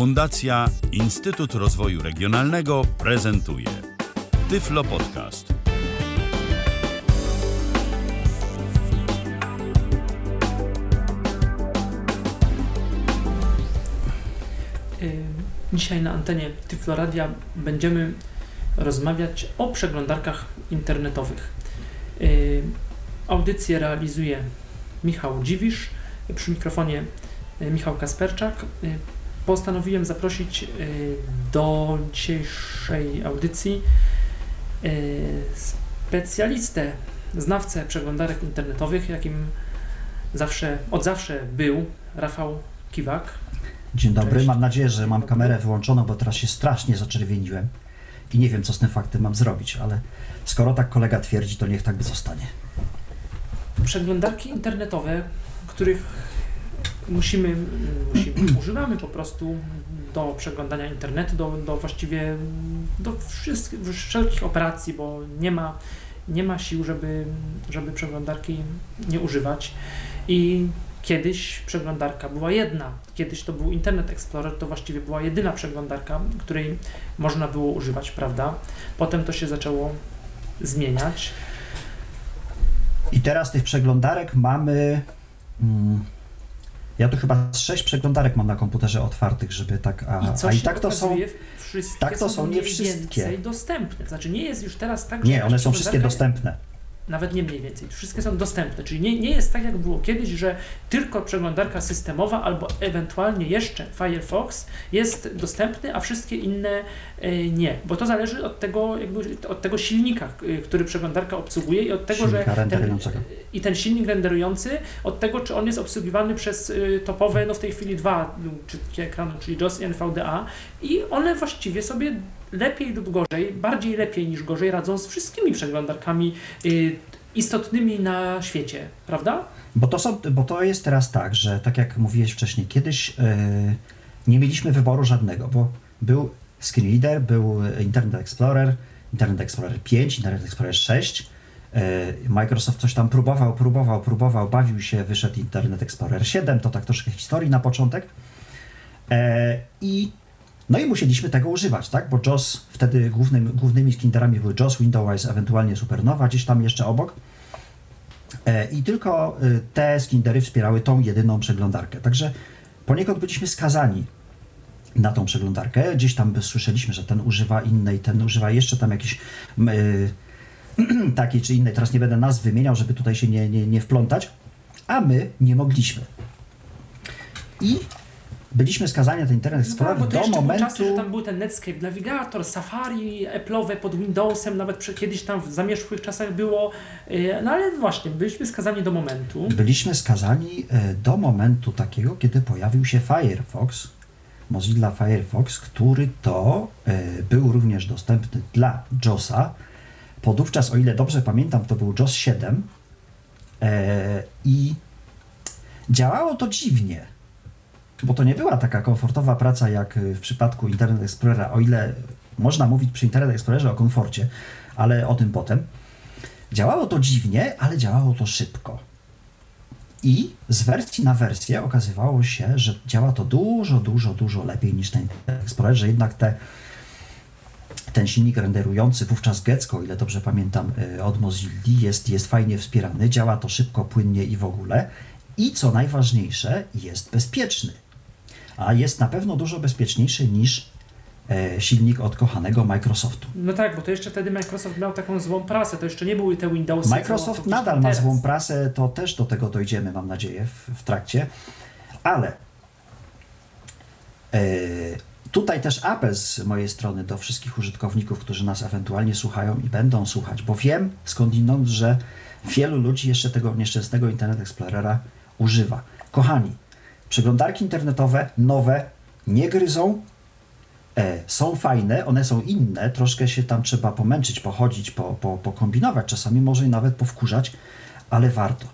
Fundacja Instytut Rozwoju Regionalnego prezentuje Tyflo Podcast. Y, Dzisiaj na antenie Tyfloradia będziemy rozmawiać o przeglądarkach internetowych. Y, Audycję realizuje Michał Dziwisz, przy mikrofonie y, Michał Kasperczak. Postanowiłem zaprosić y, do dzisiejszej audycji y, specjalistę, znawcę przeglądarek internetowych, jakim zawsze, od zawsze był Rafał Kiwak. Dzień dobry, Cześć. mam nadzieję, że mam kamerę wyłączoną, bo teraz się strasznie zaczerwieniłem i nie wiem, co z tym faktem mam zrobić, ale skoro tak kolega twierdzi, to niech tak by zostanie. przeglądarki internetowe, których musimy, musimy używamy po prostu do przeglądania internetu, do, do właściwie do wszystkich, wszelkich operacji, bo nie ma, nie ma sił, żeby, żeby przeglądarki nie używać. I kiedyś przeglądarka była jedna. Kiedyś to był Internet Explorer, to właściwie była jedyna przeglądarka, której można było używać, prawda? Potem to się zaczęło zmieniać. I teraz tych przeglądarek mamy. Mm, ja tu chyba sześć przeglądarek mam na komputerze otwartych, żeby tak. A, I co a i tak to są. wszystkie tak to są nie wszystkie. dostępne. Znaczy nie jest już teraz tak, że Nie, one są wszystkie dostępne. Nawet nie mniej więcej. Wszystkie są dostępne. Czyli nie, nie jest tak, jak było kiedyś, że tylko przeglądarka systemowa albo ewentualnie jeszcze Firefox jest dostępny, a wszystkie inne e, nie. Bo to zależy od tego, jakby, od tego silnika, e, który przeglądarka obsługuje i od tego, że Silnika ten, renderującego. i ten silnik renderujący, od tego, czy on jest obsługiwany przez topowe, no w tej chwili dwa y, czytniki ekranu, czyli JOS i NVDA i one właściwie sobie lepiej lub gorzej, bardziej lepiej niż gorzej radzą z wszystkimi przeglądarkami y, istotnymi na świecie, prawda? Bo to, są, bo to jest teraz tak, że tak jak mówiłeś wcześniej, kiedyś yy, nie mieliśmy wyboru żadnego, bo był Screen Reader, był Internet Explorer, Internet Explorer 5, Internet Explorer 6. yy, Microsoft coś tam próbował, próbował, próbował, bawił się, wyszedł Internet Explorer 7, to tak troszkę historii na początek. E, I no i musieliśmy tego używać, tak? Bo JOS, wtedy głównym, głównymi skinderami były JOS, Windows, ewentualnie Supernova, gdzieś tam jeszcze obok. E, I tylko y, te skindery wspierały tą jedyną przeglądarkę. Także poniekąd byliśmy skazani na tą przeglądarkę. Gdzieś tam słyszeliśmy, że ten używa innej, ten używa jeszcze tam jakiejś y, takiej czy innej. Teraz nie będę nazw wymieniał, żeby tutaj się nie, nie, nie wplątać. A my nie mogliśmy. I byliśmy skazani na ten Internet Explorer No to do momentu... czasy, że tam był ten Netscape Navigator, Safari, Apple'owe pod Windowsem, nawet kiedyś tam w zamierzchłych czasach było, y, no ale właśnie, byliśmy skazani do momentu. Byliśmy skazani e, do momentu takiego, kiedy pojawił się Firefox, Mozilla Firefox, który to e, był również dostępny dla JOSa. Podówczas, o ile dobrze pamiętam, to był JOS 7 e, i działało to dziwnie, bo to nie była taka komfortowa praca jak w przypadku Internet Explorera, o ile można mówić przy Internet Explorerze o komforcie, ale o tym potem. Działało to dziwnie, ale działało to szybko. I z wersji na wersję okazywało się, że działa to dużo, dużo, dużo lepiej niż ten Explorer, że jednak te, ten silnik renderujący, wówczas Gecko, ile dobrze pamiętam, y, od Mozilla jest, jest fajnie wspierany, działa to szybko, płynnie i w ogóle. I co najważniejsze, jest bezpieczny. A jest na pewno dużo bezpieczniejszy niż e, silnik od kochanego Microsoftu. No tak, bo to jeszcze wtedy Microsoft miał taką złą prasę, to jeszcze nie były te Windowsy. Microsoft gdzieś nadal ma złą prasę, to też do tego dojdziemy, mam nadzieję, w, w trakcie. Ale e, tutaj też apel z mojej strony do wszystkich użytkowników, którzy nas ewentualnie słuchają i będą słuchać, bo wiem skądinąd, że wielu ludzi jeszcze tego nieszczęsnego Internet Explorera używa. Kochani, przeglądarki internetowe nowe nie gryzą, E, są fajne, one są inne, troszkę się tam trzeba pomęczyć, pochodzić, po, po, pokombinować, czasami może i nawet powkurzać, ale warto.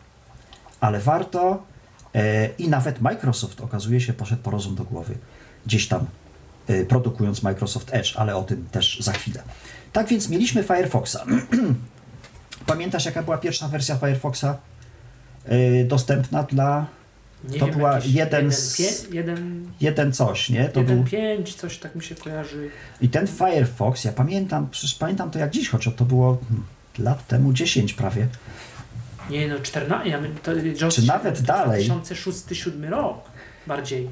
Ale warto e, i nawet Microsoft okazuje się poszedł po rozum do głowy, gdzieś tam e, produkując Microsoft Edge, ale o tym też za chwilę. Tak więc mieliśmy Firefoxa. Pamiętasz jaka była pierwsza wersja Firefoxa e, dostępna dla Nie to wiem, była jeden, jeden, z, pie, jeden, jeden coś, nie? To jeden był, pięć, coś tak mi się kojarzy. I ten Firefox, ja pamiętam, przecież pamiętam to jak dziś, choć to było lat temu 10 prawie. Nie no, 14, ja my, to, Czy nawet dalej? 2006-2007 rok bardziej.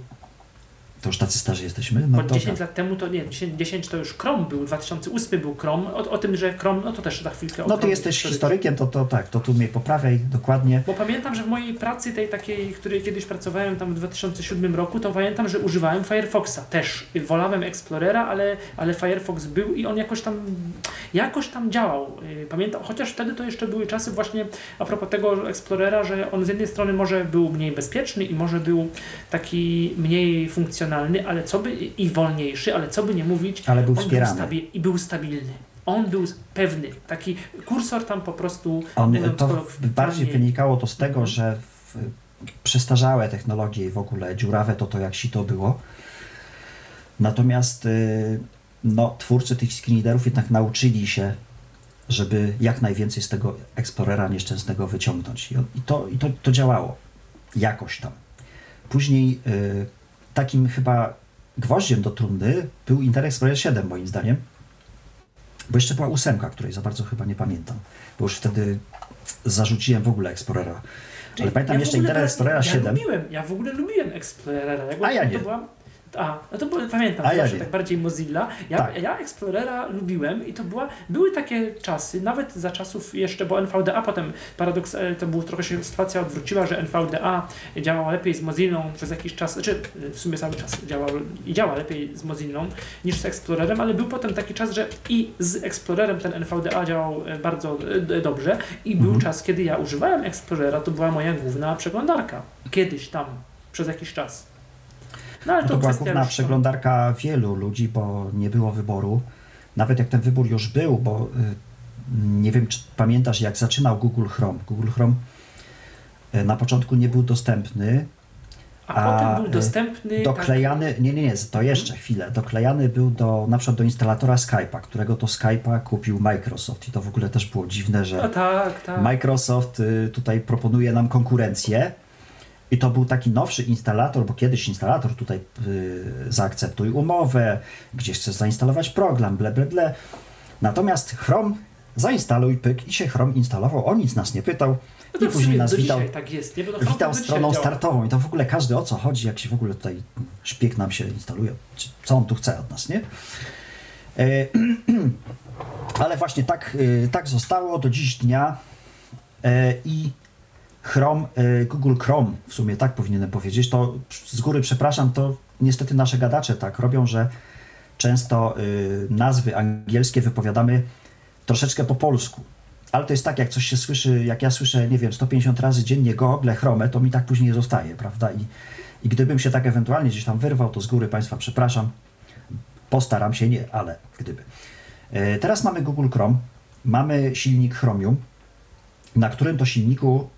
To już tacy starzy jesteśmy? No Bo dobra. 10 lat temu to nie, 10, 10 to już Chrome był, 2008 był Chrome. O, o tym, że Chrome, no to też za chwilkę No ty jesteś historycznie. historykiem, to, to tak, to tu mnie poprawiaj dokładnie. Bo pamiętam, że w mojej pracy tej takiej, której kiedyś pracowałem tam w 2007 roku, to pamiętam, że używałem Firefoxa też. Wolałem Explorera, ale, ale Firefox był i on jakoś tam jakoś tam działał. Y, Pamiętam, chociaż wtedy to jeszcze były czasy właśnie a propos tego Explorera, że on z jednej strony może był mniej bezpieczny i może był taki mniej funkcjonalny, ale co by i wolniejszy, ale co by nie mówić, Ale był on był wspierany. stabi- i był stabilny. On był pewny. Taki kursor tam po prostu On, mówiąc to kolokwialnie, bardziej wynikało to z tego, Mhm. że w, przestarzałe technologie i w ogóle dziurawe to to jak si to było. Natomiast y, no, twórcy tych screenreaderów jednak nauczyli się, żeby jak najwięcej z tego Explorera nieszczęsnego wyciągnąć. I, to, i to, to działało jakoś tam. Później y, takim chyba gwoździem do trumny był Internet Explorer 7 moim zdaniem. Bo jeszcze była ósemka, której za bardzo chyba nie pamiętam. Bo już wtedy zarzuciłem w ogóle Explorera. Ale pamiętam w jeszcze Internet Explorera ja 7. Lubiłem, ja w ogóle lubiłem Explorera. Jak A ja nie. Była, a, no to było, pamiętam, A ja zawsze nie. tak bardziej Mozilla. Ja, Tak. ja Explorera lubiłem i to była, były takie czasy, nawet za czasów jeszcze, bo NVDA potem paradoks, e, to był trochę się sytuacja odwróciła, że NVDA działał lepiej z Mozillą przez jakiś czas, znaczy w sumie cały czas działał i działa lepiej z Mozillą niż z Explorerem, ale był potem taki czas, że i z Explorerem ten NVDA działał e, bardzo e, dobrze i był Mhm. czas, kiedy ja używałem Explorera, to była moja główna przeglądarka. Kiedyś tam, przez jakiś czas. No ale No to, była główna już- przeglądarka wielu ludzi, bo nie było wyboru. Nawet jak ten wybór już był, bo y, nie wiem, czy pamiętasz, jak zaczynał Google Chrome. Google Chrome y, na początku nie był dostępny, A, a, potem był y, dostępny. doklejany, nie, nie, nie, to jeszcze chwilę, doklejany był do, na przykład do instalatora Skype'a, którego to Skype'a kupił Microsoft i to w ogóle też było dziwne, Tak, że a tak, tak. Microsoft tutaj proponuje nam konkurencję i to był taki nowszy instalator, bo kiedyś instalator tutaj y, zaakceptuj umowę, gdzieś chcesz zainstalować program, ble, ble, ble. Natomiast Chrome zainstaluj, pyk i się Chrome instalował, on nic nas nie pytał no i później nas witał, tak jest, nie? Bo witał stroną działa. startową i to w ogóle każdy o co chodzi, jak się w ogóle tutaj szpieg nam się instaluje, czy co on tu chce od nas, nie? E, ale właśnie tak, y, tak zostało do dziś dnia e, i Chrome, e, Google Chrome, w sumie tak powinienem powiedzieć, to z góry przepraszam, to niestety nasze gadacze tak robią, że często y, nazwy angielskie wypowiadamy troszeczkę po polsku. Ale to jest tak, jak coś się słyszy, jak ja słyszę, nie wiem, 150 razy dziennie Google, Chrome, to mi tak później zostaje, prawda? I, I gdybym się tak ewentualnie gdzieś tam wyrwał, to z góry Państwa przepraszam. Postaram się, nie, ale gdyby. E, Teraz mamy Google Chrome, mamy silnik Chromium, na którym to silniku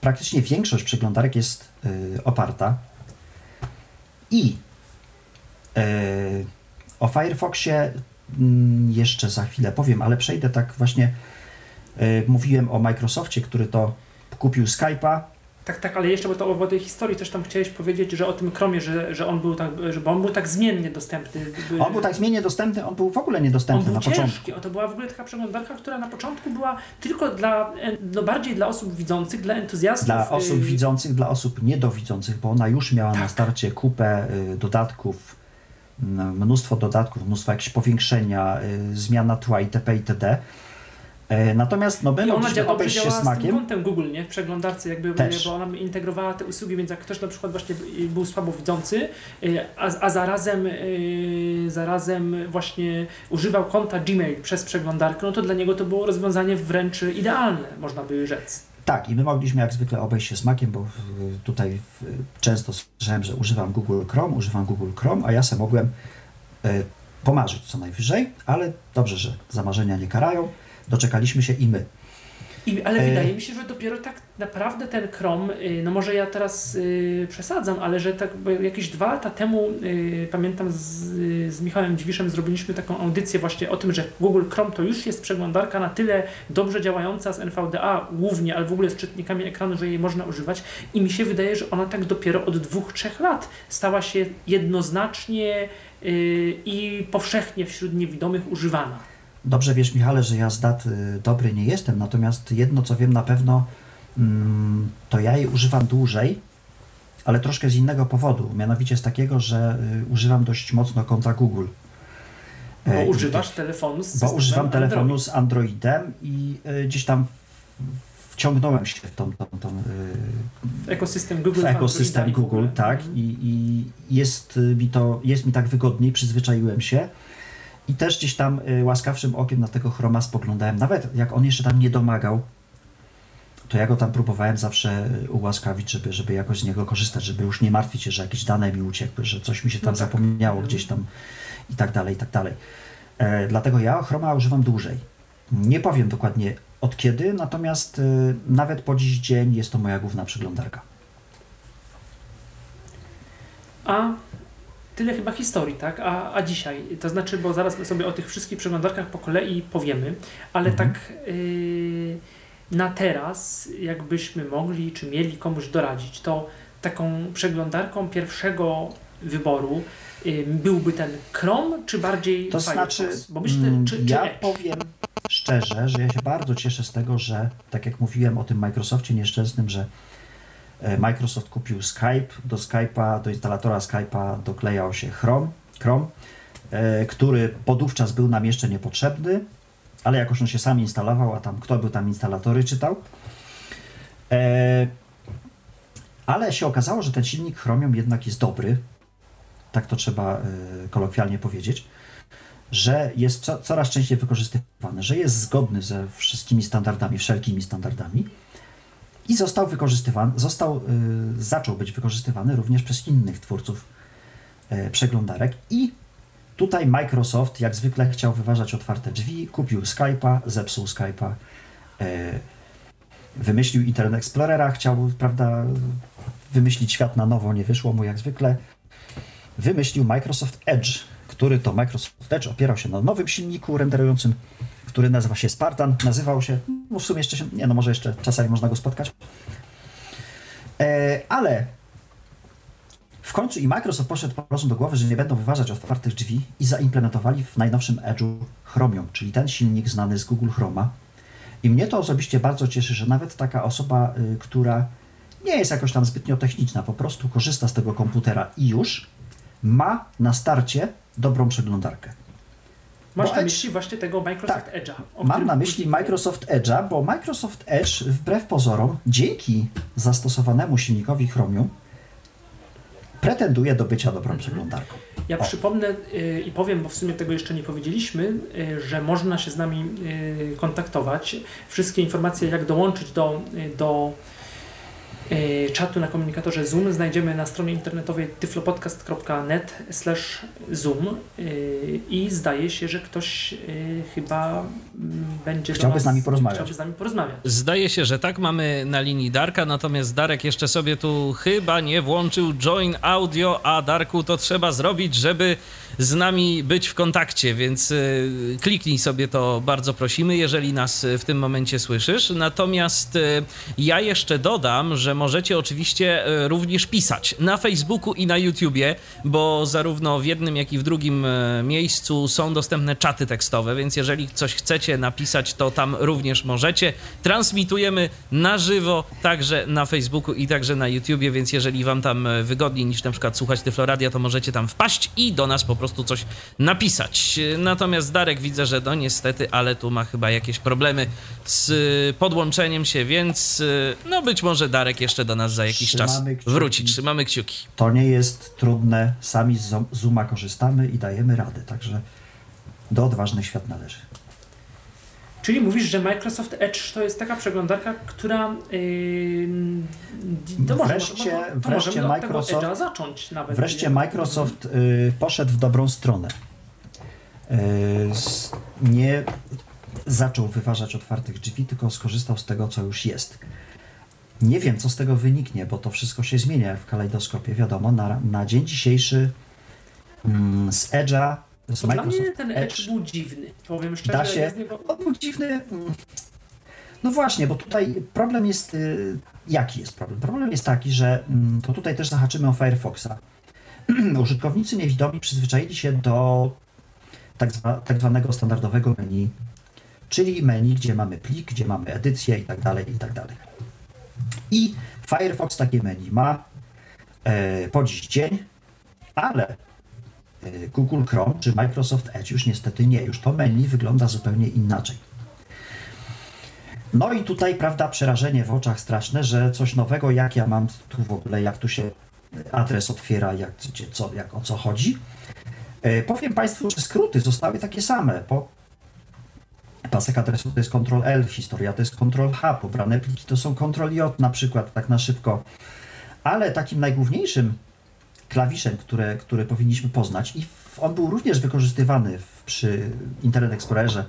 praktycznie większość przeglądarek jest e, oparta. I e, o Firefoxie mm, jeszcze za chwilę powiem, ale przejdę tak właśnie. e, Mówiłem o Microsoftie, który to kupił Skype'a. Tak, tak, ale jeszcze bo to o tej historii też tam chciałeś powiedzieć, że o tym Chromie, że, że on był tak, że on był tak zmiennie dostępny. On był tak zmiennie dostępny, on był w ogóle On niedostępny był na początku. ciężki, o, to była w ogóle taka przeglądarka, która na początku była tylko dla, no bardziej dla osób widzących, dla entuzjastów. Dla osób y, widzących, dla osób niedowidzących, bo ona już miała na Tak. starcie kupę y, dodatków, mnóstwo dodatków, mnóstwo jakieś powiększenia, y, zmiana tła itp. itd. E, Natomiast no, I ona mogliśmy dzia- dobrze obejść się z smakiem. kątem Google, nie? W przeglądarce jakby, Też. bo ona integrowała te usługi, więc jak ktoś na przykład właśnie był słabowidzący, y, a, a zarazem, y, zarazem właśnie używał konta Gmail przez przeglądarkę, no to dla niego to było rozwiązanie wręcz idealne, można by rzec. Tak, i my mogliśmy jak zwykle obejść się smakiem, bo y, tutaj często słyszałem, że używam Google Chrome, używam Google Chrome, a ja se mogłem pomarzyć co najwyżej, ale dobrze, że za marzenia nie karają. Doczekaliśmy się i my. I, ale e... wydaje mi się, że dopiero tak naprawdę ten Chrome, y, no może ja teraz y, przesadzam, ale że tak jakieś dwa lata temu y, pamiętam z, z Michałem Dziwiszem zrobiliśmy taką audycję właśnie o tym, że Google Chrome to już jest przeglądarka na tyle dobrze działająca z NVDA głównie, ale w ogóle z czytnikami ekranu, że jej można używać i mi się wydaje, że ona tak dopiero od dwóch, trzech lat stała się jednoznacznie i powszechnie wśród niewidomych używana. Dobrze wiesz, Michale, że ja z dat dobry nie jestem, natomiast jedno, co wiem na pewno, mm, to ja jej używam dłużej, ale troszkę z innego powodu. Mianowicie z takiego, że y, używam dość mocno konta Google. Bo e, używasz telefonu z Bo używam telefonu Android. z Androidem i y, gdzieś tam wciągnąłem się w tą, tą, tą w ekosystem Google. W ekosystem Google, tak. Mhm. I, I, jest mi to, jest mi tak wygodniej, przyzwyczaiłem się. I też gdzieś tam y, łaskawszym okiem na tego chroma spoglądałem, nawet jak on jeszcze tam nie domagał, to ja go tam próbowałem zawsze y, ułaskawić, żeby, żeby jakoś z niego korzystać, żeby już nie martwić się, że jakieś dane mi uciekły, że coś mi się tam no tak. zapomniało gdzieś tam i tak dalej, i tak dalej. E, dlatego ja chroma używam dłużej. Nie powiem dokładnie od kiedy, natomiast y, nawet po dziś dzień jest to moja główna przeglądarka. A tyle chyba historii, tak? A, a dzisiaj, to znaczy, bo zaraz sobie o tych wszystkich przeglądarkach po kolei powiemy, ale mhm. tak yy, na teraz, jakbyśmy mogli, czy mieli komuś doradzić, to taką przeglądarką pierwszego wyboru yy, byłby ten Chrome, czy bardziej to Firefox? Znaczy, Bo myślę, mm, czy, czy ja powiem szczerze, że ja się bardzo cieszę z tego, że tak jak mówiłem o tym Microsoftie nieszczęsnym, że Microsoft kupił Skype, do Skype'a, do instalatora Skype'a doklejał się Chrome, Chrome e, który podówczas był nam jeszcze niepotrzebny, ale jakoś on się sam instalował, a tam kto był tam instalatory czytał. E, ale się okazało, że ten silnik Chromium jednak jest dobry, tak to trzeba kolokwialnie powiedzieć, że jest co, coraz częściej wykorzystywany, że jest zgodny ze wszystkimi standardami, wszelkimi standardami i został wykorzystywany, został, y, zaczął być wykorzystywany również przez innych twórców y, przeglądarek i tutaj Microsoft jak zwykle chciał wyważać otwarte drzwi, kupił Skype'a, zepsuł Skype'a, y, wymyślił Internet Explorera, chciał, prawda, wymyślić świat na nowo, nie wyszło mu jak zwykle. Wymyślił Microsoft Edge, który to Microsoft Edge opierał się na nowym silniku renderującym który nazywa się Spartan. Nazywał się, no w sumie jeszcze się, nie no może jeszcze czasami można go spotkać. E, ale w końcu i Microsoft poszedł po prostu do głowy, że nie będą wyważać otwartych drzwi i zaimplementowali w najnowszym Edge'u Chromium, czyli ten silnik znany z Google Chroma. I mnie to osobiście bardzo cieszy, że nawet taka osoba, y, która nie jest jakoś tam zbytnio techniczna, po prostu korzysta z tego komputera i już ma na starcie dobrą przeglądarkę. Masz na myśli właśnie tego Microsoft tak, Edge'a. Mam na myśli Microsoft Edge'a, bo Microsoft Edge wbrew pozorom, dzięki zastosowanemu silnikowi Chromium, pretenduje do bycia dobrą mhm. przeglądarką. Ja o. przypomnę y, i powiem, bo w sumie tego jeszcze nie powiedzieliśmy, y, że można się z nami y, kontaktować. Wszystkie informacje, jak dołączyć do, do czatu na komunikatorze Zoom znajdziemy na stronie internetowej tyflopodcast.net zoom e, i zdaje się, że ktoś e, chyba mm, będzie chciałby z nami porozmawiać. Chciałby z nami porozmawiać. Zdaje się, że tak, mamy na linii Darka, natomiast Darek jeszcze sobie tu chyba nie włączył join audio, a Darku to trzeba zrobić, żeby z nami być w kontakcie, więc kliknij sobie to bardzo prosimy, jeżeli nas w tym momencie słyszysz. Natomiast ja jeszcze dodam, że możecie oczywiście e, również pisać na Facebooku i na YouTubie, bo zarówno w jednym, jak i w drugim e, miejscu są dostępne czaty tekstowe, więc jeżeli coś chcecie napisać, to tam również możecie. Transmitujemy na żywo także na Facebooku i także na YouTubie, więc jeżeli wam tam e, wygodniej niż na przykład słuchać Tyfloradia, to możecie tam wpaść i do nas po prostu coś napisać. Natomiast Darek widzę, że no niestety, ale tu ma chyba jakieś problemy z podłączeniem się, więc no być może Darek jeszcze do nas za jakiś Trzymamy czas kciuki. wróci. Trzymamy kciuki. To nie jest trudne, sami z Zooma korzystamy i dajemy radę, także do odważnych świat należy. Czyli mówisz, że Microsoft Edge to jest taka przeglądarka, która yy, to wreszcie, może, to wreszcie Microsoft, zacząć nawet. Wreszcie Microsoft yy, poszedł w dobrą stronę. Yy, nie, zaczął wyważać otwartych drzwi, tylko skorzystał z tego, co już jest. Nie wiem, co z tego wyniknie, bo to wszystko się zmienia w kalejdoskopie. Wiadomo, na, na dzień dzisiejszy mm, z Edge'a, To dla mnie ten Edge był dziwny. Powiem szczerze, Da się. niego... On był dziwny. No właśnie, bo tutaj problem jest. y, Jaki jest problem? Problem jest taki, że mm, to tutaj też zahaczymy o Firefoxa. Użytkownicy niewidomi przyzwyczaili się do tak, zwa, tak zwanego standardowego menu, czyli menu, gdzie mamy plik, gdzie mamy edycję i tak dalej, i tak dalej. I Firefox takie menu ma e, po dziś dzień, ale Google Chrome czy Microsoft Edge już niestety nie. Już to menu wygląda zupełnie inaczej. No i tutaj, prawda, przerażenie w oczach straszne, że coś nowego, jak ja mam tu w ogóle, jak tu się adres otwiera, jak, co, jak o co chodzi. E, powiem Państwu, że skróty zostały takie same. Po pasek adresu to jest Ctrl-L, historia to jest Ctrl-H, pobrane pliki to są Ctrl-J na przykład, tak na szybko. Ale takim najgłówniejszym klawiszem, które, które powinniśmy poznać i on był również wykorzystywany w, przy Internet Explorerze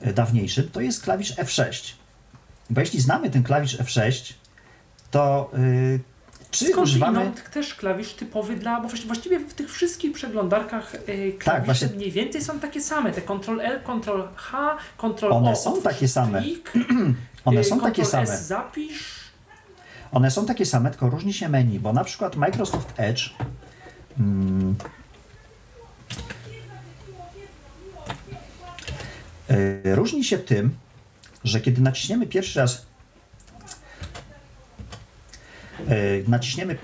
e, dawniejszym, to jest klawisz F6. Bo jeśli znamy ten klawisz F6, to yy, czy Skąd używamy... inąd też klawisz typowy dla, bo właści- właściwie w tych wszystkich przeglądarkach e, klawisze Tak, właśnie- mniej więcej są takie same, te Ctrl-L, Ctrl-H, Ctrl-O. One są takie same. Plik, One są takie same. zapisz. One są takie same, tylko różni się menu, bo na przykład Microsoft Edge mm, y, różni się tym, że kiedy naciśniemy pierwszy raz y, naciśniemy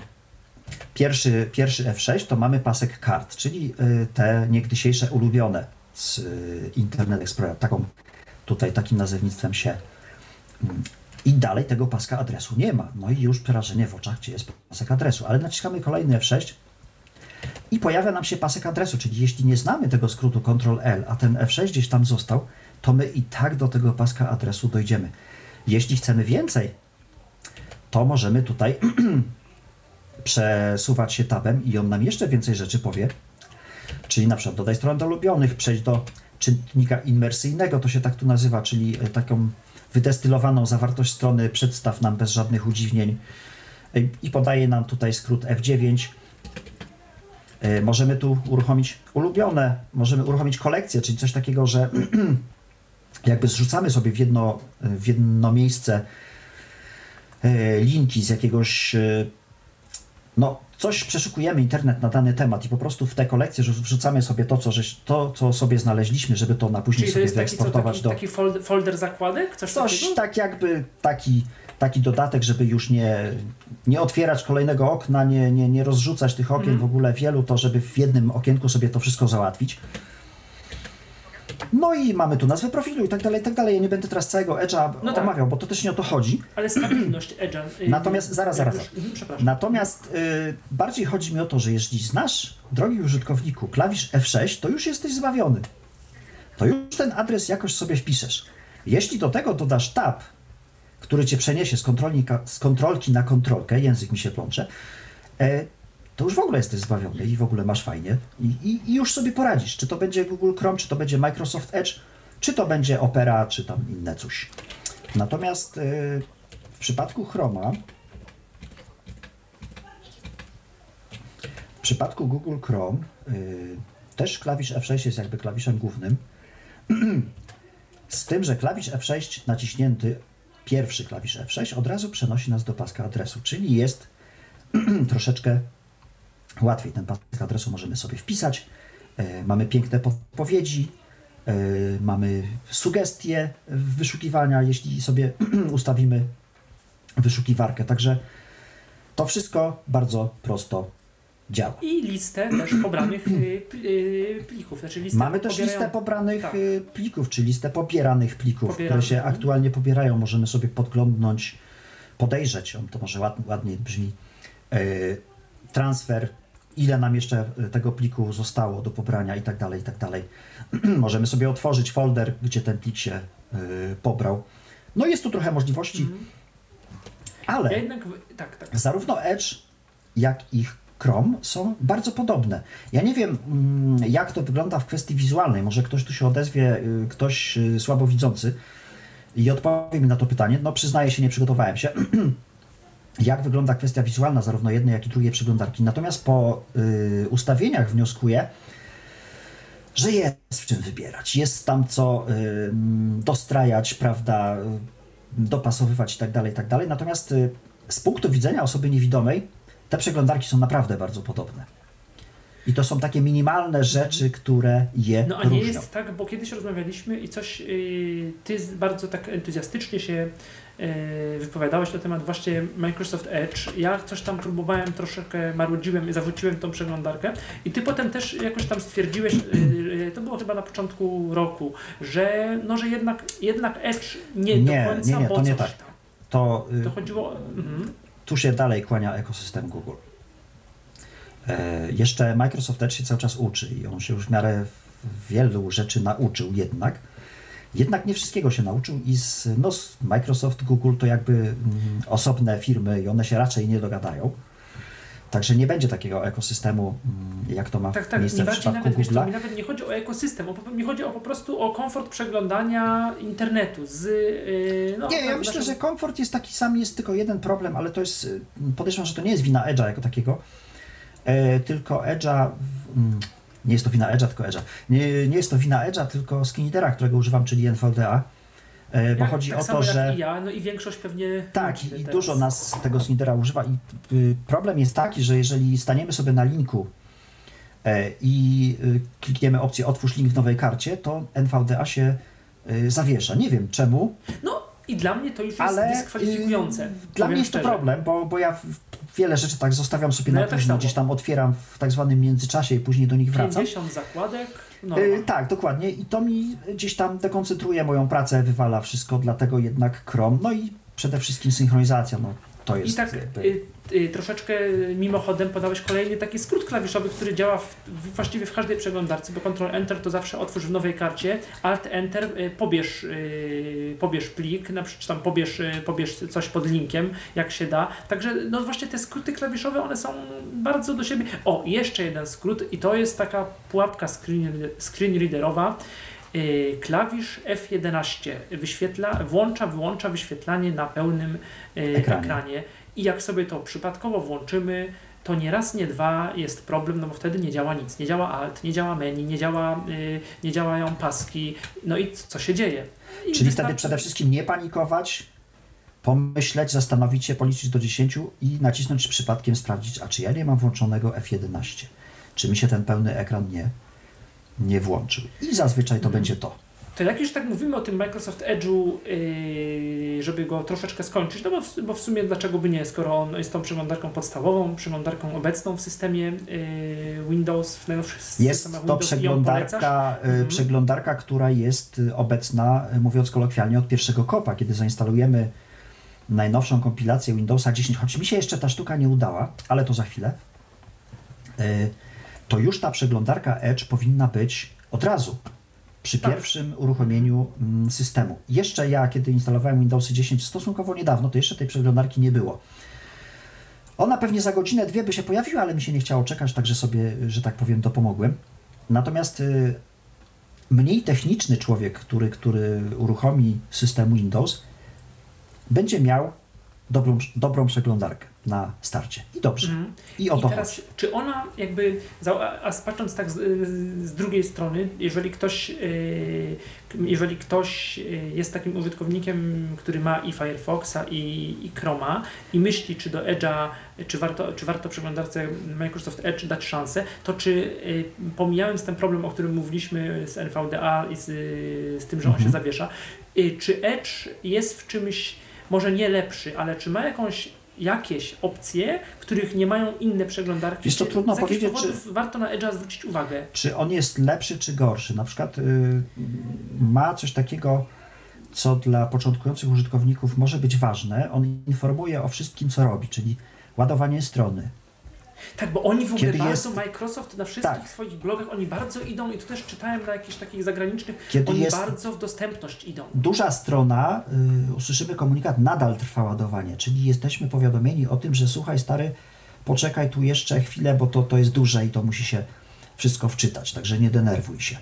pierwszy, pierwszy F6, to mamy pasek kart, czyli y, te niegdysiejsze ulubione z y, Internet Explorer. Taką, tutaj takim nazewnictwem się mm, i dalej tego paska adresu nie ma. No i już przerażenie w oczach, gdzie jest pasek adresu. Ale naciskamy kolejny F6 i pojawia nam się pasek adresu, czyli jeśli nie znamy tego skrótu Ctrl-L, a ten F6 gdzieś tam został, to my i tak do tego paska adresu dojdziemy. Jeśli chcemy więcej, to możemy tutaj przesuwać się tabem i on nam jeszcze więcej rzeczy powie. Czyli na przykład dodaj stronę do ulubionych, przejść do czytnika imersyjnego, to się tak tu nazywa, czyli taką wydestylowaną zawartość strony przedstaw nam bez żadnych udziwnień i podaje nam tutaj skrót F9. E, Możemy tu uruchomić ulubione, możemy uruchomić kolekcję, czyli coś takiego, że jakby zrzucamy sobie w jedno, w jedno miejsce e, linki z jakiegoś e, no, coś przeszukujemy internet na dany temat i po prostu w te kolekcje wrzucamy sobie to, co, żeś, to, co sobie znaleźliśmy, żeby to na później Czyli sobie wyeksportować do... taki folder, folder zakładek? Coś, Coś takiego? tak jakby taki, taki dodatek, żeby już nie, nie otwierać kolejnego okna, nie, nie, nie rozrzucać tych okien Mhm. w ogóle wielu, to żeby w jednym okienku sobie to wszystko załatwić. No i mamy tu nazwę profilu i tak dalej, i tak dalej. Ja nie będę teraz całego Edge'a No tak. omawiał, bo to też nie o to chodzi. Ale stabilność Edge'a. y, Natomiast- zaraz, jak zaraz, już- mhm, Przepraszam. Natomiast y, bardziej chodzi mi o to, że jeśli znasz, drogi użytkowniku, klawisz F6, to już jesteś zbawiony. To już ten adres jakoś sobie wpiszesz. Jeśli do tego dodasz tab, który cię przeniesie z, kontrolnika, z kontrolki na kontrolkę, język mi się plącze, e, to już w ogóle jesteś zbawiony i w ogóle masz fajnie i, i, i już sobie poradzisz. Czy to będzie Google Chrome, czy to będzie Microsoft Edge, czy to będzie Opera, czy tam inne coś. Natomiast y, w przypadku Chroma W przypadku Google Chrome y, też klawisz F6 jest jakby klawiszem głównym. Z tym, że klawisz F6 naciśnięty, pierwszy klawisz F6 od razu przenosi nas do paska adresu, czyli jest troszeczkę łatwiej. Ten pasek adresu możemy sobie wpisać. Y, mamy piękne podpowiedzi, y, mamy sugestie wyszukiwania, jeśli sobie ustawimy wyszukiwarkę. Także to wszystko bardzo prosto działa. I listę też pobranych y, y, plików. Znaczy listę Mamy też pobierają- listę pobranych tak. y, plików, czy listę pobieranych plików, które się mhm. aktualnie pobierają. Możemy sobie podglądnąć, podejrzeć, on to może ład, ładniej brzmi, transfer, ile nam jeszcze y, tego pliku zostało do pobrania i tak dalej, i tak dalej. Możemy sobie otworzyć folder, gdzie ten plik się y, pobrał. No jest tu trochę możliwości, Mhm. ale Ja jednak, tak, tak. zarówno Edge, jak i Chrome są bardzo podobne. Ja nie wiem, mm, jak to wygląda w kwestii wizualnej. Może ktoś tu się odezwie, y, ktoś słabowidzący i odpowie mi na to pytanie. No, przyznaję się, nie przygotowałem się. jak wygląda kwestia wizualna zarówno jednej, jak i drugiej przeglądarki. Natomiast po y, ustawieniach wnioskuję, że jest w czym wybierać. Jest tam co y, dostrajać, prawda, y, dopasowywać i tak dalej, i tak dalej. Natomiast y, z punktu widzenia osoby niewidomej te przeglądarki są naprawdę bardzo podobne. I to są takie minimalne rzeczy, które je No a różnią. nie jest tak, bo kiedyś rozmawialiśmy i coś, yy, ty bardzo tak entuzjastycznie się wypowiadałeś na temat właśnie Microsoft Edge. Ja coś tam próbowałem, troszeczkę marudziłem i zawróciłem tą przeglądarkę i ty potem też jakoś tam stwierdziłeś, yy, to było chyba na początku roku, że no, że jednak, jednak Edge nie, Nie, do końca, nie, nie, bo to nie tak. tam. To, To chodziło... Mhm. tu się dalej kłania ekosystem Google. E, jeszcze Microsoft Edge się cały czas uczy i on się już w miarę wielu rzeczy nauczył jednak. Jednak nie wszystkiego się nauczył i z, no, Microsoft, Google to jakby mm, osobne firmy i one się raczej nie dogadają. Także nie będzie takiego ekosystemu, mm, jak to ma Tak, tak, miejsce mi w przypadku nawet, Google'a. mi nawet nie chodzi o ekosystem, o, mi chodzi o, po prostu o komfort przeglądania internetu z... Yy, no, Nie, ja myślę, naszym- że komfort jest taki sam, jest tylko jeden problem, ale to jest, y, podejrzewam, że to nie jest wina Edge'a jako takiego, e, tylko Edge'a, mm, nie jest to wina Edge'a, tylko Edge'a, nie, nie jest to wina Edge'a, tylko Skinidera, którego używam, czyli NVDA, e, bo Jak- chodzi tak o to, że... i ja, no i większość pewnie... Tak, i teraz. dużo nas tego Snidera używa i y, problem jest taki, że jeżeli staniemy sobie na linku e, i y, klikniemy opcję otwórz link w nowej karcie, to NVDA się y, zawiesza. Nie wiem czemu, No i dla mnie to już jest ale dyskwalifikujące. y, dla mnie jest to problem, bo, bo ja wiele rzeczy tak zostawiam sobie No na ja gdzieś tam otwieram w tak zwanym międzyczasie i później do nich wracam. 50 zakładek, no. Y, tak, dokładnie. I to mi gdzieś tam dekoncentruje moją pracę, wywala wszystko, dlatego jednak Chrome, no i przede wszystkim synchronizacja, no to jest I tak y, y, troszeczkę mimochodem podałeś kolejny taki skrót klawiszowy, który działa w, w, właściwie w każdej przeglądarce, bo Ctrl Enter to zawsze otwórz w nowej karcie, Alt Enter y, pobierz, y, pobierz plik, na przykład tam pobierz, y, pobierz coś pod linkiem, jak się da. Także no właśnie te skróty klawiszowe, one są bardzo do siebie. O, jeszcze jeden skrót i to jest taka pułapka screen, screen readerowa. Y, Klawisz F11 wyświetla, włącza, wyłącza wyświetlanie na pełnym y, Ekranie. ekranie. I jak sobie to przypadkowo włączymy, to nie raz, nie dwa jest problem, no bo wtedy nie działa nic. Nie działa alt, nie działa menu, nie, działa, y, nie działają paski. No i co się dzieje? I Czyli wystarczy- wtedy przede wszystkim nie panikować, pomyśleć, zastanowić się, policzyć do 10 i nacisnąć przypadkiem sprawdzić, a czy ja nie mam włączonego F11, czy mi się ten pełny ekran nie, nie włączył. I zazwyczaj to Mhm. będzie to. To jak już tak mówimy o tym Microsoft Edge'u, yy, żeby go troszeczkę skończyć, no bo w, bo w sumie dlaczego by nie, skoro on jest tą przeglądarką podstawową, przeglądarką obecną w systemie yy, Windows, w najnowszych Jest systemach to Windows przeglądarka, y, Mhm. przeglądarka, która jest y, obecna, y, mówiąc kolokwialnie, od pierwszego kopa, kiedy zainstalujemy najnowszą kompilację Windowsa 10, choć mi się jeszcze ta sztuka nie udała, ale to za chwilę, y, to już ta przeglądarka Edge powinna być od razu przy Tak. pierwszym uruchomieniu mm, systemu. Jeszcze ja, kiedy instalowałem Windowsy 10 stosunkowo niedawno, to jeszcze tej przeglądarki nie było. Ona pewnie za godzinę, dwie by się pojawiła, ale mi się nie chciało czekać, także sobie, że tak powiem, dopomogłem. Natomiast y, mniej techniczny człowiek, który, który uruchomi system Windows, będzie miał dobrą, dobrą przeglądarkę na starcie. I dobrze. Mhm. I o I to teraz, chodzi. czy ona jakby, a patrząc tak z, z drugiej strony, jeżeli ktoś, yy, jeżeli ktoś yy, jest takim użytkownikiem, który ma i Firefoxa i, i Chroma i myśli, czy do Edge'a, czy warto, czy warto przeglądarce Microsoft Edge dać szansę, to czy yy, pomijając ten problem, o którym mówiliśmy z NVDA i z, z tym, że on Mhm. się zawiesza, yy, czy Edge jest w czymś może nie lepszy, ale czy ma jakąś jakieś opcje, których nie mają inne przeglądarki. Wiesz co, Czy trudno powiedzieć, powodów warto na Edge'a zwrócić uwagę. Czy on jest lepszy czy gorszy? Na przykład y, ma coś takiego, co dla początkujących użytkowników może być ważne. On informuje o wszystkim, co robi, czyli ładowanie strony, Tak, bo oni w ogóle Kiedy bardzo, jest- Microsoft na wszystkich Tak. swoich blogach, oni bardzo idą i to też czytałem na jakichś takich zagranicznych, Kiedy oni bardzo w dostępność idą. duża strona, y, usłyszymy komunikat, nadal trwa ładowanie, czyli jesteśmy powiadomieni o tym, że słuchaj stary, poczekaj tu jeszcze chwilę, bo to, to jest duże i to musi się wszystko wczytać, także nie denerwuj się.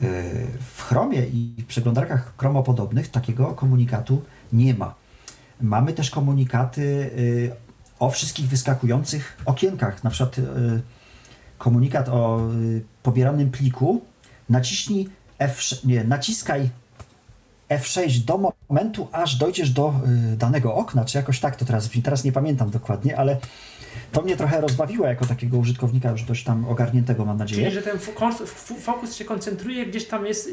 Yy, W Chromie i w przeglądarkach chromopodobnych takiego komunikatu nie ma. Mamy też komunikaty yy, o wszystkich wyskakujących okienkach, na przykład yy, komunikat o y, pobieranym pliku, naciśnij F, nie, naciskaj F6 do momentu, aż dojdziesz do y, danego okna, czy jakoś tak to teraz, teraz nie pamiętam dokładnie, ale to mnie trochę rozbawiło jako takiego użytkownika już dość tam ogarniętego, mam nadzieję. Czyli, że ten fokus się koncentruje, gdzieś tam jest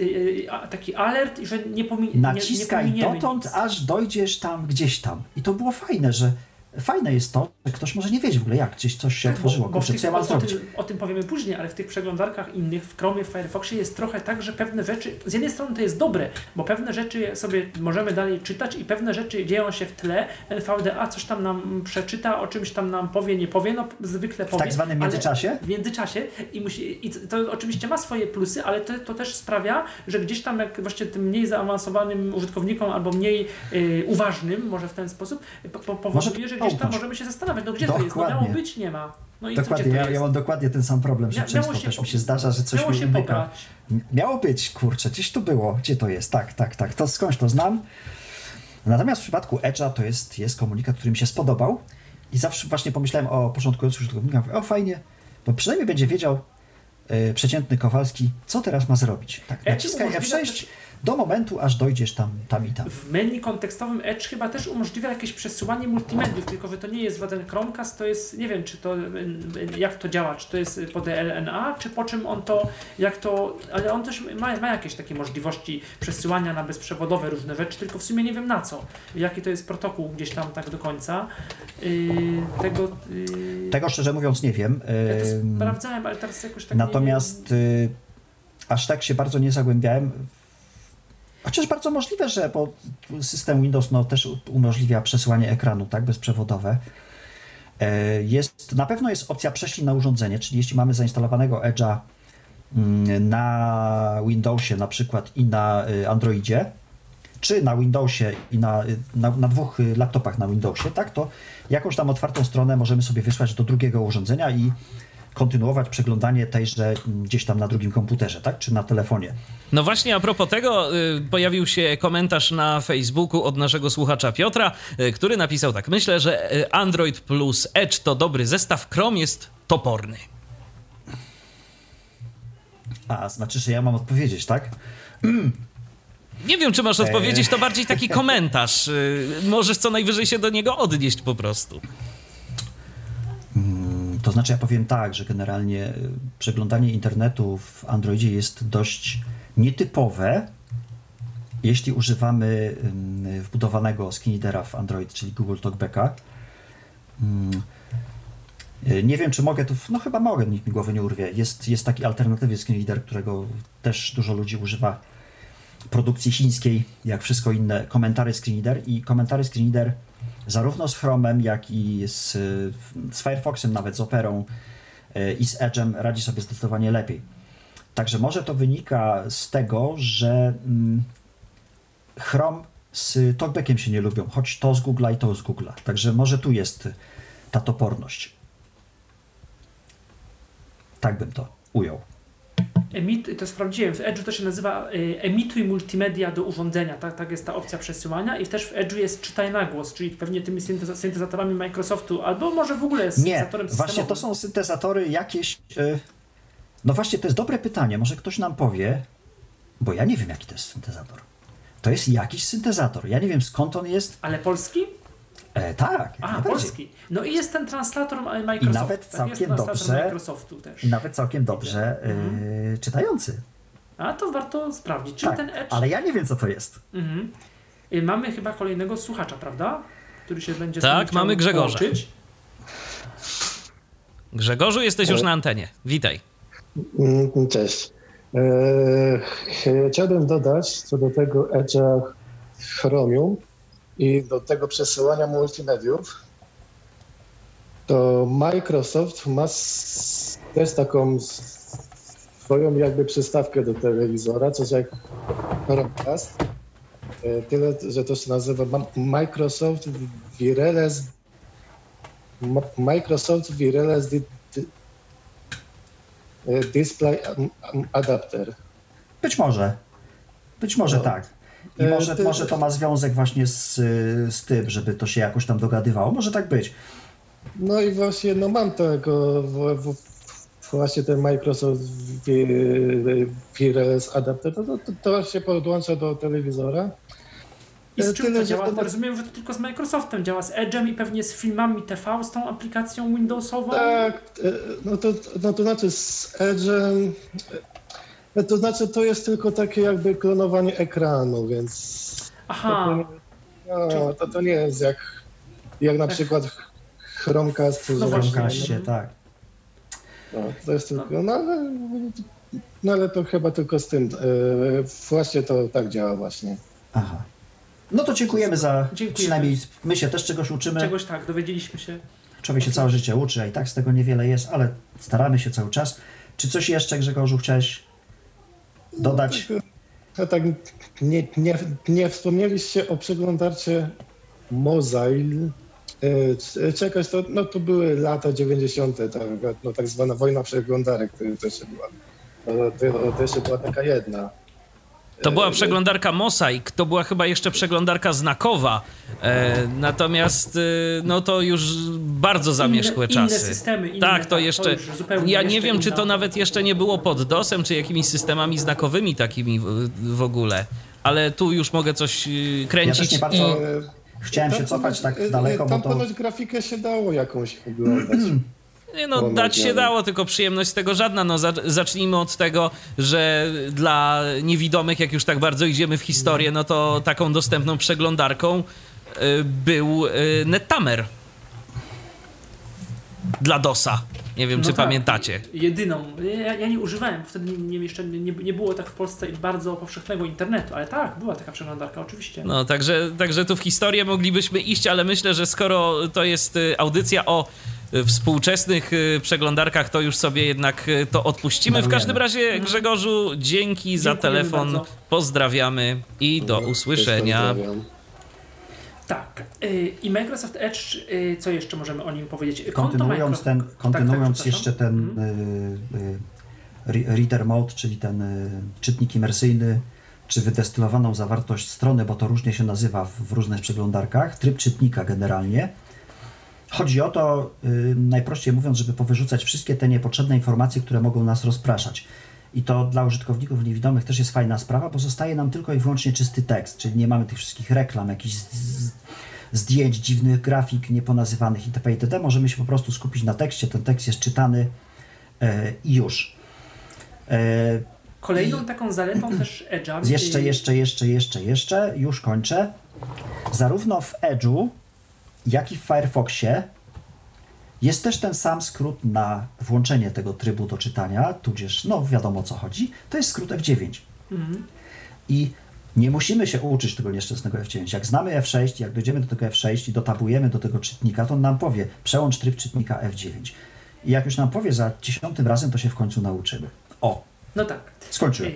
taki alert i że nie, pomi- nie, nie Naciskaj pominiemy dotąd, nic. aż dojdziesz tam gdzieś tam. I to było fajne, że fajne jest to, że ktoś może nie wiedzieć w ogóle jak, gdzieś coś się Tak, otworzyło, bo, bo w kurczę, tych, co ja mam o, zrobić? tym, o tym powiemy później, ale w tych przeglądarkach innych, w Chromie, w Firefoxie jest trochę tak, że pewne rzeczy, z jednej strony to jest dobre, bo pewne rzeczy sobie możemy dalej czytać i pewne rzeczy dzieją się w tle, NVDA coś tam nam przeczyta, o czymś tam nam powie, nie powie, no zwykle W powie. tak zwanym międzyczasie? w międzyczasie i, musi, i to oczywiście ma swoje plusy, ale to, to też sprawia, że gdzieś tam jak właśnie tym mniej zaawansowanym użytkownikom albo mniej y, uważnym, może w ten sposób, po, po, powoduje, że gdzieś tam możemy się zastanawiać, no gdzie to jest, no Dokładnie. miało być, nie ma. No i Dokładnie, ja, ja mam dokładnie ten sam problem, że Mia- często się też mi się zdarza, że coś Miało mi się umyka. Miało być, kurczę, gdzieś tu było. Gdzie to jest? Tak, tak, tak. To skądś to znam. Natomiast w przypadku Edge'a to jest, jest komunikat, który mi się spodobał i zawsze właśnie pomyślałem o początkujących użytkownikach, mówię, o fajnie, bo przynajmniej będzie wiedział e, przeciętny Kowalski, co teraz ma zrobić. Tak, naciskaj umożliwia F6 do momentu, aż dojdziesz tam, tam i tam. W menu kontekstowym Edge chyba też umożliwia jakieś przesyłanie multimediów, tylko że to nie jest żaden Chromecast, to jest, nie wiem, czy to, jak to działa, czy to jest po DLNA, czy po czym on to, jak to, ale on też ma, ma jakieś takie możliwości przesyłania na bezprzewodowe różne rzeczy, tylko w sumie nie wiem na co, jaki to jest protokół gdzieś tam tak do końca. Yy, tego, yy, Tego szczerze mówiąc nie wiem. ja to sprawdzałem, ale teraz jakoś tak Natomiast y, aż tak się bardzo nie zagłębiałem. Chociaż bardzo możliwe, że bo system Windows no, też umożliwia przesyłanie ekranu tak, bezprzewodowe. E, Jest, na pewno jest opcja prześlij na urządzenie, czyli jeśli mamy zainstalowanego Edge'a mm, na Windowsie na przykład i na y, Androidzie, czy na Windowsie i na, y, na, na dwóch laptopach na Windowsie, tak, to jakąś tam otwartą stronę możemy sobie wysłać do drugiego urządzenia i kontynuować przeglądanie tejże mm, gdzieś tam na drugim komputerze, tak, czy na telefonie. No właśnie, a propos tego, y, pojawił się komentarz na Facebooku od naszego słuchacza Piotra, y, który napisał tak: Myślę, że y, Android plus Edge to dobry zestaw, Chrome jest toporny. A, znaczy, że ja mam odpowiedzieć, tak? Nie wiem, czy masz E. odpowiedzieć, to bardziej taki komentarz. Możesz co najwyżej się do niego odnieść po prostu. Mm, To znaczy, ja powiem tak, że generalnie y, przeglądanie internetu w Androidzie jest dość nietypowe, jeśli używamy ym, wbudowanego screenreadera w Android, czyli Google Talkbacka. Mm, y, Nie wiem, czy mogę tu. No chyba mogę, nikt mi głowy nie urwie. Jest, jest taki alternatywny screenreader, którego też dużo ludzi używa produkcji chińskiej, jak wszystko inne, komentary screenreader i komentary screenreader zarówno z Chromem, jak i z, z Firefoxem, nawet z Operą y, i z Edge'em radzi sobie zdecydowanie lepiej. Także może to wynika z tego, że mm, Chrome z Talkbackiem się nie lubią, choć to z Google'a i to z Google'a. Także może tu jest ta toporność. Tak bym to ujął. Emit, to sprawdziłem, w Edge'u to się nazywa y, emituj multimedia do urządzenia, tak, tak jest ta opcja przesyłania i też w Edge'u jest czytaj na głos, czyli pewnie tymi synteza- syntezatorami Microsoftu, albo może w ogóle z Nie, syntezatorem właśnie to są syntezatory jakieś. y, No właśnie, to jest dobre pytanie. Może ktoś nam powie, bo ja nie wiem, jaki to jest syntezator. To jest jakiś syntezator. Ja nie wiem, skąd on jest. Ale polski? E, tak, A, polski. No i jest ten translator Microsoftu. nawet tak, całkiem jest translator dobrze. Microsoftu też. I nawet całkiem dobrze Mhm. y, czytający. A to warto sprawdzić. Czyli Tak, ten Edge. ale ja nie wiem, co to jest. Mhm. Y, Mamy chyba kolejnego słuchacza, prawda? Który się będzie Tak, mamy Grzegorza. połączyć. Grzegorzu, jesteś już na antenie. Witaj. Mm, Cześć. E, Chciałbym dodać co do tego Edge'a Chromium i do tego przesyłania multimediów, to Microsoft ma też taką swoją jakby przystawkę do telewizora, coś jak Chromecast. E, Tyle, że to się nazywa Microsoft Wireless Microsoft Wireless di, Display Adapter. Być może. Być może No. tak. I E, może, ty- może to ma związek właśnie z, y, z tym, żeby to się jakoś tam dogadywało. Może tak być. No i właśnie, no mam tego, w, w, właśnie ten Microsoft Wi- Wireless Adapter, to, to, to się podłącza do telewizora. I z E, czym tyle, to działa? to- Rozumiem, że to tylko z Microsoftem działa, z Edge'em i pewnie z filmami TV, z tą aplikacją Windowsową. Tak, e, no to, no to znaczy z Edge'em, to znaczy to jest tylko takie jakby klonowanie ekranu, więc Aha, no, to, to nie jest jak, jak na Tak. przykład Chromecast. No. Chromecastie, tak. No, to jest tylko, no ale, no ale to chyba tylko z tym, e, właśnie to tak działa właśnie. Aha. No to dziękujemy za. Dziękujemy. Przynajmniej my się też czegoś uczymy. czegoś tak, dowiedzieliśmy się. Człowiek się całe życie uczy, a i tak z tego niewiele jest, ale staramy się cały czas. Czy coś jeszcze, Grzegorzu, chciałeś dodać? A tak nie, nie, nie wspomnieliście o przeglądarce Mozile. E, c- Czekać, to, no to były lata 90., tak, no, tak zwana wojna przeglądarek, to, to jeszcze była. To, to jeszcze była taka jedna. To była E, przeglądarka Mosaic, to była chyba jeszcze przeglądarka znakowa. E, natomiast e, no to już bardzo zamieszkłe inne, czasy. Inne systemy, inne, tak, to jeszcze. już zupełnie ja jeszcze nie wiem, czy to nawet jeszcze nie było pod DOSem, czy jakimiś systemami znakowymi takimi w, w ogóle. Ale tu już mogę coś e, Ja kręcić też nie bardzo i. E, chciałem się tam cofać tak ponoć- daleko, bo Tam to. ponoć grafikę się dało jakąś oglądać. Nie no, Mam dać się dało, tylko przyjemność z tego żadna. No, za- zacznijmy od tego, że dla niewidomych, jak już tak bardzo idziemy w historię, no to taką dostępną przeglądarką y, był y, Nettamer dla DOSa. Nie wiem, No czy tak. pamiętacie. Jedyną. Ja, ja nie używałem, wtedy nie, jeszcze nie, nie było tak w Polsce bardzo powszechnego internetu, ale tak, była taka przeglądarka, oczywiście. No, także, także tu w historię moglibyśmy iść, ale myślę, że skoro to jest y, audycja o y, współczesnych y, przeglądarkach, to już sobie jednak to odpuścimy. W każdym razie, Grzegorzu, dzięki za Mhm. Dziękujemy telefon. bardzo. Pozdrawiamy i do usłyszenia. Tak. y, I Microsoft Edge, y, co jeszcze możemy o nim powiedzieć? Konto Kontynuując, Micro- ten, kontynuując tak, jeszcze ten y, y, reader mode, czyli ten y, czytnik imersyjny, czy wydestylowaną zawartość strony, bo to różnie się nazywa w, różnych przeglądarkach, tryb czytnika generalnie. Chodzi o to, y, najprościej mówiąc, żeby powyrzucać wszystkie te niepotrzebne informacje, które mogą nas rozpraszać. I to dla użytkowników niewidomych też jest fajna sprawa, bo zostaje nam tylko i wyłącznie czysty tekst, czyli nie mamy tych wszystkich reklam, jakichś zdjęć, dziwnych grafik nieponazywanych itp. itd. Możemy się po prostu skupić na tekście, ten tekst jest czytany e, i już. E, Kolejną taką zaletą też Edge'a. jeszcze, jeszcze, jeszcze, jeszcze, jeszcze, już kończę. Zarówno w Edge'u, jak i w Firefoxie jest też ten sam skrót na włączenie tego trybu do czytania, tudzież, no wiadomo o co chodzi, to jest skrót F9. Mhm. I nie musimy się uczyć tego nieszczęsnego F9. Jak znamy F6, jak dojdziemy do tego F6 i dotabujemy do tego czytnika, to on nam powie, przełącz tryb czytnika F9. I jak już nam powie za dziesiątym razem, to się w końcu nauczymy. O, No tak. skończyłem.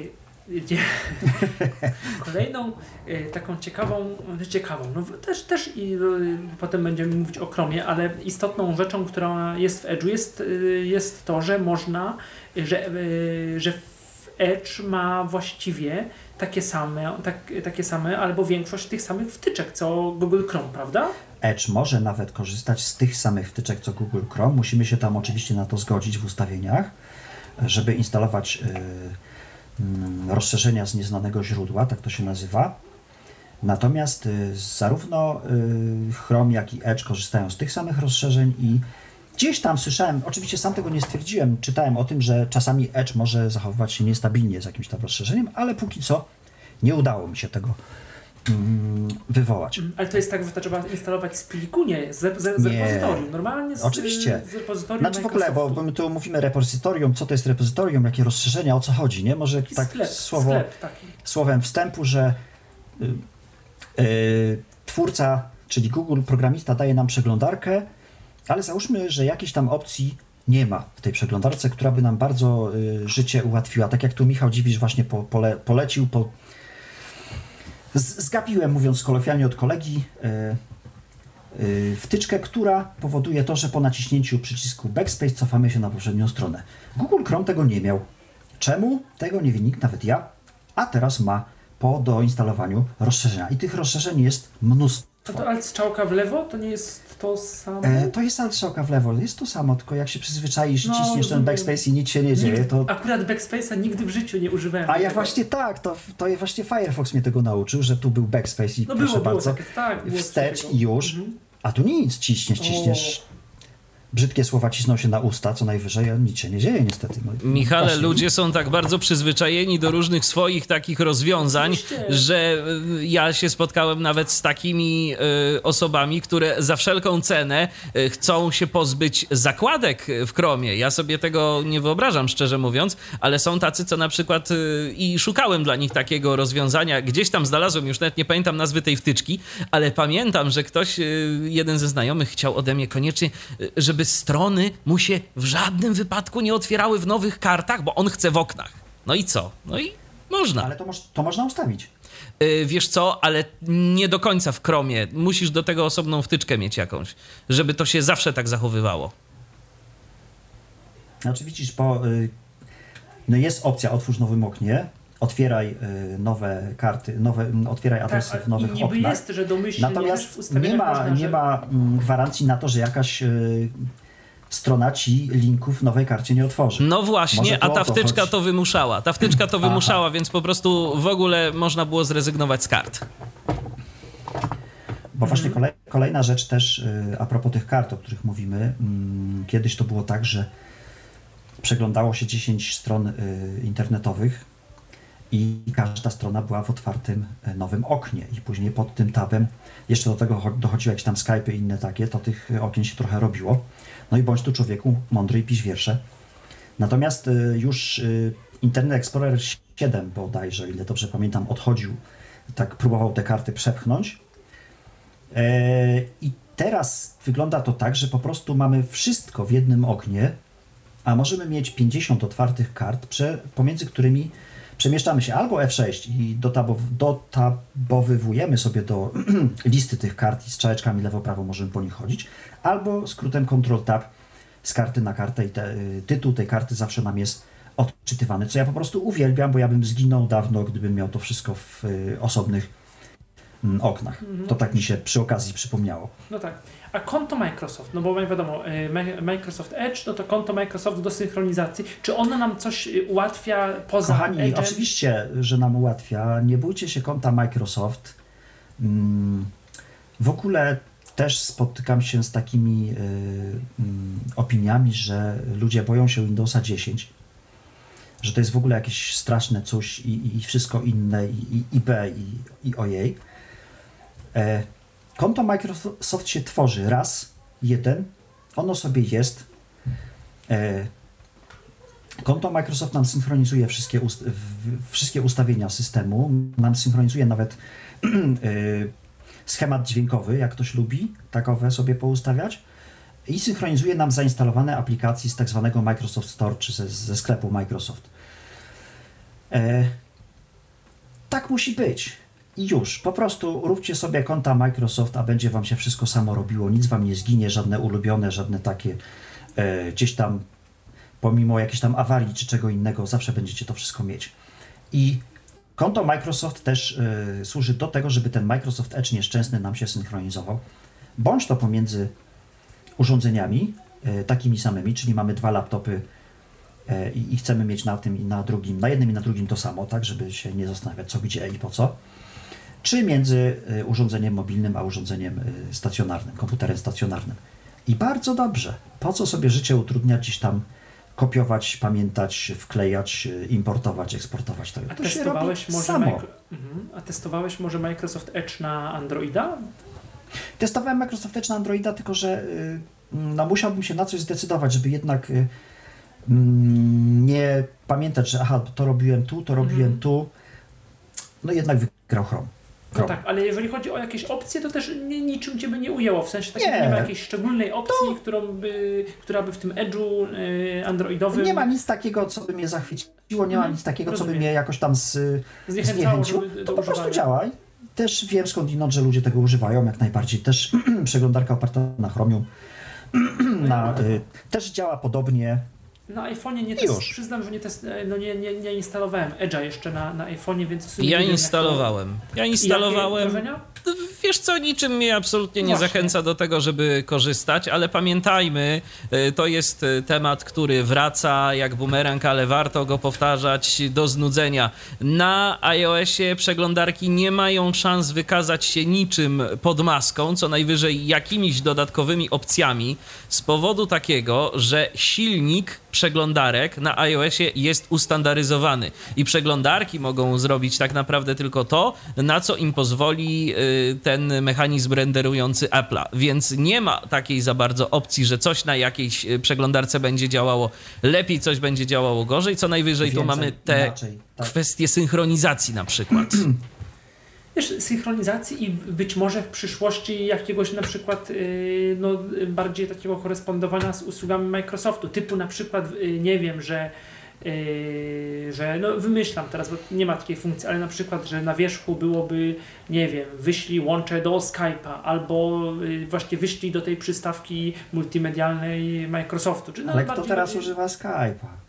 Kolejną y, taką ciekawą, ciekawą, no też, też i y, potem będziemy mówić o Chromie, ale istotną rzeczą, która jest w Edge'u jest, y, jest to, że można, że, że Edge ma właściwie takie same, tak, takie same albo większość tych samych wtyczek co Google Chrome, prawda? Edge może nawet korzystać z tych samych wtyczek co Google Chrome. Musimy się tam oczywiście na to zgodzić w ustawieniach, żeby instalować y, mm, rozszerzenia z nieznanego źródła, tak to się nazywa. Natomiast y, zarówno y, Chrome, jak i Edge korzystają z tych samych rozszerzeń i gdzieś tam słyszałem, oczywiście sam tego nie stwierdziłem, czytałem o tym, że czasami Edge może zachowywać się niestabilnie z jakimś tam rozszerzeniem, ale póki co nie udało mi się tego mm, wywołać. Ale to jest tak, że to trzeba instalować z pliku, nie, z, z, z repozytorium, normalnie z, Oczywiście. z repozytorium Znaczy w ogóle, bo my tu mówimy repozytorium, co to jest repozytorium, jakie rozszerzenia, o co chodzi, nie? Może Taki tak sklep, słowo, sklep słowem wstępu, że y, y, twórca, czyli Google, programista daje nam przeglądarkę, ale załóżmy, że jakiejś tam opcji nie ma w tej przeglądarce, która by nam bardzo y, życie ułatwiła. Tak jak tu Michał Dziwisz właśnie po, pole, polecił, po... Zgapiłem, mówiąc kolokwialnie od kolegi, y, y, wtyczkę, która powoduje to, że po naciśnięciu przycisku Backspace cofamy się na poprzednią stronę. Google Chrome tego nie miał. Czemu? Tego nie wie nikt, nawet ja. A teraz ma po doinstalowaniu rozszerzenia. I tych rozszerzeń jest mnóstwo. A to alt strzałka w lewo to nie jest to samo? E, to jest strzałka w lewo, jest to samo, tylko jak się przyzwyczaisz, No, ciśniesz ten backspace i nic się nie dzieje, Nigdy, to... Akurat backspace'a nigdy w życiu nie używałem. A ja tego. właśnie tak, to, to właśnie Firefox mnie tego nauczył, że tu był backspace i No proszę było, było bardzo, takie, tak. było coś wstecz i już, Mhm. a tu nic, ciśniesz, ciśniesz. Brzydkie słowa cisną się na usta, co najwyżej, a nic się nie dzieje niestety. No, Michale, właśnie. ludzie są tak bardzo przyzwyczajeni do różnych swoich takich rozwiązań, Oczywiście. że y, ja się spotkałem nawet z takimi y, osobami, które za wszelką cenę y, chcą się pozbyć zakładek w Chromie. Ja sobie tego nie wyobrażam, szczerze mówiąc, ale są tacy, co na przykład y, i szukałem dla nich takiego rozwiązania. Gdzieś tam znalazłem, już nawet nie pamiętam nazwy tej wtyczki, ale pamiętam, że ktoś, y, jeden ze znajomych chciał ode mnie koniecznie, y, żeby strony mu się w żadnym wypadku nie otwierały w nowych kartach, bo on chce w oknach. No i co? No i można. Ale to, moż, to można ustawić. Y, wiesz co, ale nie do końca w Chromie. Musisz do tego osobną wtyczkę mieć jakąś, żeby to się zawsze tak zachowywało. Znaczy widzisz, bo y, no jest opcja otwórz nowym oknie, otwieraj y, nowe karty, nowe, otwieraj adresy Tak, w nowych i niby oknach. jest, że domyślnie Natomiast nie ma, można, nie że- ma mm, gwarancji na to, że jakaś y, strona ci linków w nowej karcie nie otworzy. No właśnie, a ta wtyczka chodzi. to wymuszała. Ta wtyczka to Aha. wymuszała, więc po prostu w ogóle można było zrezygnować z kart. Bo właśnie kolej, kolejna rzecz też y, a propos tych kart, o których mówimy. mm, Kiedyś to było tak, że przeglądało się 10 stron internetowych i każda strona była w otwartym y, nowym oknie i później pod tym tabem jeszcze do tego cho- dochodziły jakieś tam Skype i inne takie, to tych y, okien się trochę robiło. No i bądź tu człowieku mądry i pisz wiersze. Natomiast y, już Internet Explorer 7 bodajże, ile dobrze pamiętam, odchodził, tak próbował te karty przepchnąć. E, I teraz wygląda to tak, że po prostu mamy wszystko w jednym oknie, a możemy mieć 50 otwartych kart, pomiędzy którymi przemieszczamy się albo F6 i dotabow, dotabowywujemy sobie do listy tych kart i strzałeczkami lewo-prawo możemy po nich chodzić, albo skrótem Ctrl-Tab z karty na kartę i te, y, tytuł tej karty zawsze nam jest odczytywany, co ja po prostu uwielbiam, bo ja bym zginął dawno, gdybym miał to wszystko w y, osobnych mm, oknach. To tak mi się przy okazji przypomniało. No tak. A konto Microsoft, no bo wiadomo, y, Mi- Microsoft Edge, no to konto Microsoft do synchronizacji. Czy ono nam coś y, ułatwia poza Kochani, Edge'em? oczywiście, że nam ułatwia. Nie bójcie się konta Microsoft. Mm, W ogóle też spotykam się z takimi y, mm, opiniami, że ludzie boją się Windowsa 10, że to jest w ogóle jakieś straszne coś i, i- wszystko inne, i, i, i B, i, i ojej. E, konto Microsoft się tworzy raz, jeden, ono sobie jest. E, Konto Microsoft nam synchronizuje wszystkie, ust- wszystkie ustawienia systemu, nam synchronizuje nawet y, schemat dźwiękowy, jak ktoś lubi takowe sobie poustawiać i synchronizuje nam zainstalowane aplikacje z tak zwanego Microsoft Store czy ze, ze sklepu Microsoft. E, tak musi być. I już, po prostu róbcie sobie konta Microsoft, a będzie wam się wszystko samo robiło, nic wam nie zginie, żadne ulubione, żadne takie e, gdzieś tam pomimo jakiejś tam awarii czy czego innego, zawsze będziecie to wszystko mieć. I konto Microsoft też y, służy do tego, żeby ten Microsoft Edge nieszczęsny nam się synchronizował, bądź to pomiędzy urządzeniami y, takimi samymi, czyli mamy dwa laptopy y, i, i chcemy mieć na tym i na drugim, na jednym i na drugim to samo, tak, żeby się nie zastanawiać co, gdzie i po co, czy między y, urządzeniem mobilnym a urządzeniem y, stacjonarnym, komputerem stacjonarnym. I bardzo dobrze. Po co sobie życie utrudniać gdzieś tam kopiować, pamiętać, wklejać, y, importować, eksportować. To, A to testowałeś może samo. Micro... mhm. A testowałeś może Microsoft Edge na Androida? Testowałem Microsoft Edge na Androida, tylko że y, no, musiałbym się na coś zdecydować, żeby jednak mm, nie pamiętać, że aha, to robiłem tu, to robiłem Mhm. tu. No jednak wygrał Chrome. No tak, ale jeżeli chodzi o jakieś opcje, to też nie, niczym cię by nie ujęło. W sensie takim Nie. nie, ma jakiejś szczególnej opcji, którą by, która by w tym Edge'u y, androidowym Nie ma nic takiego, co by mnie zachwyciło, nie ma Mhm, nic takiego, co by rozumiem. mnie jakoś tam z, zniechęciło. To do po prostu działa. też wiem skądinąd, że ludzie tego używają jak najbardziej. Też przeglądarka oparta na Chromium na, y, też działa podobnie. Na iPhone'ie nie test, już. przyznam, że nie, test, no nie, nie, nie instalowałem Edge'a jeszcze na, na iPhone'ie, więc w sumie Ja instalowałem. Ja To... Jakie instalowałem. Wiesz co, niczym mnie absolutnie nie Właśnie. zachęca do tego, żeby korzystać, ale pamiętajmy, y, to jest y, temat, który wraca jak bumerang, ale warto go powtarzać do znudzenia. Na iOSie przeglądarki nie mają szans wykazać się niczym pod maską, co najwyżej jakimiś dodatkowymi opcjami, z powodu takiego, że silnik przeglądarek na iOSie jest ustandaryzowany i przeglądarki mogą zrobić tak naprawdę tylko to, na co im pozwoli y, ten mechanizm renderujący Apple'a. Więc nie ma takiej za bardzo opcji, że coś na jakiejś y, przeglądarce będzie działało lepiej, coś będzie działało gorzej. Co najwyżej tu Więcej, mamy te inaczej, tak. kwestie synchronizacji na przykład. Wiesz, synchronizacji i być może w przyszłości jakiegoś na przykład yy, no, bardziej takiego korespondowania z usługami Microsoftu, typu na przykład, yy, nie wiem, że yy, że no wymyślam teraz, bo nie ma takiej funkcji, ale na przykład, że na wierzchu byłoby, nie wiem, wyślij łącze do Skype'a, albo właśnie wyślij do tej przystawki multimedialnej Microsoftu. Czy no, Ale kto teraz używa Skype'a?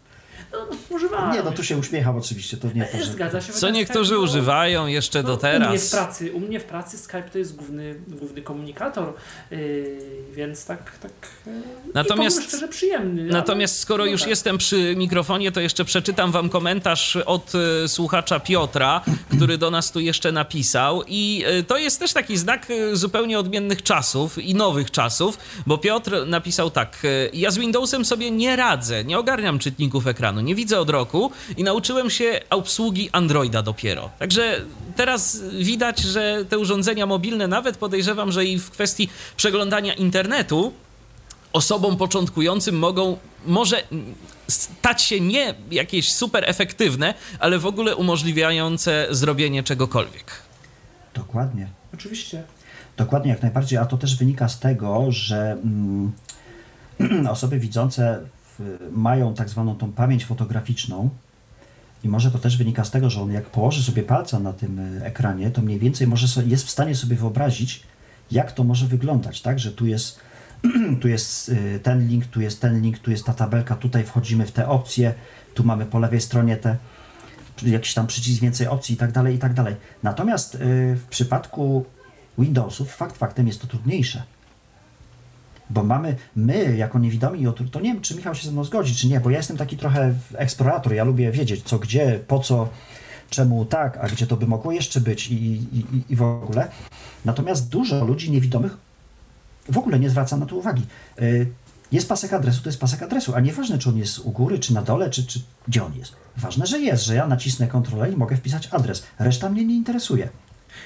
No. Nie, no tu się uśmiecham oczywiście, to nie to, że... Zgadza się. Co niektórzy Skype, no, używają jeszcze do no, U mnie, w teraz. pracy, u mnie w pracy Skype to jest główny, główny komunikator, yy, więc tak, tak. Yy, Natomiast- i szczerze przyjemny. Natomiast skoro ale, już no tak. jestem przy mikrofonie, to jeszcze przeczytam wam komentarz od e, słuchacza Piotra, który do nas tu jeszcze napisał. I e, to jest też taki znak e, zupełnie odmiennych czasów i nowych czasów, bo Piotr napisał tak: e, Ja z Windowsem sobie nie radzę, nie ogarniam czytników ekranu, nie widzę od roku i nauczyłem się obsługi Androida dopiero. Także teraz widać, że te urządzenia mobilne, nawet podejrzewam, że i w kwestii przeglądania internetu, osobom początkującym mogą, może stać się nie jakieś super efektywne, ale w ogóle umożliwiające zrobienie czegokolwiek. Dokładnie. Oczywiście. Dokładnie, jak najbardziej, a to też wynika z tego, że mm, osoby widzące mają tak zwaną tą pamięć fotograficzną i może to też wynika z tego, że on jak położy sobie palca na tym y, ekranie, to mniej więcej może so, jest w stanie sobie wyobrazić, jak to może wyglądać, tak, że tu jest, tu jest y, ten link, tu jest ten link, tu jest ta tabelka, tutaj wchodzimy w te opcje, tu mamy po lewej stronie te jakiś tam przycisk, więcej opcji i tak dalej, i tak dalej. Natomiast y, w przypadku Windowsów fakt faktem jest to trudniejsze. Bo mamy, my jako niewidomi, to to nie wiem, czy Michał się ze mną zgodzi, czy nie, bo ja jestem taki trochę eksplorator, ja lubię wiedzieć co, gdzie, po co, czemu tak, a gdzie to by mogło jeszcze być i, i, i- i w ogóle. Natomiast dużo ludzi niewidomych w ogóle nie zwraca na to uwagi. Y, Jest pasek adresu, to jest pasek adresu, a nieważne, czy on jest u góry, czy na dole, czy, czy gdzie on jest. Ważne, że jest, że ja nacisnę Ctrl i mogę wpisać adres. Reszta mnie nie interesuje.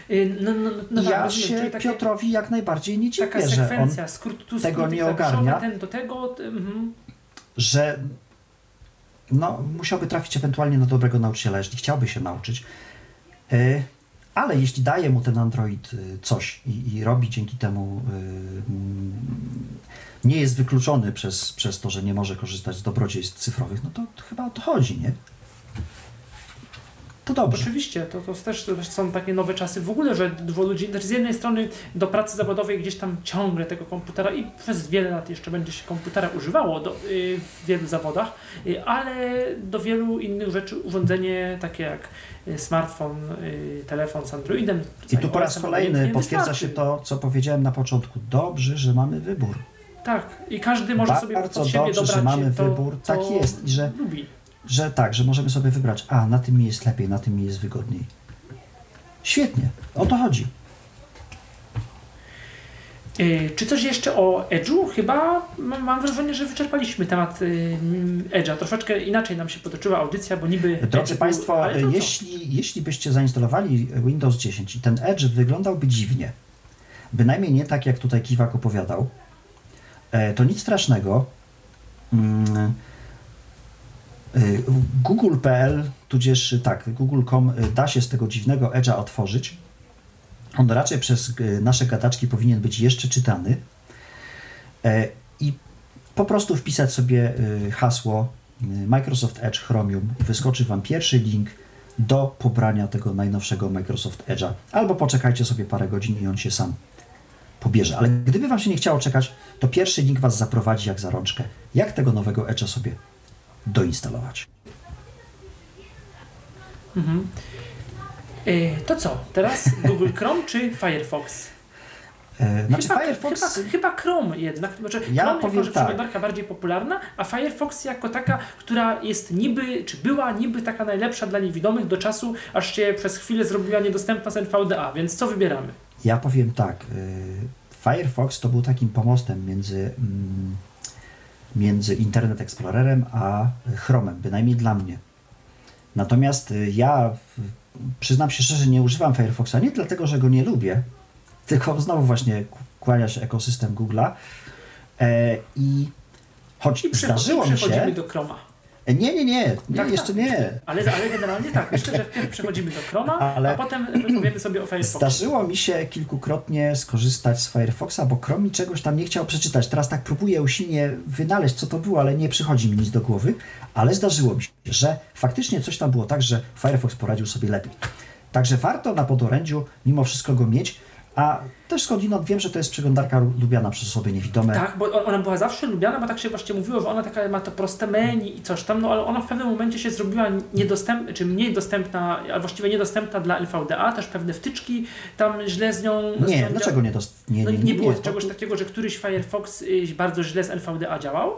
Yy, no, no, no, tak, ja rozumiem, się takie- Piotrowi jak najbardziej nie Taka dziwię, że on, sekwencja, skrót, tu tego skróty nie ogarnia. Ten do tego, mhm. że no, musiałby trafić ewentualnie na dobrego nauczyciela, jeśli chciałby się nauczyć. Y, Ale jeśli daje mu ten Android y, coś i, i robi dzięki temu, y, nie jest wykluczony przez, przez to, że nie może korzystać z dobrodziejstw cyfrowych, no to chyba o to chodzi, nie? To dobrze. Oczywiście, to, to też są takie nowe czasy w ogóle, że dużo ludzi znaczy z jednej strony do pracy zawodowej gdzieś tam ciągle tego komputera i przez wiele lat jeszcze będzie się komputera używało do, y, w wielu zawodach, y, ale do wielu innych rzeczy urządzenie takie jak y, smartfon, telefon z Androidem. I tu po raz kolejny potwierdza się to, co powiedziałem na początku. Dobrze, że mamy wybór. Tak, i każdy może sobie pod siebie dobrze, dobrać że mamy to, wybór. Tak jest. I że lubi. Że tak, że możemy sobie wybrać, a na tym mi jest lepiej, na tym mi jest wygodniej. Świetnie, o to chodzi. Y, Czy coś jeszcze o Edge'u? Chyba mam, mam wrażenie, że wyczerpaliśmy temat y, Edge'a. Troszeczkę inaczej nam się potoczyła audycja, bo niby. Drodzy Edge Państwo, jeśli, jeśli byście zainstalowali Windows 10 i ten Edge wyglądałby dziwnie, bynajmniej nie tak, jak tutaj Kiwak opowiadał, e, to nic strasznego. Mm, Google.pl, tudzież tak, google.com y, da się z tego dziwnego Edge'a otworzyć. On raczej przez y, nasze gadaczki powinien być jeszcze czytany. E, I po prostu wpisać sobie y, hasło y, Microsoft Edge Chromium i wyskoczy Wam pierwszy link do pobrania tego najnowszego Microsoft Edge'a. Albo poczekajcie sobie parę godzin i on się sam pobierze. Ale gdyby Wam się nie chciało czekać, to pierwszy link Was zaprowadzi jak za rączkę, jak tego nowego Edge'a sobie doinstalować. Mhm. Y, To co? Teraz Google Chrome czy Firefox? E, Znaczy chyba, Firefox... chyba, chyba Chrome jednak. Znaczy, Ja Chrome powiem jako tak. przeglądarka bardziej popularna, a Firefox jako taka, która jest niby, czy była niby taka najlepsza dla niewidomych do czasu, aż się przez chwilę zrobiła niedostępna z NVDA, więc co wybieramy? Ja powiem tak. y, Firefox to był takim pomostem między, mm, między Internet Explorerem a Chromem, bynajmniej dla mnie. Natomiast y, ja przyznam się szczerze, nie używam Firefoxa nie dlatego, że go nie lubię, tylko znowu właśnie kłania się ekosystem Google'a. E, I choć I zdarzyło mi przechodzimy się. do Chroma. Nie, nie, nie, nie Tak, jeszcze tak. nie. Ale, ale generalnie tak, myślę, że wpierw przechodzimy do Chroma, Ale- a potem powiemy sobie o Firefoxie. Zdarzyło mi się kilkukrotnie skorzystać z Firefoxa, bo Chrome mi czegoś tam nie chciał przeczytać. Teraz tak próbuję usilnie wynaleźć, co to było, ale nie przychodzi mi nic do głowy. Ale zdarzyło mi się, że faktycznie coś tam było tak, że Firefox poradził sobie lepiej. Także warto na podorędziu mimo wszystko go mieć, a też skądinąd wiem, że to jest przeglądarka lubiana przez osoby niewidome. Tak, bo ona była zawsze lubiana, bo tak się właśnie mówiło, że ona taka ma to proste menu i coś tam, no ale ona w pewnym momencie się zrobiła niedostępna, czy mniej dostępna, a właściwie niedostępna dla NVDA, też pewne wtyczki tam źle z nią... z Nie, nią dlaczego nie, dost... nie, No nie, nie, nie, było to- czegoś takiego, że któryś Firefox y, bardzo źle z NVDA działał?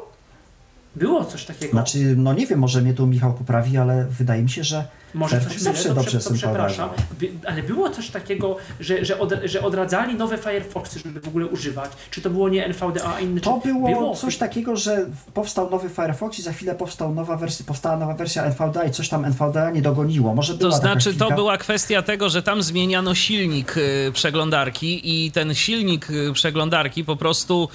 Było coś takiego. Znaczy, no nie wiem, może mnie tu Michał poprawi, ale wydaje mi się, że Może coś mylę, zawsze to, dobrze prze, to przepraszam. Ale było coś takiego, że, że, od, że odradzali nowe Firefoxy, żeby w ogóle używać. Czy to było nie NVDA, a inny? To czy... było, coś takiego, że powstał nowy Firefox i za chwilę powstał nowa wersja, powstała nowa wersja NVDA i coś tam NVDA nie dogoniło. Może To znaczy, to była kwestia tego, że tam zmieniano silnik y, przeglądarki i ten silnik y, przeglądarki po prostu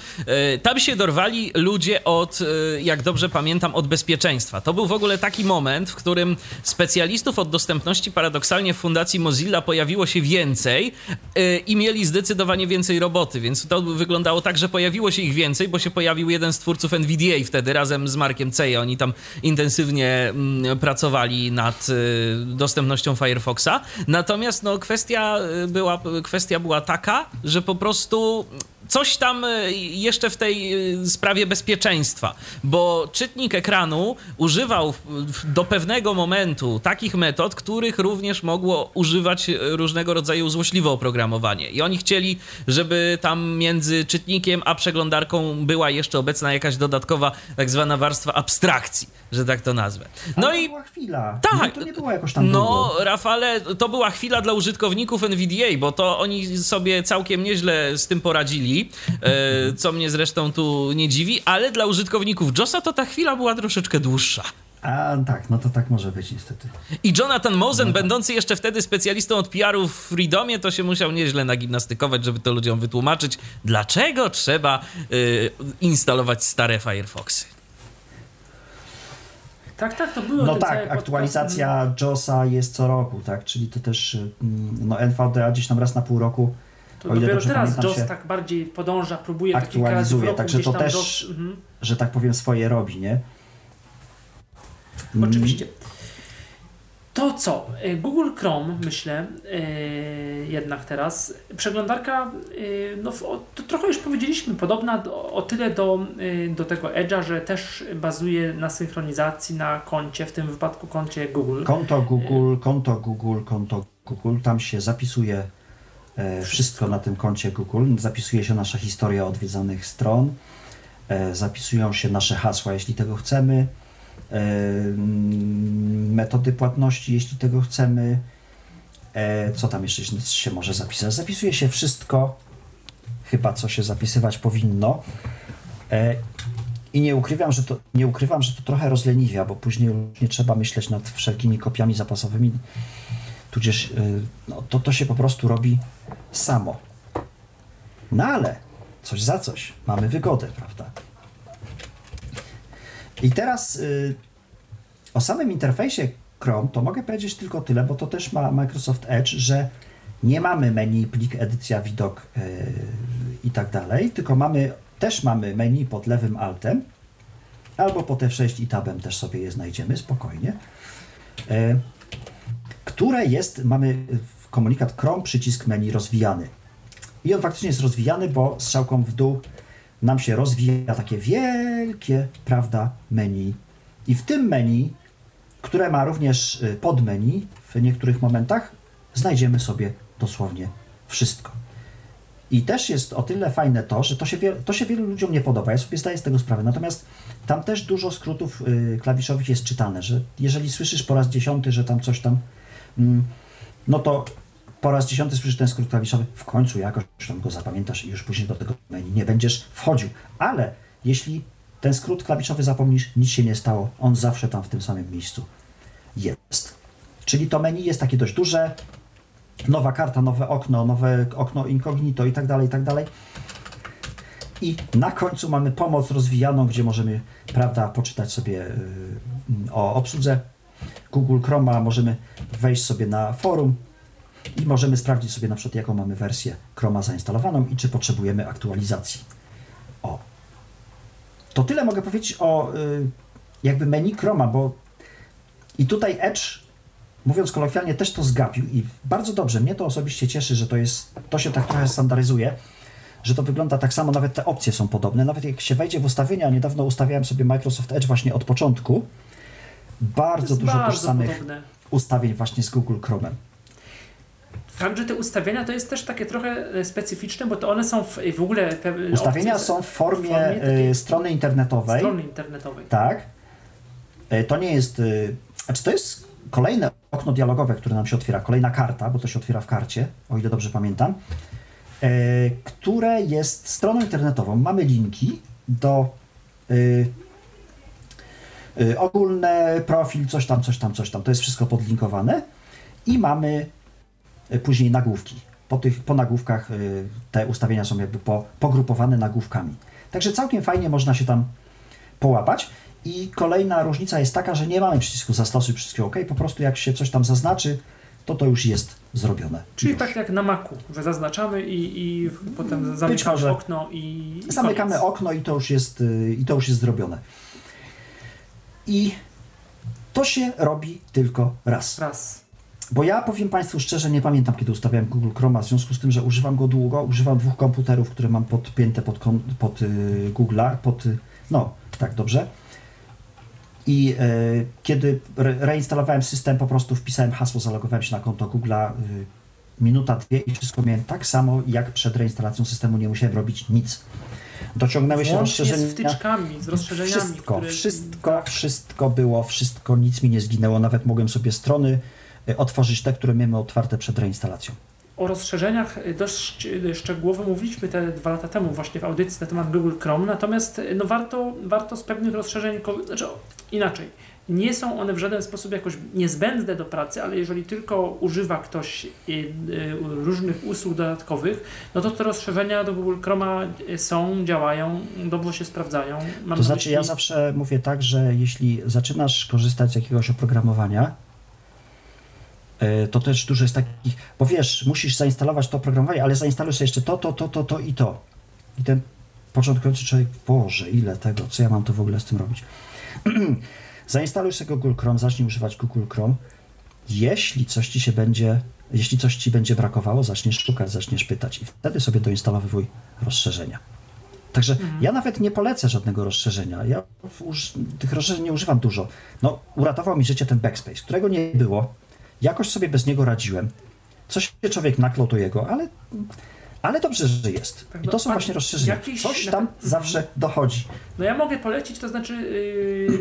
y, tam się dorwali ludzie od, y, jak dobrze pamiętam, od bezpieczeństwa. To był w ogóle taki moment, w którym specjalistów od dostępności paradoksalnie w Fundacji Mozilla pojawiło się więcej y, i mieli zdecydowanie więcej roboty, więc to wyglądało tak, że pojawiło się ich więcej, bo się pojawił jeden z twórców NVDA wtedy razem z Markiem Ceje. Oni tam intensywnie mm, pracowali nad y, dostępnością Firefoxa. Natomiast no, kwestia, y, była, kwestia była taka, że po prostu coś tam y, jeszcze w tej y, sprawie bezpieczeństwa, bo czytnik ekranu używał do pewnego momentu takich metod, których również mogło używać różnego rodzaju złośliwe oprogramowanie. I oni chcieli, żeby tam między czytnikiem a przeglądarką była jeszcze obecna jakaś dodatkowa tak zwana warstwa abstrakcji, że tak to nazwę. No Ale i to była chwila. Tak. No, to nie było jakoś tam no, długo. Rafale, to była chwila dla użytkowników NVDA, bo to oni sobie całkiem nieźle z tym poradzili, e, co mnie zresztą tu nie dziwi, ale dla użytkowników JOSa to ta chwila była troszeczkę dłuższa. A tak, no to tak może być niestety. I Jonathan Mosen, będący jeszcze wtedy specjalistą od PR-u w Freedomie, to się musiał nieźle nagimnastykować, żeby to ludziom wytłumaczyć, dlaczego trzeba y, instalować stare Firefoxy. Tak, tak, to było. No tak, aktualizacja JOSa jest co roku, tak? Czyli to też mm, no NVDA gdzieś tam raz na pół roku To o ile dopiero teraz JOS tak bardziej podąża, próbuje aktualizuje, także to też- mhm. że tak powiem, swoje robi, nie? Mm, Oczywiście. To co? E, Google Chrome, myślę, e, jednak teraz. Przeglądarka, e, no o, to trochę już powiedzieliśmy, podobna do, o tyle do, e, do tego Edge'a, że też bazuje na synchronizacji na koncie, w tym wypadku koncie Google. Konto Google, konto Google, konto Google, tam się zapisuje e, wszystko na tym koncie Google. Zapisuje się nasza historia odwiedzanych stron, e, zapisują się nasze hasła, jeśli tego chcemy, metody płatności, jeśli tego chcemy. E, co tam jeszcze się- może zapisać? Zapisuje się wszystko, chyba co się zapisywać powinno. E, i nie ukrywam, że to, nie ukrywam, że to trochę rozleniwia, bo później już nie trzeba myśleć nad wszelkimi kopiami zapasowymi, tudzież y, no, to, to się po prostu robi samo. No ale coś za coś, mamy wygodę, prawda? I teraz y, o samym interfejsie Chrome to mogę powiedzieć tylko tyle, bo to też ma Microsoft Edge, że nie mamy menu, plik, edycja, widok yy, i tak dalej, tylko mamy, też mamy menu pod lewym altem, albo pod F6 i tabem też sobie je znajdziemy spokojnie. Yy, które jest, mamy komunikat Chrome, przycisk menu rozwijany. I on faktycznie jest rozwijany, bo strzałką w dół nam się rozwija takie wielkie, prawda, menu. I w tym menu, które ma również y, podmenu w niektórych momentach, znajdziemy sobie dosłownie wszystko. I też jest o tyle fajne to, że to się, to się wielu ludziom nie podoba. Ja sobie zdaję z tego sprawę. Natomiast tam też dużo skrótów y, klawiszowych jest czytane, że jeżeli słyszysz po raz dziesiąty, że tam coś tam, mm, no to po raz dziesiąty słyszysz ten skrót klawiszowy, w końcu jakoś tam go zapamiętasz i już później do tego menu nie będziesz wchodził. Ale jeśli ten skrót klawiszowy zapomnisz, nic się nie stało, on zawsze tam w tym samym miejscu jest. Czyli to menu jest takie dość duże, nowa karta, nowe okno, nowe okno incognito i tak dalej, i tak dalej. I na końcu mamy pomoc rozwijaną, gdzie możemy, prawda, poczytać sobie y, o obsłudze Google Chroma, możemy wejść sobie na forum i możemy sprawdzić sobie na przykład, jaką mamy wersję Chroma zainstalowaną i czy potrzebujemy aktualizacji. O. To tyle mogę powiedzieć o y, jakby menu Chroma, bo i tutaj Edge mówiąc kolokwialnie, też to zgapił i bardzo dobrze. Mnie to osobiście cieszy, że to jest, to się tak trochę standaryzuje, że to wygląda tak samo, nawet te opcje są podobne. Nawet jak się wejdzie w ustawienia, niedawno ustawiałem sobie Microsoft Edge właśnie od początku, bardzo dużo bardzo tożsamych podobne. ustawień właśnie z Google Chrome. Fakt, że te ustawienia to jest też takie trochę e, specyficzne, bo to one są w, w ogóle... pe- Ustawienia opcje- są w formie, formie takiej y, strony internetowej. strony internetowej. Tak. To nie jest. Znaczy, to jest kolejne okno dialogowe, które nam się otwiera, kolejna karta, bo to się otwiera w karcie, o ile dobrze pamiętam, które jest stroną internetową. Mamy linki do ogólny profil, coś tam, coś tam, coś tam. To jest wszystko podlinkowane. I mamy później nagłówki. Po, tych, po nagłówkach y, te ustawienia są jakby po, pogrupowane nagłówkami. Także całkiem fajnie można się tam połapać. I kolejna różnica jest taka, że nie mamy przycisku zastosuj, przycisku OK, po prostu jak się coś tam zaznaczy, to to już jest zrobione. Czyli Już. tak jak na Macu, że zaznaczamy i, i potem zamykamy może. okno i i Zamykamy koniec. okno i to już jest, y, i to już jest zrobione. I to się robi tylko raz. Raz. Bo ja powiem Państwu szczerze, nie pamiętam kiedy ustawiałem Google Chroma, w związku z tym, że używam go długo, używam dwóch komputerów, które mam podpięte pod, pod y, Google'a, pod, y, no tak dobrze. I y, kiedy re- reinstalowałem system, po prostu wpisałem hasło, zalogowałem się na konto Google'a, y, minuta, dwie i wszystko miałem tak samo jak przed reinstalacją systemu, nie musiałem robić nic. Dociągnęły się Włącznie z rozszerzenia. wtyczkami, z rozszerzeniami, Wszystko, które... wszystko, tak. wszystko było, wszystko, nic mi nie zginęło. Nawet mogłem sobie strony otworzyć te, które miemy otwarte przed reinstalacją. O rozszerzeniach y, dość y, szczegółowo mówiliśmy te dwa lata temu właśnie w audycji na temat Google Chrome, natomiast y, no warto, warto z pewnych rozszerzeń, znaczy inaczej, nie są one w żaden sposób jakoś niezbędne do pracy, ale jeżeli tylko używa ktoś y, y, różnych usług dodatkowych, no to te rozszerzenia do Google Chroma y, są, działają, dobrze się sprawdzają. Mam To na znaczy, myśli- ja zawsze mówię tak, że jeśli zaczynasz korzystać z jakiegoś oprogramowania, y, to też dużo jest takich, bo wiesz, musisz zainstalować to oprogramowanie, ale zainstaluj sobie jeszcze to, to, to, to, to i to. I ten początkujący człowiek, Boże, ile tego, co ja mam to w ogóle z tym robić? Zainstaluj sobie Google Chrome, zacznij używać Google Chrome. Jeśli coś ci się będzie, jeśli coś ci będzie brakowało, zaczniesz szukać, zaczniesz pytać i wtedy sobie doinstalowuj rozszerzenia. Także ja nawet nie polecę żadnego rozszerzenia. Ja uż, tych rozszerzeń nie używam dużo. No, uratował mi życie ten backspace, którego nie było. Jakoś sobie bez niego radziłem. Coś się człowiek naklął do jego, ale, ale dobrze, że jest. I no, to są właśnie rozszerzenia. Coś tam zawsze dochodzi. No ja mogę polecić, to znaczy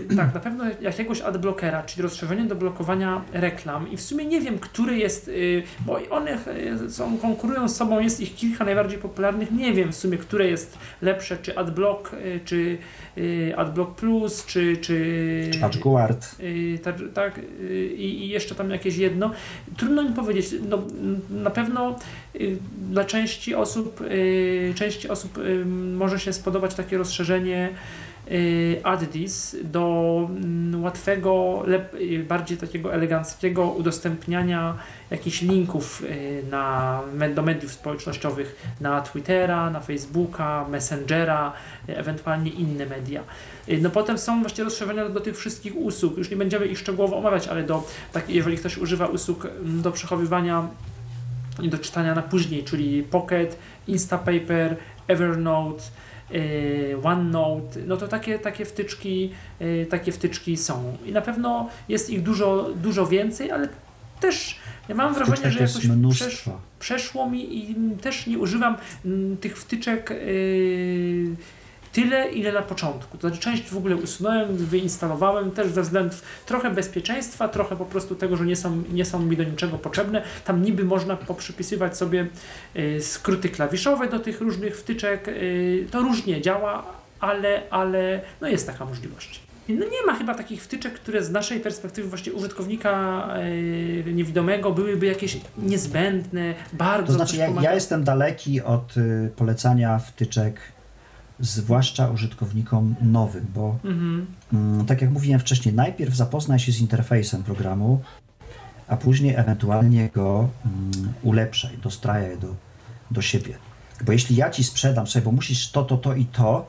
yy, tak, na pewno jakiegoś adblockera, czyli rozszerzenie do blokowania reklam i w sumie nie wiem, który jest, yy, bo one yy, są, konkurują z sobą, jest ich kilka najbardziej popularnych, nie wiem w sumie, które jest lepsze, czy adblock, yy, czy yy, adblock plus, czy... czy Edgeguard. Yy, tak, tak i, jeszcze tam jakieś jedno. Trudno mi powiedzieć. No, na pewno dla części osób, części osób może się spodobać takie rozszerzenie y, add this do mm, łatwego, y, bardziej takiego eleganckiego udostępniania jakichś linków y, na, do mediów społecznościowych, na Twittera, na Facebooka, Messengera, ewentualnie inne media. No potem są właśnie rozszerzenia do tych wszystkich usług. Już nie będziemy ich szczegółowo omawiać, ale do, tak, jeżeli ktoś używa usług mm, do przechowywania i do czytania na później, czyli Pocket, Instapaper, Evernote, OneNote, no to takie, takie, wtyczki, y, takie wtyczki są. I na pewno jest ich dużo, dużo więcej, ale też ja mam wrażenie, Wtyczek że jest jakoś przesz, przeszło mi i też nie używam mm, tych wtyczek yy, tyle, ile na początku. To znaczy część w ogóle usunąłem, wyinstalowałem też ze względów trochę bezpieczeństwa, trochę po prostu tego, że nie są, nie są mi do niczego potrzebne. Tam niby można poprzypisywać sobie yy, skróty klawiszowe do tych różnych wtyczek. Yy, to różnie działa, ale, ale no jest taka możliwość. No nie ma chyba takich wtyczek, które z naszej perspektywy właśnie użytkownika yy, niewidomego byłyby jakieś niezbędne, bardzo To znaczy, ja, ja jestem daleki od y, polecania wtyczek, zwłaszcza użytkownikom nowym, bo Mhm. mm, tak jak mówiłem wcześniej, najpierw zapoznaj się z interfejsem programu, a później ewentualnie go mm, ulepszaj, dostrajaj do, do siebie. Bo jeśli ja ci sprzedam sobie, bo musisz to, to, to i to,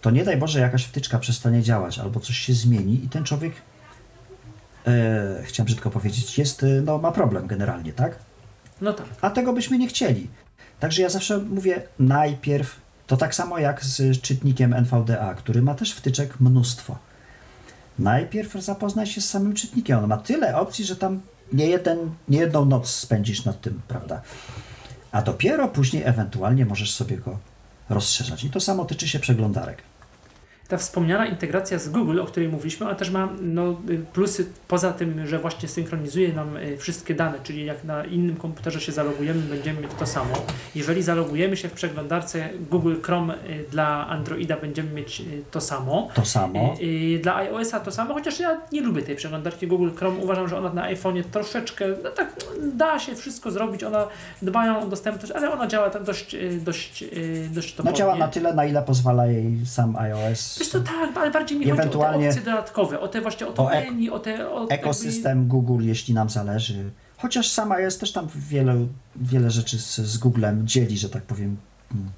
to nie daj Boże jakaś wtyczka przestanie działać albo coś się zmieni i ten człowiek, e, chciałem brzydko powiedzieć, jest, y, no ma problem generalnie, tak? No tak. A tego byśmy nie chcieli. Także ja zawsze mówię najpierw, to tak samo jak z czytnikiem NVDA, który ma też wtyczek mnóstwo. Najpierw zapoznaj się z samym czytnikiem. On ma tyle opcji, że tam nie, jeden, nie jedną noc spędzisz nad tym, prawda? A dopiero później ewentualnie możesz sobie go rozszerzać. I to samo tyczy się przeglądarek. Ta wspomniana integracja z Google, o której mówiliśmy, ona też ma no, y, plusy poza tym, że właśnie synchronizuje nam y, wszystkie dane, czyli jak na innym komputerze się zalogujemy, będziemy mieć to samo. Jeżeli zalogujemy się w przeglądarce Google Chrome y, dla Androida, będziemy mieć to samo. To samo. Dla iOS-a to samo, chociaż ja nie lubię tej przeglądarki Google Chrome. Uważam, że ona na iPhone'ie troszeczkę, no tak, da się wszystko zrobić. Ona dbają o dostępność, ale ona działa tak dość, dość, dość No topornie. działa na tyle, na ile pozwala jej sam iOS. Wiesz to tak, ale bardziej mi chodzi o te Ewentualnie- opcje dodatkowe, o te właśnie o to menu, o te... O ekosystem Google, jeśli nam zależy. Chociaż sama jest też tam wiele, wiele rzeczy z, z Googlem dzieli, że tak powiem. Mm.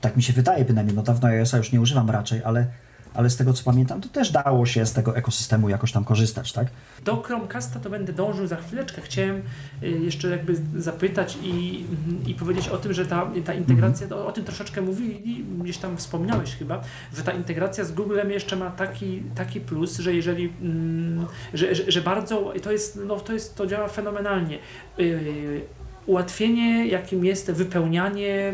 Tak mi się wydaje bynajmniej. No dawno iOS-a już nie używam raczej, ale, ale z tego co pamiętam, to też dało się z tego ekosystemu jakoś tam korzystać, tak? Do Chromecasta to będę dążył za chwileczkę. Chciałem y, jeszcze jakby zapytać i, i powiedzieć o tym, że ta, ta integracja, Mhm. o, o tym troszeczkę mówili, gdzieś tam wspomniałeś chyba, że ta integracja z Googlem jeszcze ma taki, taki plus, że jeżeli, mm, że, że, że bardzo, to jest, no to jest, to działa fenomenalnie. Y, ułatwienie, jakim jest wypełnianie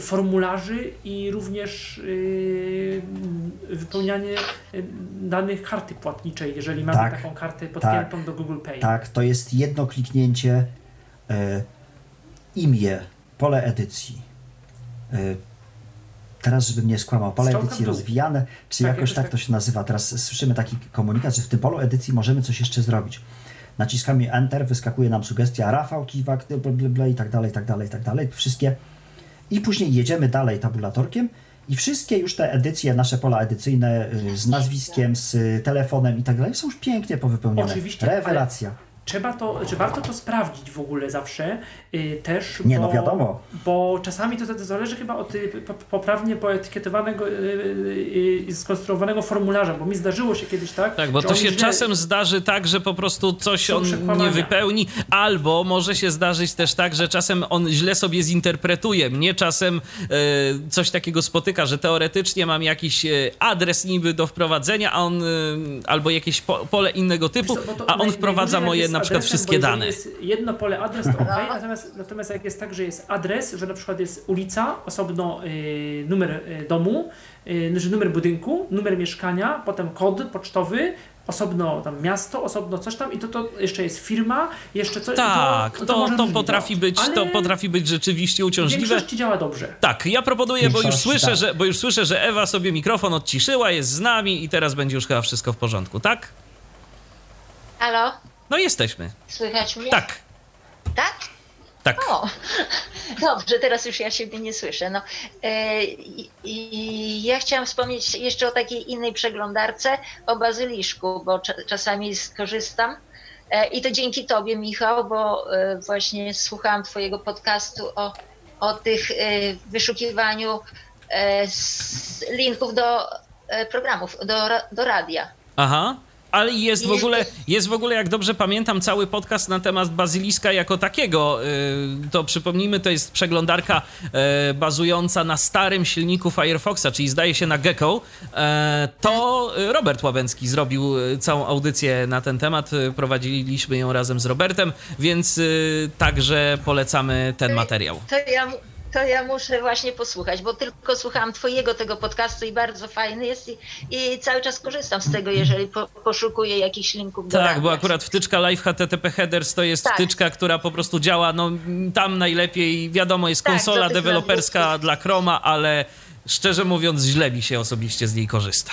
formularzy i również y, wypełnianie y, danych karty płatniczej, jeżeli mamy Tak, taką kartę podpiętą do Google Pay. Tak, to jest jedno kliknięcie, e, imię, pole edycji. E, teraz, żebym nie skłamał, pole Strzałka edycji rozwijane, czy Tak, jakoś jakoś tak tak. to się nazywa. Teraz słyszymy taki komunikat, że w tym polu edycji możemy coś jeszcze zrobić. Naciskamy Enter, wyskakuje nam sugestia Rafał, Kiwak, bla, bla, bla, i tak dalej, i tak dalej, i tak dalej. Wszystkie. I później jedziemy dalej tabulatorkiem i wszystkie już te edycje, nasze pola edycyjne y, z nazwiskiem, z telefonem i tak dalej są już pięknie powypełnione. Oczywiście, ale- Rewelacja. Trzeba to, czy warto to sprawdzić w ogóle zawsze y, też, Nie, bo, no wiadomo. bo czasami to, to zależy chyba od y, po- poprawnie poetykietowanego y, y, y, skonstruowanego formularza, bo mi zdarzyło się kiedyś tak, Tak, bo to się źle- czasem zdarzy tak, że po prostu coś on nie wypełni, albo może się zdarzyć też tak, że czasem on źle sobie zinterpretuje. Mnie czasem e, coś takiego spotyka, że teoretycznie mam jakiś e, adres niby do wprowadzenia, a on e, albo jakieś po, pole innego typu, co, a on wprowadza moje na przykład adresem, wszystkie dane. Jest jedno pole adres to ok, natomiast, natomiast jak jest tak, że jest adres, że na przykład jest ulica, osobno y, numer y, domu, y, że numer budynku, numer mieszkania, potem kod pocztowy, osobno tam miasto, osobno coś tam i to, to jeszcze jest firma, jeszcze coś. Tak, to, to, może różnie potrafi być, to Ale potrafi być rzeczywiście W uciążliwe. większości działa dobrze. Tak, ja proponuję, bo już, słyszę, tak. że, bo już słyszę, że Ewa sobie mikrofon odciszyła, jest z nami i teraz będzie już chyba wszystko w porządku, tak? Halo? No jesteśmy. Słychać mnie? Tak, Tak? tak. O! Dobrze, teraz już ja siebie nie słyszę. No, e, i, i ja chciałam wspomnieć jeszcze o takiej innej przeglądarce, o bazyliszku, bo cza, czasami skorzystam. E, I to dzięki Tobie, Michał, bo e, właśnie słuchałam Twojego podcastu o, o tych wyszukiwaniu linków do programów, do, do radia. Aha. Ale jest w ogóle, jest w ogóle, jak dobrze pamiętam, cały podcast na temat bazyliska jako takiego. Yy, To przypomnijmy, to jest przeglądarka e, bazująca na starym silniku Firefoxa, czyli zdaje się na Gecko. E, To Robert Łabęcki zrobił całą audycję na ten temat. Prowadziliśmy ją razem z Robertem, więc także polecamy ten materiał. To ja, to ja muszę właśnie posłuchać, bo tylko słuchałam Twojego tego podcastu i bardzo fajny jest i, i cały czas korzystam z tego, jeżeli po, poszukuję jakichś linków Tak, bo akurat wtyczka Live HTTP Headers to jest Tak. wtyczka, która po prostu działa, no tam najlepiej, wiadomo, jest Tak, konsola deweloperska dla Chroma, ale szczerze mówiąc źle mi się osobiście z niej korzysta.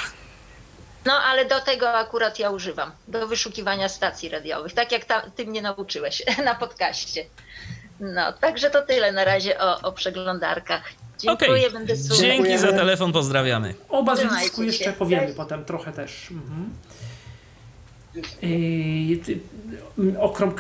No ale do tego akurat ja używam, do wyszukiwania stacji radiowych, tak jak ta, Ty mnie nauczyłeś na podcaście. No, także to tyle na razie o, o przeglądarkach. Dziękuję, Okej. będę słuchać. Dzięki za telefon, pozdrawiamy. O bazylisku Trzymajcie jeszcze się. powiemy Cześć. potem trochę też. Mhm. Yy,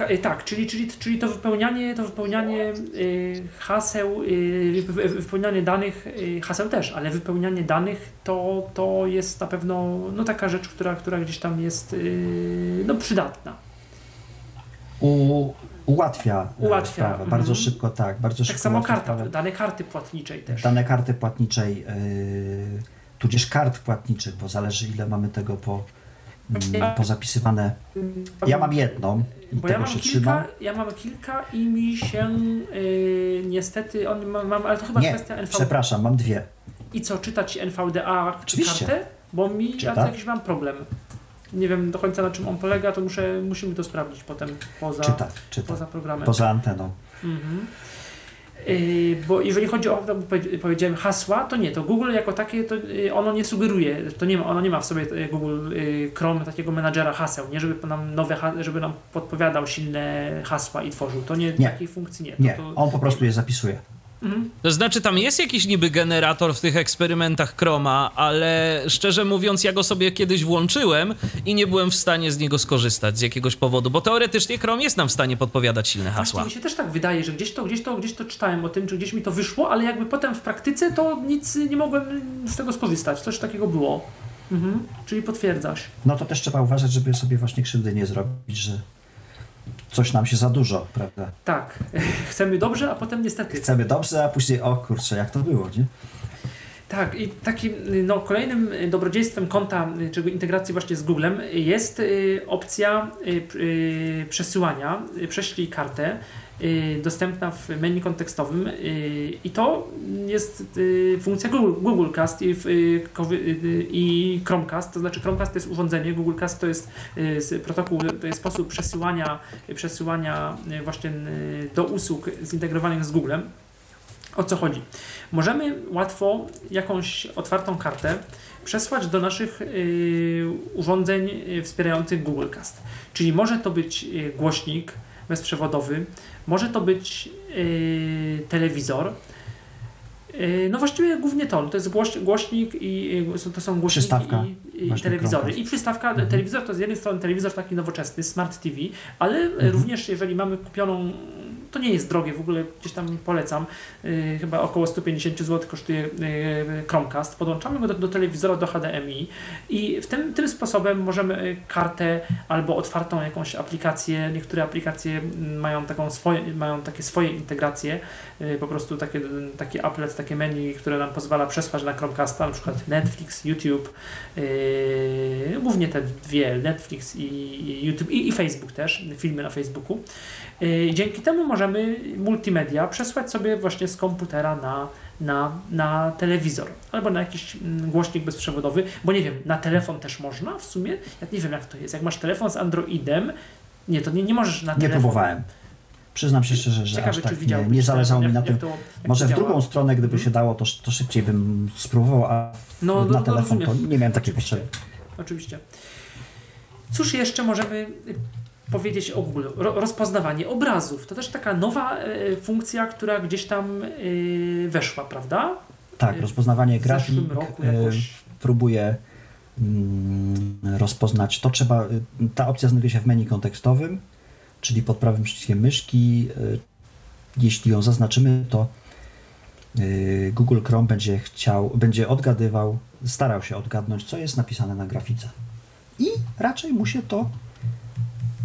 yy, tak, czyli, czyli, czyli to wypełnianie, to wypełnianie yy, haseł, yy, wy- wy- wypełnianie danych, haseł też, ale wypełnianie danych to, to jest na pewno no, taka rzecz, która, która gdzieś tam jest no, przydatna. U, ułatwia, e, Ułatwia, sprawę. mhm. Bardzo szybko, tak, bardzo szybko Tak samo karta, sprawę. dane karty płatniczej też. Dane karty płatniczej, yy, tudzież kart płatniczych, bo zależy ile mamy tego po, mm, pozapisywane. Ja mam jedną i Bo ja tego mam, się kilka, trzymam. ja mam kilka i mi się yy, niestety, on, mam, ale to chyba Nie, kwestia NVDA. przepraszam, mam dwie. I co, czytać NVDA czy Oczywiście. kartę? Bo mi ja Czyta. to jakiś mam problem. Nie wiem do końca na czym on polega, to muszę, musimy to sprawdzić potem poza, Czyta, czyta. poza programem. Poza anteną. Mhm. Yy, bo jeżeli chodzi o, to powie- powiedziałem, hasła, to nie, to Google jako takie, to yy, ono nie sugeruje, to nie ma, ono nie ma w sobie yy, Google Chrome takiego menadżera haseł, nie żeby nam nowe, żeby nam podpowiadał silne hasła i tworzył, to nie, Nie. takiej funkcji nie. Nie, to, to, on po prostu je zapisuje. Mhm. To znaczy, tam jest jakiś niby generator w tych eksperymentach Chroma, ale szczerze mówiąc, ja go sobie kiedyś włączyłem i nie byłem w stanie z niego skorzystać z jakiegoś powodu, bo teoretycznie Chrome jest nam w stanie podpowiadać silne hasła. Właśnie mi się też tak wydaje, że gdzieś to, gdzieś to, gdzieś to czytałem o tym, czy gdzieś mi to wyszło, ale jakby potem w praktyce to nic nie mogłem z tego skorzystać. Coś takiego było. Mhm. Czyli potwierdzasz. No to też trzeba uważać, żeby sobie właśnie krzywdy nie zrobić, że coś nam się za dużo, prawda? Tak. Chcemy dobrze, a potem niestety. Chcemy dobrze, a później o kurczę, jak to było, nie? Tak, i takim no, kolejnym dobrodziejstwem konta, y, czy integracji właśnie z Googlem jest y, opcja y, y, przesyłania. Prześlij kartę dostępna w menu kontekstowym y, i to jest y, funkcja Google, Cast i, y, y, Chromecast, to znaczy Chromecast to jest urządzenie, Google Cast to jest y, protokół, to jest sposób przesyłania, przesyłania y, właśnie y, do usług zintegrowanych z Googlem. O co chodzi? Możemy łatwo jakąś otwartą kartę przesłać do naszych y, urządzeń y, wspierających Google Cast. Czyli może to być y, głośnik bezprzewodowy, może to być y, telewizor. Y, No właściwie głównie to, to jest głoś, głośnik i y, to są głośniki Przystawka. i, i telewizory. I przystawka, Mhm. telewizor to z jednej strony telewizor taki nowoczesny, smart TV, ale Mhm. również jeżeli mamy kupioną, to nie jest drogie, w ogóle gdzieś tam polecam, y, chyba około 150 zł kosztuje y, Chromecast, podłączamy go do, do telewizora do HDMI i w tym, tym sposobem możemy y, kartę albo otwartą jakąś aplikację, niektóre aplikacje mm, mają, taką swoje, mają takie swoje integracje, po prostu takie, takie applet, takie menu, które nam pozwala przesłać na Chromecasta, na przykład Netflix, YouTube, yy, głównie te dwie, Netflix i YouTube i, i Facebook też, filmy na Facebooku. Yy, dzięki temu możemy multimedia przesłać sobie właśnie z komputera na, na, na telewizor albo na jakiś mm, głośnik bezprzewodowy, bo nie wiem, na telefon też można w sumie? Ja nie wiem jak to jest. Jak masz telefon z Androidem, nie, to nie, nie możesz na Nie telefon. próbowałem. Przyznam się szczerze, że Ciekawe, aż tak nie, nie zależało mi na jak tym. to, jak Może to w drugą stronę, gdyby Mhm. się dało, to, to szybciej bym spróbował, a No, no, na no, telefon to rozumiem. nie miałem takiej potrzeby. Oczywiście. Cóż jeszcze możemy powiedzieć o Google. Ro, rozpoznawanie obrazów. To też taka nowa e, funkcja, która gdzieś tam e, weszła, prawda? Tak, Y, rozpoznawanie grafik roku y, jakoś. próbuje mm, rozpoznać. To trzeba, y, ta opcja znajduje się w menu kontekstowym, czyli pod prawym przyciskiem myszki. Y, Jeśli ją zaznaczymy, to y, Google Chrome będzie chciał, będzie odgadywał, starał się odgadnąć, co jest napisane na grafice. I raczej mu się to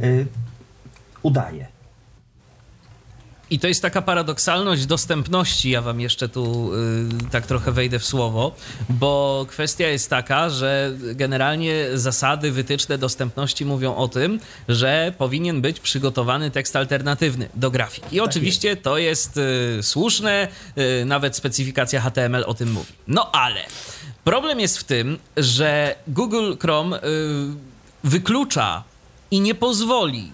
y, udaje. I to jest taka paradoksalność dostępności. Ja wam jeszcze tu y, tak trochę wejdę w słowo, bo kwestia jest taka, że generalnie zasady wytyczne dostępności mówią o tym, że powinien być przygotowany tekst alternatywny do grafiki. I oczywiście to jest y, słuszne, y, nawet specyfikacja HTML o tym mówi. No ale problem jest w tym, że Google Chrome y, wyklucza i nie pozwoli.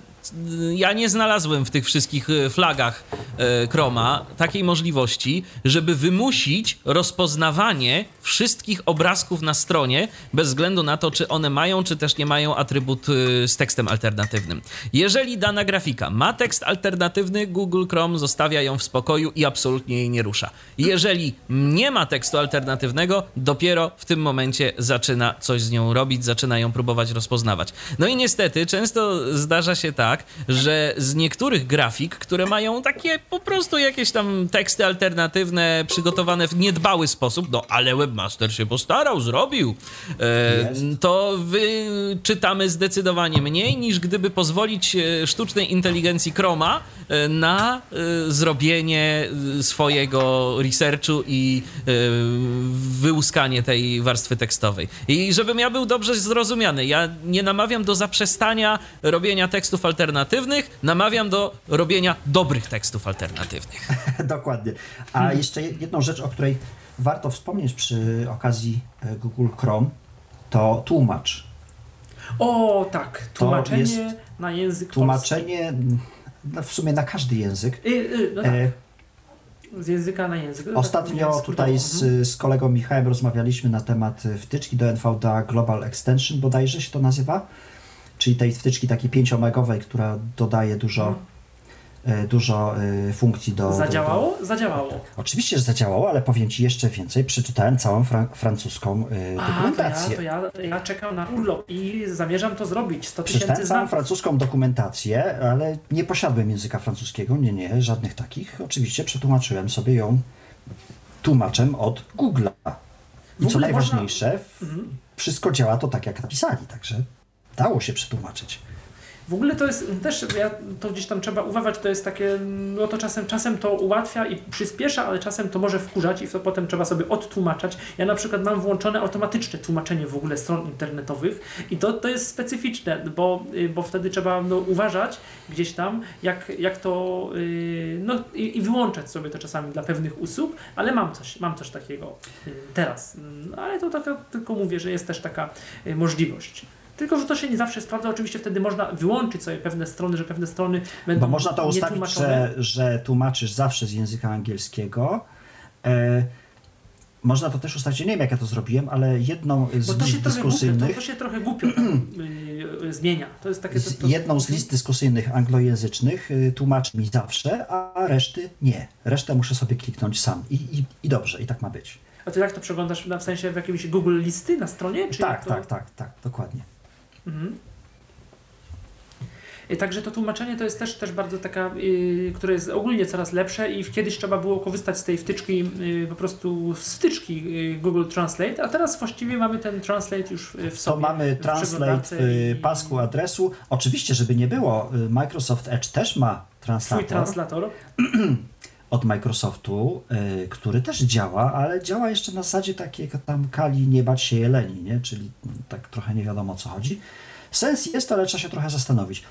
Ja nie znalazłem w tych wszystkich e, flagach e, Chroma takiej możliwości, żeby wymusić rozpoznawanie wszystkich obrazków na stronie, bez względu na to, czy one mają, czy też nie mają atrybut e, z tekstem alternatywnym. Jeżeli dana grafika ma tekst alternatywny, Google Chrome zostawia ją w spokoju i absolutnie jej nie rusza. Jeżeli nie ma tekstu alternatywnego, dopiero w tym momencie zaczyna coś z nią robić, zaczyna ją próbować rozpoznawać. No i niestety często zdarza się tak, że z niektórych grafik, które mają takie po prostu jakieś tam teksty alternatywne przygotowane w niedbały sposób, no ale webmaster się postarał, zrobił, e, to wyczytamy zdecydowanie mniej niż gdyby pozwolić e, sztucznej inteligencji Chroma e, na e, zrobienie e, swojego researchu i e, wyłuskanie tej warstwy tekstowej. I żebym ja był dobrze zrozumiany, ja nie namawiam do zaprzestania robienia tekstów alternatywnych, namawiam do robienia dobrych tekstów alternatywnych. Dokładnie. A jeszcze jedną rzecz, o której warto wspomnieć przy okazji e, Google Chrome, to tłumacz. O, tak. Tłumaczenie jest na język Tłumaczenie no, w sumie na każdy język. Y, y, no tak. E, Z języka na język. No tak, Ostatnio skrótowo. tutaj z, z kolegą Michałem rozmawialiśmy na temat wtyczki do NVDA Global Extension, bodajże się to nazywa, czyli tej wtyczki takiej 5-megowej, która dodaje dużo, Mhm. e, dużo e, funkcji do... do- Zadziałało? Zadziałało. Do, oczywiście, że zadziałało, ale powiem Ci jeszcze więcej. Przeczytałem całą fran- francuską A, to ja, dokumentację. to ja, ja czekam na urlop i zamierzam to zrobić. 100 tysięcy Przeczytałem całą francuską dokumentację, ale nie posiadłem języka francuskiego, nie, nie, żadnych takich. Oczywiście przetłumaczyłem sobie ją tłumaczem od Google'a. I co najważniejsze, w- Mhm. wszystko działa to tak, jak napisali, także dało się przetłumaczyć. W ogóle to jest też, ja, to gdzieś tam trzeba uważać, to jest takie, no to czasem, czasem to ułatwia i przyspiesza, ale czasem to może wkurzać i to potem trzeba sobie odtłumaczać. Ja na przykład mam włączone automatyczne tłumaczenie w ogóle stron internetowych i to, to jest specyficzne, bo, y, bo wtedy trzeba no, uważać gdzieś tam, jak, jak to, yy, no i, i wyłączać sobie to czasami dla pewnych usług, ale mam coś, mam coś takiego yy, teraz. Mm, Ale to taka, tylko mówię, że jest też taka możliwość. Tylko, że to się nie zawsze sprawdza. Oczywiście wtedy można wyłączyć sobie pewne strony, że pewne strony będą Bo można to ustawić, że, że tłumaczysz zawsze z języka angielskiego. E, można to też ustawić, nie wiem jak ja to zrobiłem, ale jedną z Bo to list trochę głupio, to, dyskusyjnych, to się trochę głupio tam, yy, zmienia. To jest takie... To, to, jedną z list dyskusyjnych anglojęzycznych y, tłumaczy mi zawsze, a reszty nie. Resztę muszę sobie kliknąć sam. I, i, i dobrze, i tak ma być. A to jak to przeglądasz? W sensie w jakimś Google listy na stronie? Czy tak, to... tak, tak, tak, dokładnie. Mhm. Także to tłumaczenie to jest też, też bardzo taka, yy, które jest ogólnie coraz lepsze i kiedyś trzeba było korzystać z tej wtyczki, yy, po prostu z wtyczki yy, Google Translate, a teraz właściwie mamy ten Translate już w To sobie. mamy w translate przeglądarce w y, pasku adresu. Oczywiście, żeby nie było, y, Microsoft Edge też ma Twój translator translator. od Microsoftu, y, który też działa, ale działa jeszcze na zasadzie takiej tam kali nie bać się jeleni, nie? czyli tak trochę nie wiadomo o co chodzi. Sens jest, ale trzeba się trochę zastanowić.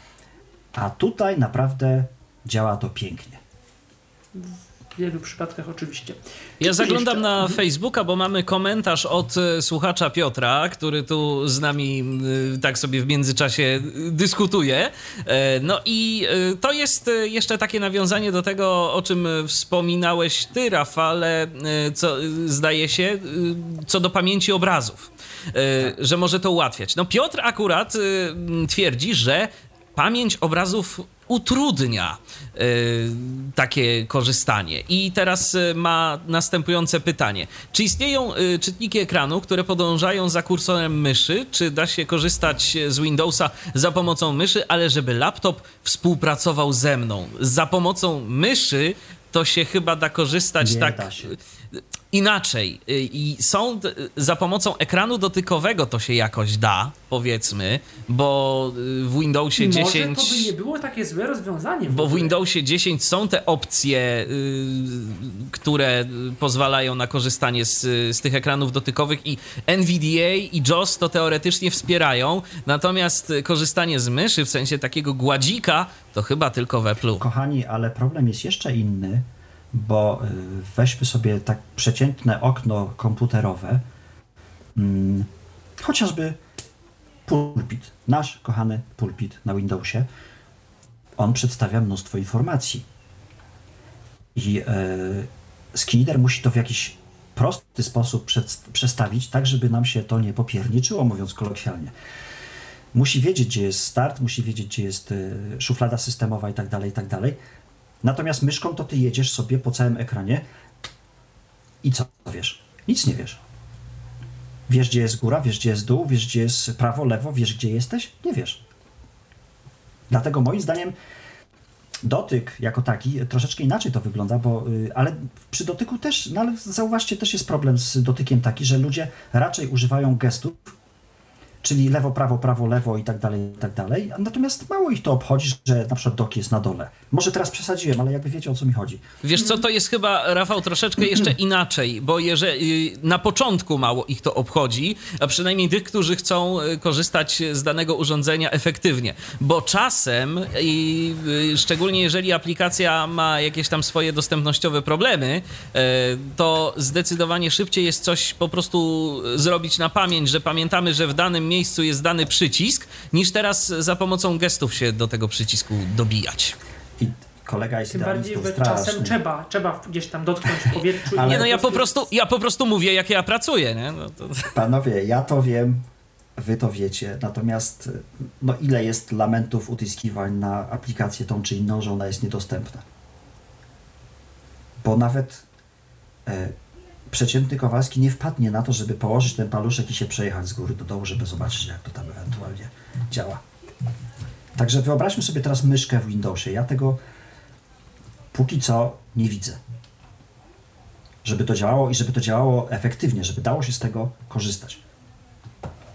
A tutaj naprawdę działa to pięknie. W wielu przypadkach oczywiście. Ja zaglądam jeszcze- na Mhm. Facebooka, bo mamy komentarz od e, słuchacza Piotra, który tu z nami e, tak sobie w międzyczasie dyskutuje. E, No i to jest jeszcze takie nawiązanie do tego, o czym wspominałeś ty, Rafale, co zdaje się, co do pamięci obrazów, e, że może to ułatwiać. No Piotr akurat twierdzi, że pamięć obrazów utrudnia y, takie korzystanie. I teraz y, ma następujące pytanie. Czy istnieją y, czytniki ekranu, które podążają za kursorem myszy? Czy da się korzystać z Windowsa za pomocą myszy, ale żeby laptop współpracował ze mną? Za pomocą myszy to się chyba da korzystać Nie tak da się. Inaczej. Y, I są d- za pomocą ekranu dotykowego to się jakoś da, powiedzmy, bo y, w Windowsie Może 10 to by nie było takie złe rozwiązanie. bo w. Windowsie 10 są te opcje, y, które y, pozwalają na korzystanie z, z tych ekranów dotykowych i NVDA i JOS to teoretycznie wspierają, natomiast y, korzystanie z myszy w sensie takiego gładzika to chyba tylko w Apple'u. Kochani, ale problem jest jeszcze inny, bo y, weźmy sobie tak przeciętne okno komputerowe, mm, chociażby pulpit, nasz kochany pulpit na Windowsie, on przedstawia mnóstwo informacji. I y, Skinner musi to w jakiś prosty sposób przed, przestawić, tak żeby nam się to nie popierniczyło, mówiąc kolokwialnie musi wiedzieć, gdzie jest start, musi wiedzieć, gdzie jest y, szuflada systemowa i tak dalej, i tak dalej. Natomiast myszką to ty jedziesz sobie po całym ekranie i co wiesz? Nic nie wiesz. Wiesz, gdzie jest góra, wiesz, gdzie jest dół, wiesz, gdzie jest prawo, lewo, wiesz, gdzie jesteś? Nie wiesz. Dlatego moim zdaniem dotyk jako taki troszeczkę inaczej to wygląda, bo, y, ale przy dotyku też, no ale zauważcie, też jest problem z dotykiem taki, że ludzie raczej używają gestów, czyli lewo, prawo, prawo, lewo i tak dalej, i tak dalej. Natomiast mało ich to obchodzi, że na przykład dok jest na dole. Może teraz przesadziłem, ale jakby wiecie o co mi chodzi. Wiesz co, to jest chyba, Rafał, troszeczkę jeszcze inaczej, bo jeżeli na początku mało ich to obchodzi, a przynajmniej tych, którzy chcą y, korzystać z danego urządzenia efektywnie, bo czasem, i y, szczególnie jeżeli aplikacja ma jakieś tam swoje dostępnościowe problemy, y, to zdecydowanie szybciej jest coś po prostu zrobić na pamięć, że pamiętamy, że w danym miejscu jest dany przycisk, niż teraz za pomocą gestów się do tego przycisku dobijać. I kolega jest Tym bardziej, czasem trzeba, trzeba gdzieś tam dotknąć w powietrzu. Ale- Nie, no ja po prostu, ja po prostu mówię, jak ja pracuję, nie? No to... Panowie, ja to wiem, wy to wiecie, natomiast no ile jest lamentów, utyskiwań na aplikację tą czy inną, że ona jest niedostępna. Bo nawet e, przeciętny Kowalski nie wpadnie na to, żeby położyć ten paluszek i się przejechać z góry do dołu, żeby zobaczyć, jak to tam ewentualnie działa. Także wyobraźmy sobie teraz myszkę w Windowsie. Ja tego póki co nie widzę. Żeby to działało i żeby to działało efektywnie, żeby dało się z tego korzystać.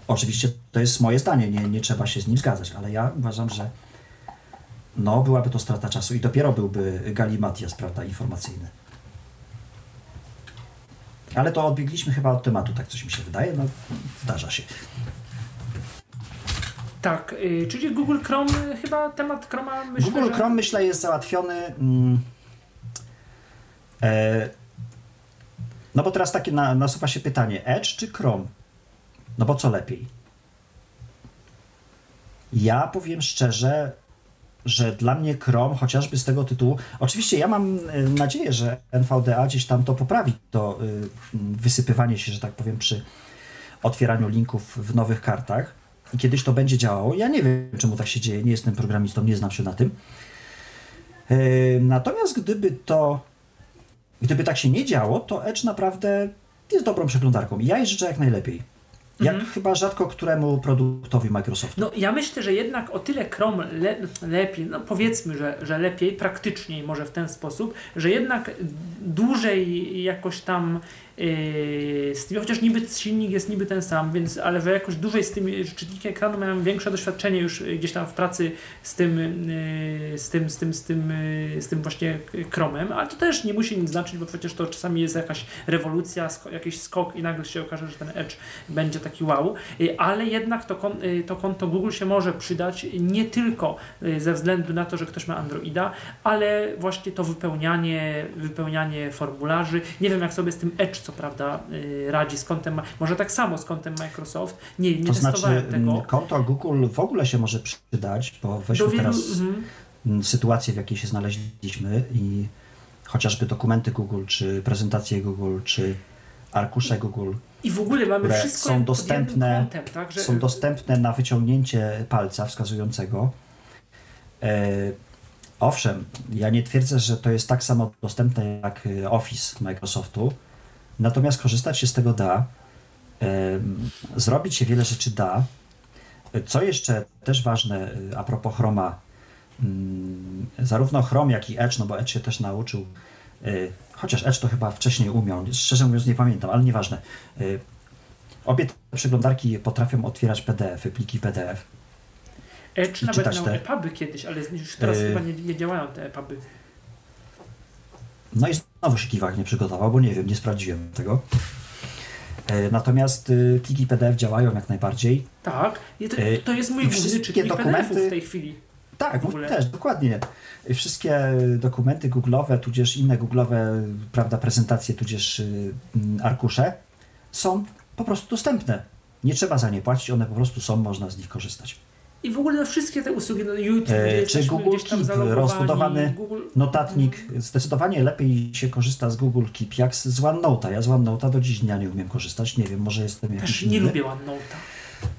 Oczywiście to jest moje zdanie, nie, nie trzeba się z nim zgadzać, ale ja uważam, że no, byłaby to strata czasu i dopiero byłby galimatias, prawda, informacyjny. Ale to odbiegliśmy chyba od tematu, tak coś mi się wydaje, no zdarza się. Tak, y, czyli Google Chrome, y, chyba temat Chroma myślę, Google że... Chrome myślę jest załatwiony. Mm, e, no bo teraz takie na, nasuwa się pytanie, Edge czy Chrome? No bo co lepiej? Ja powiem szczerze, że dla mnie Chrome, chociażby z tego tytułu, oczywiście ja mam e, nadzieję, że NVDA gdzieś tam to poprawi, to y, wysypywanie się, że tak powiem, przy otwieraniu linków w nowych kartach i kiedyś to będzie działało. Ja nie wiem, czemu tak się dzieje, nie jestem programistą, nie znam się na tym. Yy, Natomiast gdyby to, gdyby tak się nie działo, to Edge naprawdę jest dobrą przeglądarką ja jej życzę jak najlepiej. Jak chyba rzadko któremu produktowi Microsoftu. No ja myślę, że jednak o tyle Chrome le, lepiej, no powiedzmy, że, że lepiej, praktyczniej może w ten sposób, że jednak dłużej jakoś tam yy, chociaż niby silnik jest niby ten sam, więc ale że jakoś dłużej z tym czytnikiem ekranu miałem większe doświadczenie już gdzieś tam w pracy z tym, yy, z tym, z tym, z tym, yy, z tym właśnie Chromem, ale to też nie musi nic znaczyć, bo przecież to czasami jest jakaś rewolucja, sko- jakiś skok i nagle się okaże, że ten Edge będzie taki wow, Yy, ale jednak to, kon, yy, to konto Google się może przydać nie tylko yy, ze względu na to, że ktoś ma Androida, ale właśnie to wypełnianie, wypełnianie formularzy. Nie wiem, jak sobie z tym Edge, co prawda, yy, radzi z kontem, może tak samo z kontem Microsoft. Nie, nie to znaczy, testowałem tego. mm, konto Google w ogóle się może przydać, bo weźmy wielu, teraz mhm. mm, sytuację, w jakiej się znaleźliśmy i chociażby dokumenty Google, czy prezentacje Google, czy arkusze Google I w ogóle mamy wszystko są dostępne- kątem, tak? Że, są dostępne na wyciągnięcie palca wskazującego. E, owszem, ja nie twierdzę, że to jest tak samo dostępne jak e, Office Microsoftu, natomiast korzystać się z tego da. Zrobić się wiele rzeczy da. Co jeszcze też ważne e, a propos Chroma, mm, zarówno Chrome, jak i Edge, no bo Edge się też nauczył, e, chociaż Edge to chyba wcześniej umiał, szczerze mówiąc nie pamiętam, ale nieważne. E, Obie te przeglądarki potrafią otwierać PDF-y, pliki PDF. Edge nawet miał te- EPUBy kiedyś, ale już teraz Yy. chyba nie, nie działają te EPUBy. No i znowu się kiwak nie przygotował, bo nie wiem, nie sprawdziłem tego. E, Natomiast y, pliki PDF działają jak najbardziej. Tak, to, to jest mój główny wszystkie czytnik dokumenty- w tej chwili. Tak, no też, dokładnie. Wszystkie dokumenty google'owe, tudzież inne google'owe, prawda, prezentacje, tudzież y, arkusze są po prostu dostępne. Nie trzeba za nie płacić, one po prostu są, można z nich korzystać. I w ogóle wszystkie te usługi, no YouTube, E, czy Google Keep, rozbudowany Google... Notatnik, zdecydowanie lepiej się korzysta z Google Keep jak z OneNote'a. Ja z OneNote'a do dziś dnia nie umiem korzystać, nie wiem, może jestem jakiś Też nie inny. lubię OneNote'a.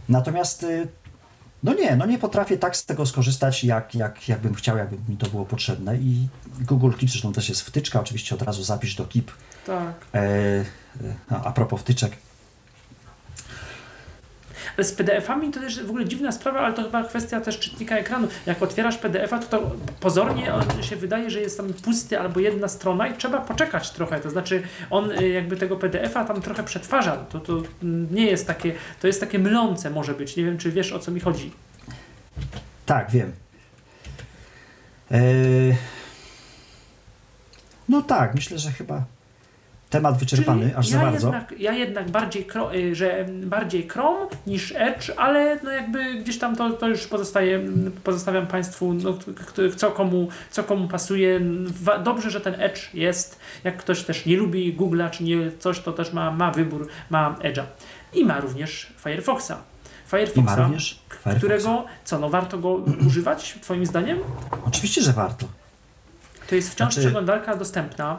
Natomiast y, no nie, no nie potrafię tak z tego skorzystać, jak, jak, jakbym chciał, jakby mi to było potrzebne. I Google Keep, zresztą też jest wtyczka, oczywiście od razu zapisz do Keep. Tak. E, e, a, a propos wtyczek, z PDF-ami to też w ogóle dziwna sprawa, ale to chyba kwestia też czytnika ekranu. Jak otwierasz PDF-a, to, to pozornie się wydaje, że jest tam pusty albo jedna strona i trzeba poczekać trochę. To znaczy on y, jakby tego PDF-a tam trochę przetwarza. To, to nie jest takie, to jest takie mylące może być. Nie wiem, czy wiesz o co mi chodzi. tak, wiem. E, no tak, myślę, że chyba temat wyczerpany, Czyli aż ja za bardzo. Jednak, ja jednak bardziej, kro, y, że bardziej Chrome niż Edge, ale no jakby gdzieś tam to, to już pozostaje, pozostawiam Państwu, no, co, komu, co komu pasuje. Dobrze, że ten Edge jest. Jak ktoś też nie lubi Google'a czy nie coś, to też ma, ma wybór, ma Edge'a. I ma również Firefoxa. Firefoxa, również Firefoxa. którego, co no warto go używać, Twoim zdaniem? Oczywiście, że warto. To jest wciąż Znaczy- przeglądarka dostępna.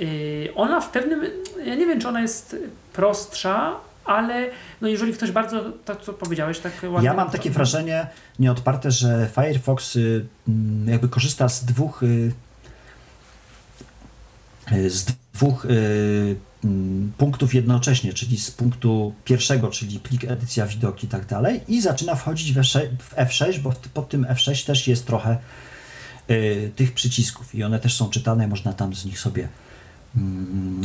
Yy, ona w pewnym, ja nie wiem, czy ona jest prostsza, ale no jeżeli ktoś bardzo, tak co powiedziałeś, tak ładnie... Ja mam takie wrażenie nieodparte, że Firefox y, mm, jakby korzysta z dwóch y, y, z dwóch y, mm, punktów jednocześnie, czyli z punktu pierwszego, czyli plik, edycja, widok i tak dalej i zaczyna wchodzić w F6, w F6 bo pod tym F6 też jest trochę y, tych przycisków i one też są czytane, można tam z nich sobie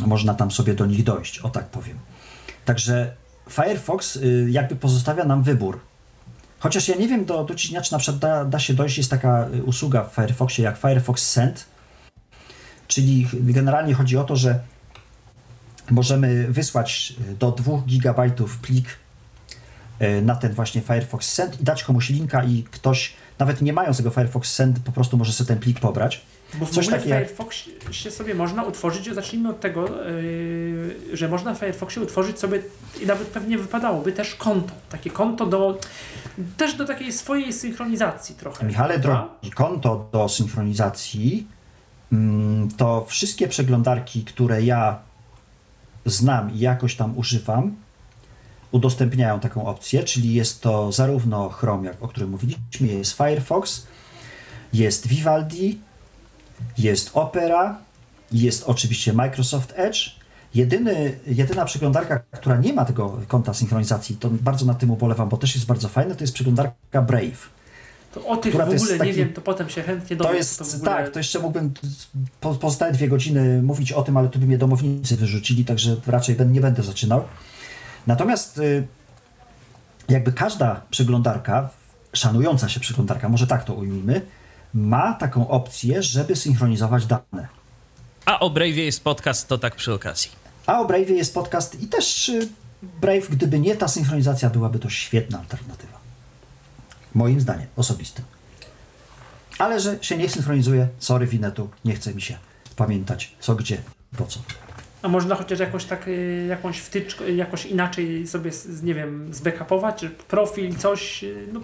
można tam sobie do nich dojść, o tak powiem. Także Firefox y, jakby pozostawia nam wybór. Chociaż ja nie wiem do, do czy na przykład da, da się dojść, jest taka y, usługa w Firefoxie jak Firefox Send, czyli generalnie chodzi o to, że możemy wysłać y, do 2 GB plik na ten właśnie Firefox Send i dać komuś linka i ktoś, nawet nie mając tego Firefox Send, po prostu może sobie ten plik pobrać. Bo w coś ogóle w Firefoxie sobie można utworzyć, zacznijmy od tego, yy, że można w Firefoxie utworzyć sobie, i nawet pewnie wypadałoby też konto, takie konto do, też do takiej swojej synchronizacji trochę. Michale, drogi, konto do synchronizacji mm, to wszystkie przeglądarki, które ja znam i jakoś tam używam, udostępniają taką opcję, czyli jest to zarówno Chrome, jak o którym mówiliśmy, jest Firefox, jest Vivaldi, jest Opera, jest oczywiście Microsoft Edge. Jedyny, jedyna przeglądarka, która nie ma tego konta synchronizacji, to bardzo na tym ubolewam, bo też jest bardzo fajna, to jest przeglądarka Brave. To o tych w to ogóle nie taki- wiem, to potem się chętnie dowiem. To jest, w ogóle... tak, to jeszcze mógłbym po, pozostałe dwie godziny mówić o tym, ale tu by mnie domownicy wyrzucili, także raczej nie będę zaczynał. Natomiast y, jakby każda przeglądarka, szanująca się przeglądarka, może tak to ujmijmy, ma taką opcję, żeby synchronizować dane. A o Brave'ie jest podcast, to tak przy okazji. A o Brave'ie jest podcast i też y, Brave, gdyby nie ta synchronizacja, byłaby to świetna alternatywa. Moim zdaniem, osobistym. Ale że się nie synchronizuje, sorry Winetu, nie chce mi się pamiętać co, gdzie, po co. A można chociaż jakoś tak, y, jakąś wtyczkę, jakoś inaczej sobie, z- nie wiem, zbackupować, czy profil, coś, y, no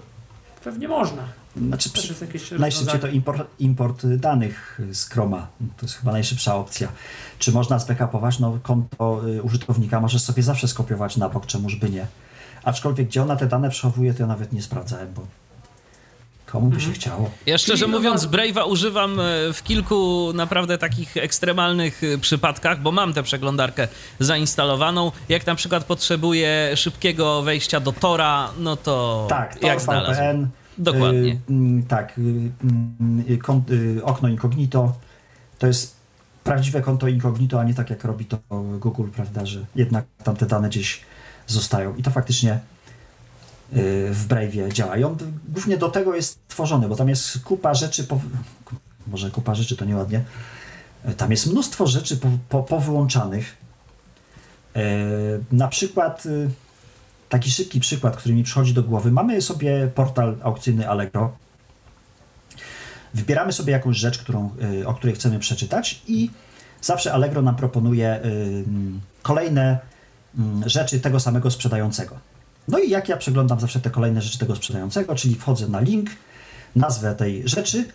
pewnie można. Znaczy, przy, najszybciej to import, import danych z Chroma. To jest chyba najszybsza opcja. Czy można zbackupować? No, konto y, użytkownika możesz sobie zawsze skopiować na bok, czemuż by nie. Aczkolwiek gdzie ona te dane przechowuje, to ja nawet nie sprawdzałem, bo komu by się chciało. Ja szczerze no mówiąc, ma- Brave'a używam e, w kilku naprawdę takich ekstremalnych e, przypadkach, bo mam tę przeglądarkę zainstalowaną. Jak na przykład potrzebuję szybkiego wejścia do Tora, no to Tak, to jak. VPN. Dokładnie. Y, mm, tak, y, mm, y, okno incognito. To jest prawdziwe konto incognito, a nie tak jak robi to Google, prawda, że jednak tam te dane gdzieś zostają. I to faktycznie w Brave'ie działa. I on głównie do tego jest stworzony, bo tam jest kupa rzeczy, po, może kupa rzeczy to nieładnie, tam jest mnóstwo rzeczy po, po, powyłączanych. Na przykład taki szybki przykład, który mi przychodzi do głowy. Mamy sobie portal aukcyjny Allegro. Wybieramy sobie jakąś rzecz, którą, y, o której chcemy przeczytać i zawsze Allegro nam proponuje y, kolejne mm, rzeczy tego samego sprzedającego. No i jak ja przeglądam zawsze te kolejne rzeczy tego sprzedającego, czyli wchodzę na link, nazwę tej rzeczy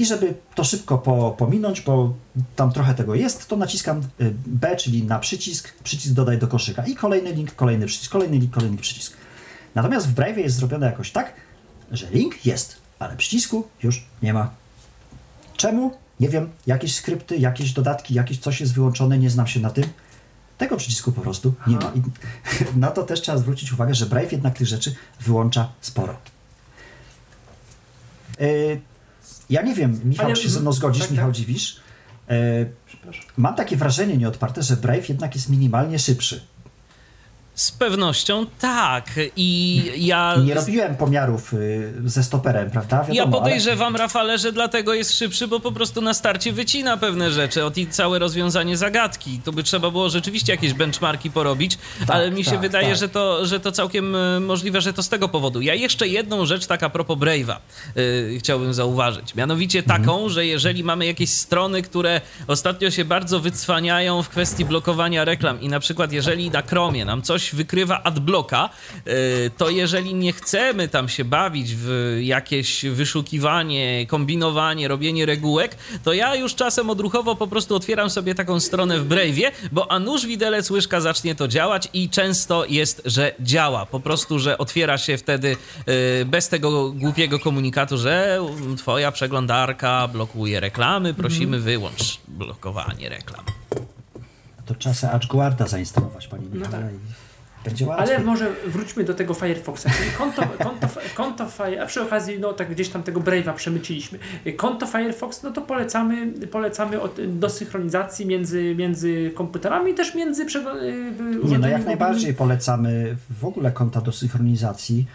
i żeby to szybko po, pominąć, bo tam trochę tego jest, to naciskam y, B, czyli na przycisk, przycisk dodaj do koszyka i kolejny link, kolejny przycisk, kolejny link, kolejny przycisk. Natomiast w Brave jest zrobione jakoś tak, że link jest, ale przycisku już nie ma. Czemu? Nie wiem, jakieś skrypty, jakieś dodatki, jakieś coś jest wyłączone, nie znam się na tym. Tego przycisku po prostu nie ma. I na to też trzeba zwrócić uwagę, że Brave jednak tych rzeczy wyłącza sporo. Yy, ja nie wiem, Michał, Ale- czy się ze mną zgodzisz, tak, Michał tak. Dziwisz. Yy, mam takie wrażenie nieodparte, że Brave jednak jest minimalnie szybszy. Z pewnością tak. I ja. Nie robiłem pomiarów y, ze stoperem, prawda? Wiadomo, Ja ale- podejrzewam, Rafale, że dlatego jest szybszy, bo po prostu na starcie wycina pewne rzeczy, od i całe rozwiązanie zagadki. To by trzeba było rzeczywiście jakieś benchmarki porobić, ale mi się tak, wydaje, tak. że, to, że to całkiem e, możliwe, że to z tego powodu. Ja jeszcze jedną rzecz tak a propos Brave'a yy, chciałbym zauważyć. Mianowicie Mhm. taką, że jeżeli mamy jakieś strony, które ostatnio się bardzo wycwaniają w kwestii blokowania reklam i na przykład jeżeli na Chromie nam coś wykrywa adblocka, yy, to jeżeli nie chcemy tam się bawić w jakieś wyszukiwanie, kombinowanie, robienie regułek, to ja już czasem odruchowo po prostu otwieram sobie taką stronę w Brave'ie, bo a nuż widelec łyżka zacznie to działać i często jest, że działa. Po prostu, że otwiera się wtedy yy, bez tego głupiego komunikatu, że twoja przeglądarka blokuje reklamy, prosimy wyłącz blokowanie reklam. To sobie AdGuarda zainstalować, Pani No Michale, tak. Będzie łatwiej. Ale może wróćmy do tego Firefoxa. Czyli Konto, konto, konto a przy okazji, no tak gdzieś tam tego Brave'a przemyciliśmy. Konto Firefox, no to polecamy, polecamy od, do synchronizacji między, między komputerami, też między y, Nie, no jak najbardziej polecamy w ogóle konta do synchronizacji.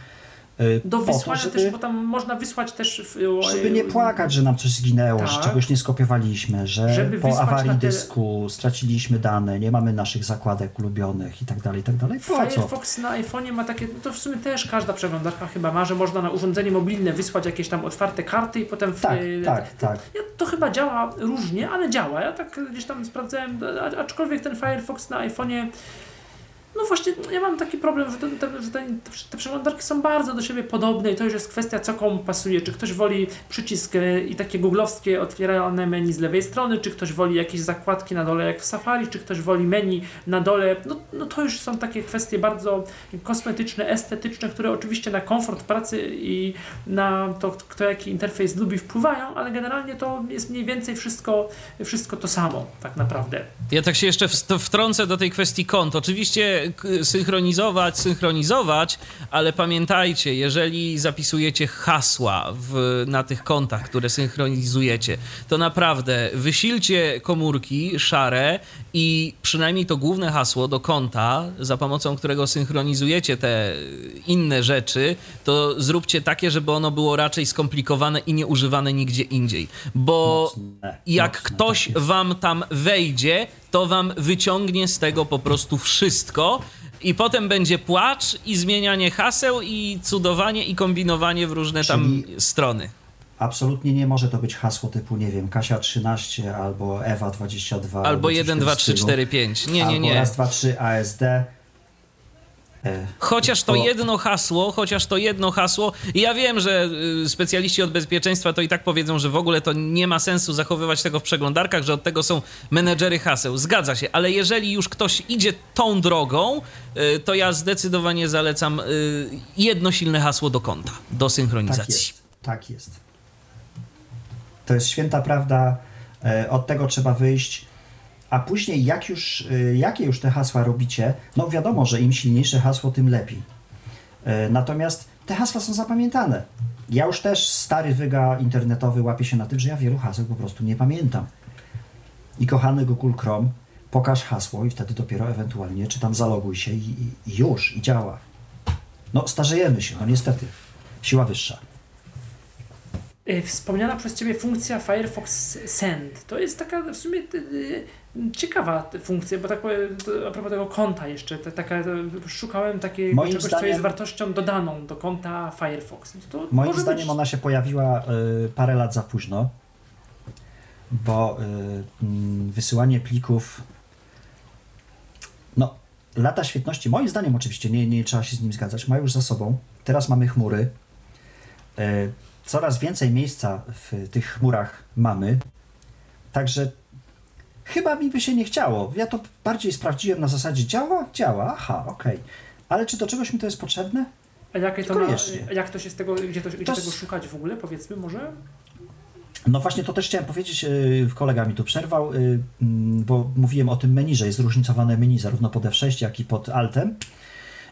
Y, Do po to, wysłania żeby, też, bo tam można wysłać też... w- żeby nie płakać, że nam coś zginęło, że Tak. czegoś nie skopiowaliśmy, że Żeby po awarii tyle- dysku straciliśmy dane, nie mamy naszych zakładek ulubionych i tak dalej, i tak dalej. Po co? Firefox na iPhone'ie ma takie, no to w sumie też każda przeglądarka chyba ma, że można na urządzenie mobilne wysłać jakieś tam otwarte karty i potem... w- Tak, y, tak, tak. Ja, to chyba działa różnie, ale działa. Ja tak gdzieś tam sprawdzałem, aczkolwiek ten Firefox na iPhone'ie no właśnie, ja mam taki problem, że, te, że ten, te przeglądarki są bardzo do siebie podobne i to już jest kwestia, co komu pasuje. Czy ktoś woli przycisk i takie googlowskie otwierane menu z lewej strony, czy ktoś woli jakieś zakładki na dole jak w Safari, czy ktoś woli menu na dole. No, no to już są takie kwestie bardzo kosmetyczne, estetyczne, które oczywiście na komfort pracy i na to, kto jaki interfejs lubi, wpływają, ale generalnie to jest mniej więcej wszystko, wszystko to samo, tak naprawdę. Ja tak się jeszcze wtrącę do tej kwestii kont. Oczywiście synchronizować, synchronizować, ale pamiętajcie, jeżeli zapisujecie hasła w, na tych kontach, które synchronizujecie, to naprawdę wysilcie komórki szare i przynajmniej to główne hasło do konta, za pomocą którego synchronizujecie te inne rzeczy, to zróbcie takie, żeby ono było raczej skomplikowane i nie używane nigdzie indziej. Bo Mocne, jak mocne, ktoś wam tam wejdzie, to wam wyciągnie z tego po prostu wszystko. I potem będzie płacz i zmienianie haseł i cudowanie i kombinowanie w różne tam Czyli- strony. Absolutnie nie może to być hasło typu, nie wiem, Kasia 13 albo Ewa 22. Albo w 1, tym 2, 3, stylu. 4, 5. Nie, nie, Albo nie. raz, dwa, trzy ASD. Chociaż to jedno hasło, chociaż to jedno hasło. I ja wiem, że y, specjaliści od bezpieczeństwa to i tak powiedzą, że w ogóle to nie ma sensu zachowywać tego w przeglądarkach, że od tego są menedżery haseł. Zgadza się, ale jeżeli już ktoś idzie tą drogą, y, to ja zdecydowanie zalecam y, jedno silne hasło do konta, do Tak synchronizacji. jest. Tak jest. To jest święta prawda. e, Od tego trzeba wyjść. A później, jak już, e, jakie już te hasła robicie, no wiadomo, że im silniejsze hasło, tym lepiej. E, Natomiast te hasła są zapamiętane. Ja już też stary wyga internetowy łapię się na tym, że ja wielu haseł po prostu nie pamiętam. I kochany Google Chrome, pokaż hasło i wtedy dopiero ewentualnie, czy tam zaloguj się i i już, i działa. No, starzejemy się, no niestety. Siła wyższa. Y, Wspomniana przez Ciebie funkcja Firefox Send. To jest taka w sumie y, y, ciekawa funkcja, bo tak powiem, a propos tego konta jeszcze, taka, szukałem takiego Moim czegoś, co zdaniem- jest wartością dodaną do konta Firefox. To Moim zdaniem być... ona się pojawiła y, parę lat za późno, bo y, mm, wysyłanie plików. No, lata świetności, moim zdaniem oczywiście, nie, nie trzeba się z nim zgadzać, ma już za sobą. Teraz mamy chmury. Coraz więcej miejsca w tych chmurach mamy. Także chyba mi by się nie chciało. Ja to bardziej sprawdziłem na zasadzie działa, działa, aha, okej. Ale czy do czegoś mi to jest potrzebne? A jakie to ma, jak to się z tego, gdzie, to, gdzie To tego szukać w ogóle, powiedzmy może? No właśnie to też chciałem powiedzieć, yy, kolega mi tu przerwał, mm, bo mówiłem o tym menu, że jest zróżnicowane menu zarówno pod F6, jak i pod Altem.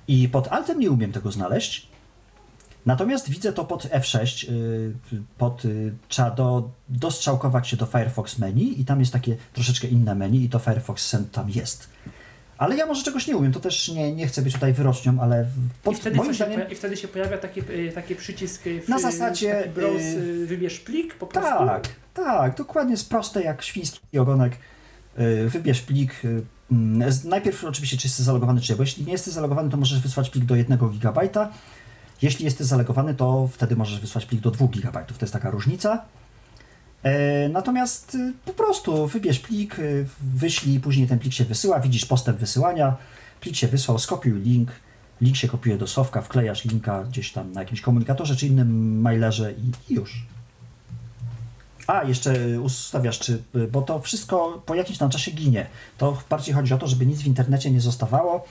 I pod Altem nie umiem tego znaleźć. Natomiast widzę to pod F6, yy, pod, yy, trzeba do, dostrzałkować się do Firefox menu i tam jest takie troszeczkę inne menu i to Firefox Send tam jest. Ale ja może czegoś nie umiem, to też nie, nie chcę być tutaj wyrocznią, ale pod, I, wtedy moim zdaniem... I wtedy się pojawia taki, y, taki przycisk y, w, Na zasadzie, browse, y, y, wybierz plik po prostu. Tak, tak, dokładnie jest proste jak świński ogonek. Yy, Wybierz plik. yy, mm, Najpierw oczywiście, czy jesteś zalogowany, czy nie, bo jeśli nie jesteś zalogowany, to możesz wysłać plik do 1 GB. Jeśli jesteś zalogowany, to wtedy możesz wysłać plik do 2 GB. To jest taka różnica. E, Natomiast y, po prostu wybierz plik, y, wyślij, później ten plik się wysyła, widzisz postęp wysyłania, plik się wysłał, skopiuj link, link się kopiuje do sofka, wklejasz linka gdzieś tam na jakimś komunikatorze czy innym mailerze i, i już. A, jeszcze ustawiasz, czy, bo to wszystko po jakimś tam czasie ginie. To bardziej chodzi o to, żeby nic w internecie nie zostawało.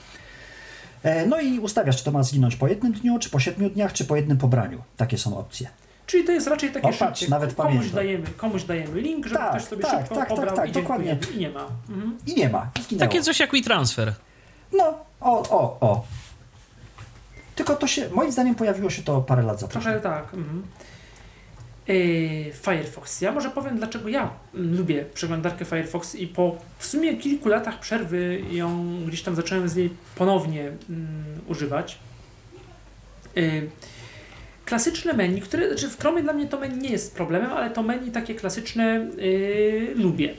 E, No i ustawiasz, czy to ma zginąć po jednym dniu, czy po siedmiu dniach, czy po jednym pobraniu. Takie są opcje. Czyli to jest raczej takie O, patrz, szybkie. nawet komuś, pamiętam. dajemy, komuś dajemy link, żeby Tak, ktoś sobie tak, szybko tak, tak, pobrał tak, i dokładnie. I nie ma. Mhm. I nie ma. i Zginęło. Takie coś jak WeTransfer. No, o, o, o. Tylko to się, moim zdaniem pojawiło się to parę lat za. Trochę tak. Mhm. Yy, Firefox. Ja może powiem, dlaczego ja mm, lubię przeglądarkę Firefox i po w sumie kilku latach przerwy ją gdzieś tam zacząłem z niej ponownie mm, używać. Yy, klasyczne menu, które, znaczy w Chromie dla mnie to menu nie jest problemem, ale to menu takie klasyczne yy, lubię.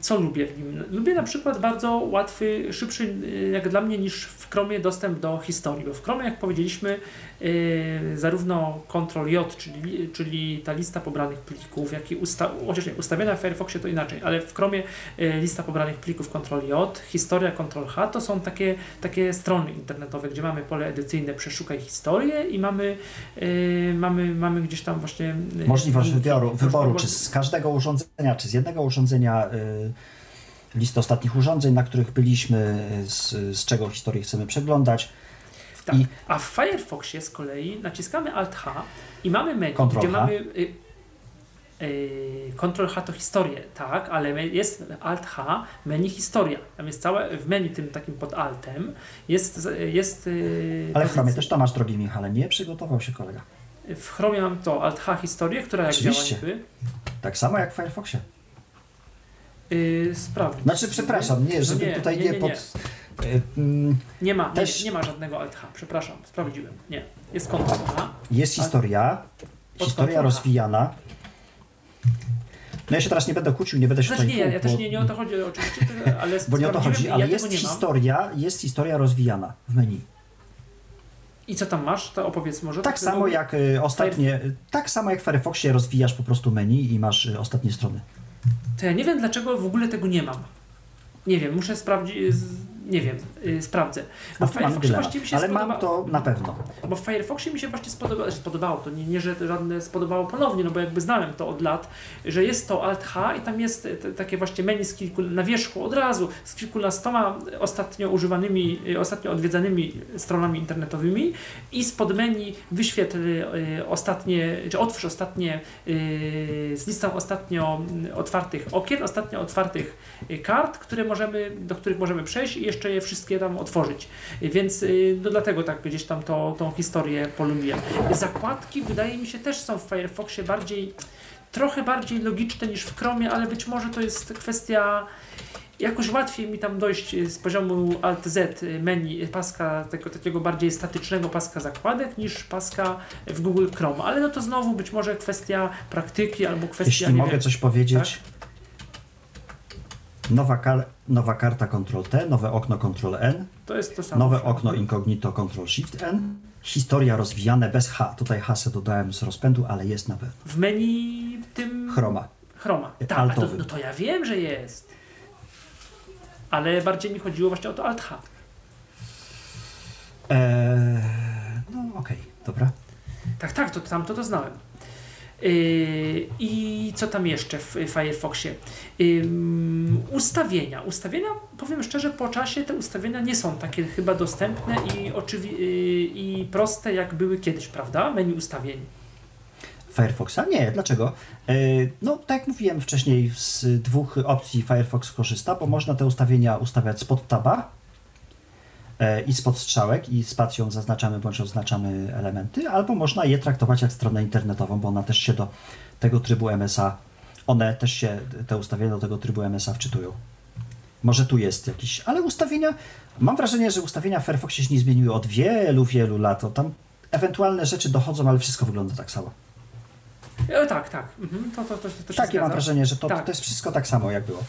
Co lubię w nim? Lubię na przykład bardzo łatwy, szybszy yy, jak dla mnie niż w Chromie dostęp do historii, bo w Chromie jak powiedzieliśmy yy, zarówno Ctrl-J, czyli, czyli ta lista pobranych plików, jak i usta chociaż nie, ustawiona w Firefoxie to inaczej, ale w Chromie yy, lista pobranych plików Ctrl-J, historia Ctrl-H to są takie, takie strony internetowe, gdzie mamy pole edycyjne przeszukaj historię i mamy, yy, mamy, mamy gdzieś tam właśnie Możliwość wyboru, wyboru, czy z każdego urządzenia, czy z jednego urządzenia, y, list ostatnich urządzeń, na których byliśmy, z, z czego historię chcemy przeglądać. Tak. I A w Firefoxie z kolei naciskamy Alt-H i mamy menu, Ctrl gdzie H. mamy y, y, Ctrl-H to historię, tak, ale jest Alt-H, menu historia. Tam jest całe, w menu tym takim pod Altem jest, jest y, ale w Chromie też to masz, drogi Michale, nie przygotował się kolega. W Chromie mam to Alt-H historię, która jak Oczywiście. działa niby. Tak samo jak w Firefoxie. Yy, sprawdź. Znaczy, przepraszam, nie, No żeby nie, tutaj nie, nie, nie, pod... Nie ma, Też- nie, nie ma żadnego Alt-H, przepraszam, sprawdziłem. Nie, jest Ctrl-H. Jest historia, historia rozwijana. No ja się teraz nie będę kłócił, nie będę się Znaczy tutaj nie, ja, też nie, nie o to chodzi oczywiście, ale Bo nie o to chodzi, ale ja jest historia, jest historia rozwijana w menu. I co tam masz? To opowiedz może. Tak samo jak y, ostatnie, tak samo jak w Firefoxie rozwijasz po prostu menu i masz y, ostatnie strony. To ja nie wiem dlaczego w ogóle tego nie mam. Nie wiem, muszę sprawdzić. Nie wiem, y, sprawdzę. Bo w Firefoxie mi się ale spodoba... mam to na pewno. Bo w Firefoxie mi się właśnie spodobało, że spodobało, to nie, nie, że żadne spodobało ponownie, no bo jakby znałem to od lat, że jest to Alt-H i tam jest te, takie właśnie menu z kilku, na wierzchu od razu, z kilkunastoma ostatnio używanymi, y, ostatnio odwiedzanymi stronami internetowymi i spod menu wyświetl y, ostatnie, czy otwórz ostatnie, y, z listą ostatnio otwartych okien, ostatnio otwartych y, kart, które możemy, do których możemy przejść i jeszcze je wszystkie tam otworzyć. Więc y, no dlatego tak gdzieś tam to, tą historię polubiłem. Zakładki wydaje mi się też są w Firefoxie bardziej, trochę bardziej logiczne niż w Chromie, ale być może to jest kwestia jakoś łatwiej mi tam dojść y, z poziomu Alt-Z y, menu paska, tego takiego bardziej statycznego paska zakładek niż paska w Google Chrome, ale no to znowu być może kwestia praktyki albo kwestia, Jeśli mogę wiem, coś powiedzieć. Nowa, kar nowa karta Ctrl-T, nowe okno Ctrl-N, to jest to samo. nowe okno incognito Ctrl-Shift-N, historia rozwijane bez H. Tutaj H se dodałem z rozpędu, ale jest na pewno. W menu tym Chroma. Chroma. Tak, to, no to ja wiem, że jest. Ale bardziej mi chodziło właśnie o to Alt-H. Eee, no okej, dobra. Tak, tak, to tam to, to znałem. Yy, I co tam jeszcze w Firefoxie? Ustawienia. Ustawienia, powiem szczerze, po czasie te ustawienia nie są takie chyba dostępne i, oczywi- yy, i proste, jak były kiedyś, prawda? Menu ustawień. Firefoxa? Nie, dlaczego? Eee, no, tak jak mówiłem wcześniej, z dwóch opcji Firefox korzysta, bo można te ustawienia ustawiać spod taba i spod strzałek i spacją zaznaczamy bądź oznaczamy elementy, albo można je traktować jak stronę internetową, bo ona też się do tego trybu MSA, one też się, te ustawienia do tego trybu MSA wczytują. Może tu jest jakiś, ale ustawienia, mam wrażenie, że ustawienia w Firefoxie się nie zmieniły od wielu, wielu lat. O, Tam ewentualne rzeczy dochodzą, ale wszystko wygląda tak samo. E, tak, tak. Mhm, to, to, to, to Takie mam zgadza. wrażenie, że to, Tak. to jest wszystko tak samo, jak było.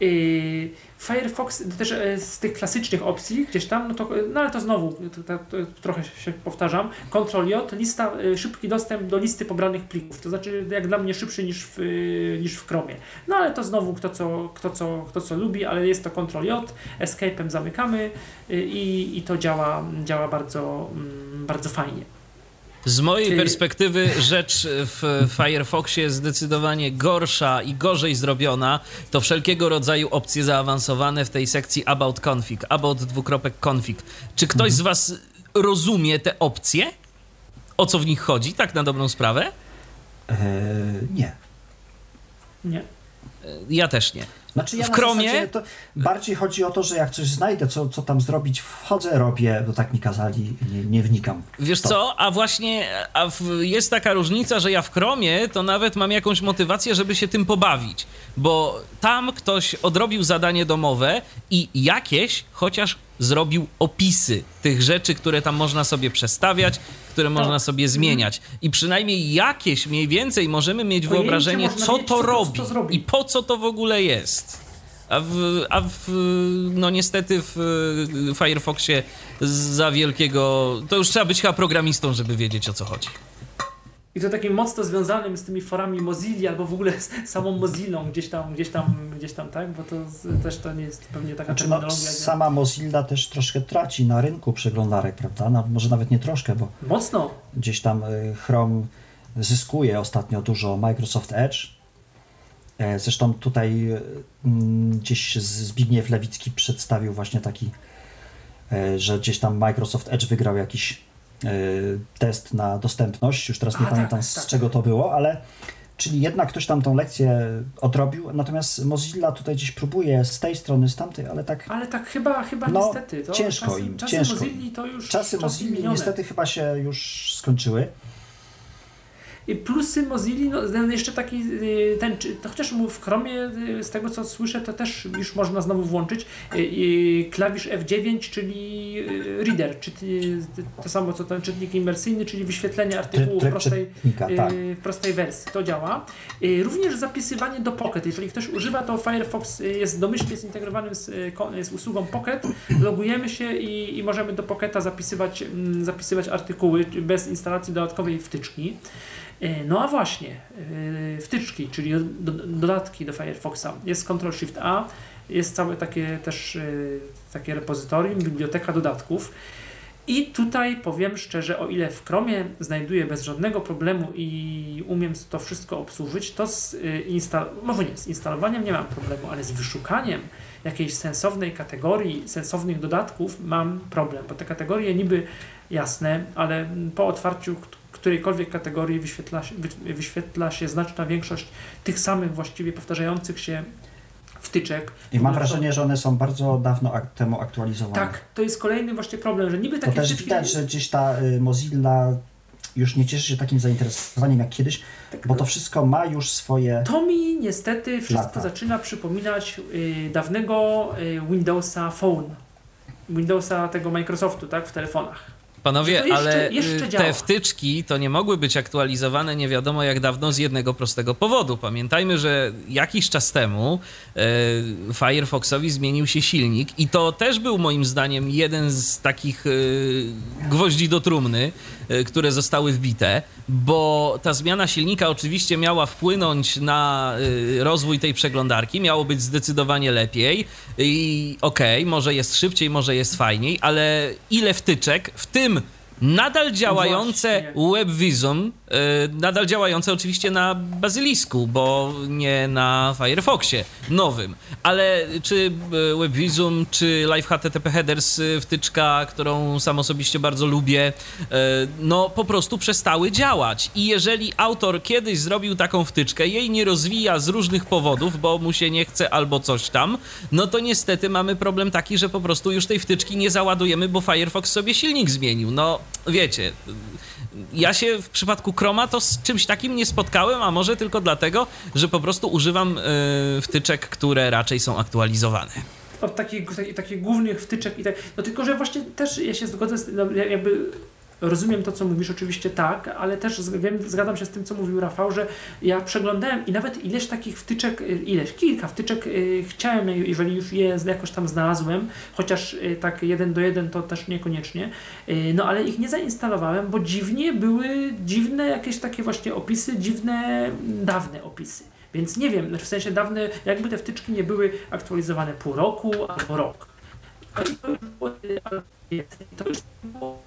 Yy, Firefox też e, z tych klasycznych opcji gdzieś tam, no to, no ale to znowu to, to, to trochę się powtarzam. Ctrl J, lista, e, szybki dostęp do listy pobranych plików. To znaczy jak dla mnie szybszy niż w, e, niż w Chromie. No ale to znowu kto co, kto co, kto co lubi, ale jest to Ctrl J, Escape'em zamykamy e, i, i to działa, działa bardzo, mm, bardzo fajnie. Z mojej Ty- perspektywy rzecz w Firefoxie zdecydowanie gorsza i gorzej zrobiona to wszelkiego rodzaju opcje zaawansowane w tej sekcji About Config, About dwukropek config. Czy ktoś z was rozumie te opcje? O co w nich chodzi, tak na dobrą sprawę? Eee, nie. Nie? Ja też nie. Znaczy ja W To bardziej chodzi o to, że jak coś znajdę, co, co tam zrobić, wchodzę, robię, bo tak mi kazali, nie, nie wnikam. Wiesz to. co, a właśnie a w, jest taka różnica, że ja w Chromie to nawet mam jakąś motywację, żeby się tym pobawić, bo tam ktoś odrobił zadanie domowe i jakieś chociaż zrobił opisy tych rzeczy, które tam można sobie przestawiać, które można sobie zmieniać. I przynajmniej jakieś mniej więcej możemy mieć Pojęcie wyobrażenie, co mieć, to co robi to i po co to w ogóle jest. A w, a w, no niestety w Firefoxie za wielkiego, to już trzeba być chyba programistą, żeby wiedzieć o co chodzi. I to takim mocno związanym z tymi forami Mozilla albo w ogóle z samą Mozillą gdzieś tam, gdzieś tam, gdzieś tam, tak? Bo to z, też to nie jest pewnie taka Znaczy, no, terminologia. jak- sama Mozilla też troszkę traci na rynku przeglądarek, prawda? No, może nawet nie troszkę, bo Mocno. gdzieś tam y, Chrome zyskuje ostatnio dużo Microsoft Edge. E, Zresztą tutaj y, mm, gdzieś Zbigniew Lewicki przedstawił właśnie taki, e, że gdzieś tam Microsoft Edge wygrał jakiś test na dostępność. Już teraz nie A, pamiętam tak, z tak. czego to było, ale czyli jednak ktoś tam tą lekcję odrobił, natomiast Mozilla tutaj gdzieś próbuje z tej strony, z tamtej, ale tak Ale tak chyba, chyba No, niestety. To ciężko czasy, im, czasy ciężko Mozilli to już czasy Mozilli minione. niestety chyba się już skończyły. Plusy Mozilli, no jeszcze taki, y, ten, chociaż w Chromie, y, z tego co słyszę, to też już można znowu włączyć y, klawisz F9, czyli reader, czy to samo co ten czytnik imersyjny, czyli wyświetlenie artykułu w prostej, tak. w prostej wersji. To działa. Również zapisywanie do Pocket. Jeżeli ktoś używa, to Firefox jest domyślnie zintegrowany z, z usługą Pocket. Logujemy się i, i możemy do Pocketa zapisywać, mm, zapisywać artykuły bez instalacji dodatkowej wtyczki. E, No a właśnie, e, wtyczki, czyli do, dodatki do Firefoxa. Jest Ctrl-Shift-A, jest całe takie też y, takie repozytorium, biblioteka dodatków. I tutaj powiem szczerze, o ile w Chromie znajduję bez żadnego problemu i umiem to wszystko obsłużyć, to z instal- może nie, z instalowaniem nie mam problemu, ale z wyszukaniem jakiejś sensownej kategorii, sensownych dodatków mam problem, bo te kategorie niby jasne, ale po otwarciu którejkolwiek kategorii wyświetla się, wyświetla się znaczna większość tych samych właściwie powtarzających się wtyczek. I mam wrażenie, że one są bardzo dawno ak temu aktualizowane. Tak, to jest kolejny właśnie problem, że niby takie To też wtyczki... widać, że gdzieś ta y, Mozilla już nie cieszy się takim zainteresowaniem jak kiedyś, Tak, bo to wszystko ma już swoje... To mi niestety wszystko Lata. zaczyna przypominać y, dawnego y, Windowsa Phone. Windowsa tego Microsoftu, tak, w telefonach. Panowie, jeszcze- ale y, jeszcze te wtyczki to nie mogły być aktualizowane nie wiadomo jak dawno z jednego prostego powodu. Pamiętajmy, że jakiś czas temu e, Firefoxowi zmienił się silnik i to też był moim zdaniem jeden z takich e, gwoździ do trumny, które zostały wbite, bo ta zmiana silnika oczywiście miała wpłynąć na e, rozwój tej przeglądarki, miało być zdecydowanie lepiej i okej, może jest szybciej, może jest fajniej, ale ile wtyczek, w tym nadal działające Właśnie. WebVisum, e, nadal działające oczywiście na Bazylisku, bo nie na Firefoxie nowym. Ale czy e, WebVisum, czy Live HTTP Headers, e, wtyczka, którą sam osobiście bardzo lubię, no po prostu przestały działać. I jeżeli autor kiedyś zrobił taką wtyczkę, jej nie rozwija z różnych powodów, bo mu się nie chce albo coś tam, no to niestety mamy problem taki, że po prostu już tej wtyczki nie załadujemy, bo Firefox sobie silnik zmienił. No wiecie, ja się w przypadku Chroma to z czymś takim nie spotkałem, a może tylko dlatego, że po prostu używam e, wtyczek, które raczej są aktualizowane. od takich, takich, takich głównych wtyczek i tak. No tylko, że właśnie też ja się zgodzę z no, ja jakby rozumiem to, co mówisz, oczywiście tak, ale też wiem, zgadzam się z tym, co mówił Rafał, że ja przeglądałem i nawet ileś takich wtyczek, y, ileś, kilka wtyczek y, chciałem, y, jeżeli już je jakoś tam znalazłem, chociaż tak jeden do jeden to też niekoniecznie, no ale ich nie zainstalowałem, bo dziwnie były dziwne jakieś takie właśnie opisy, dziwne, mm, dawne opisy. Więc nie wiem, znaczy w sensie dawne, jakby te wtyczki nie były aktualizowane pół roku albo rok. To już było,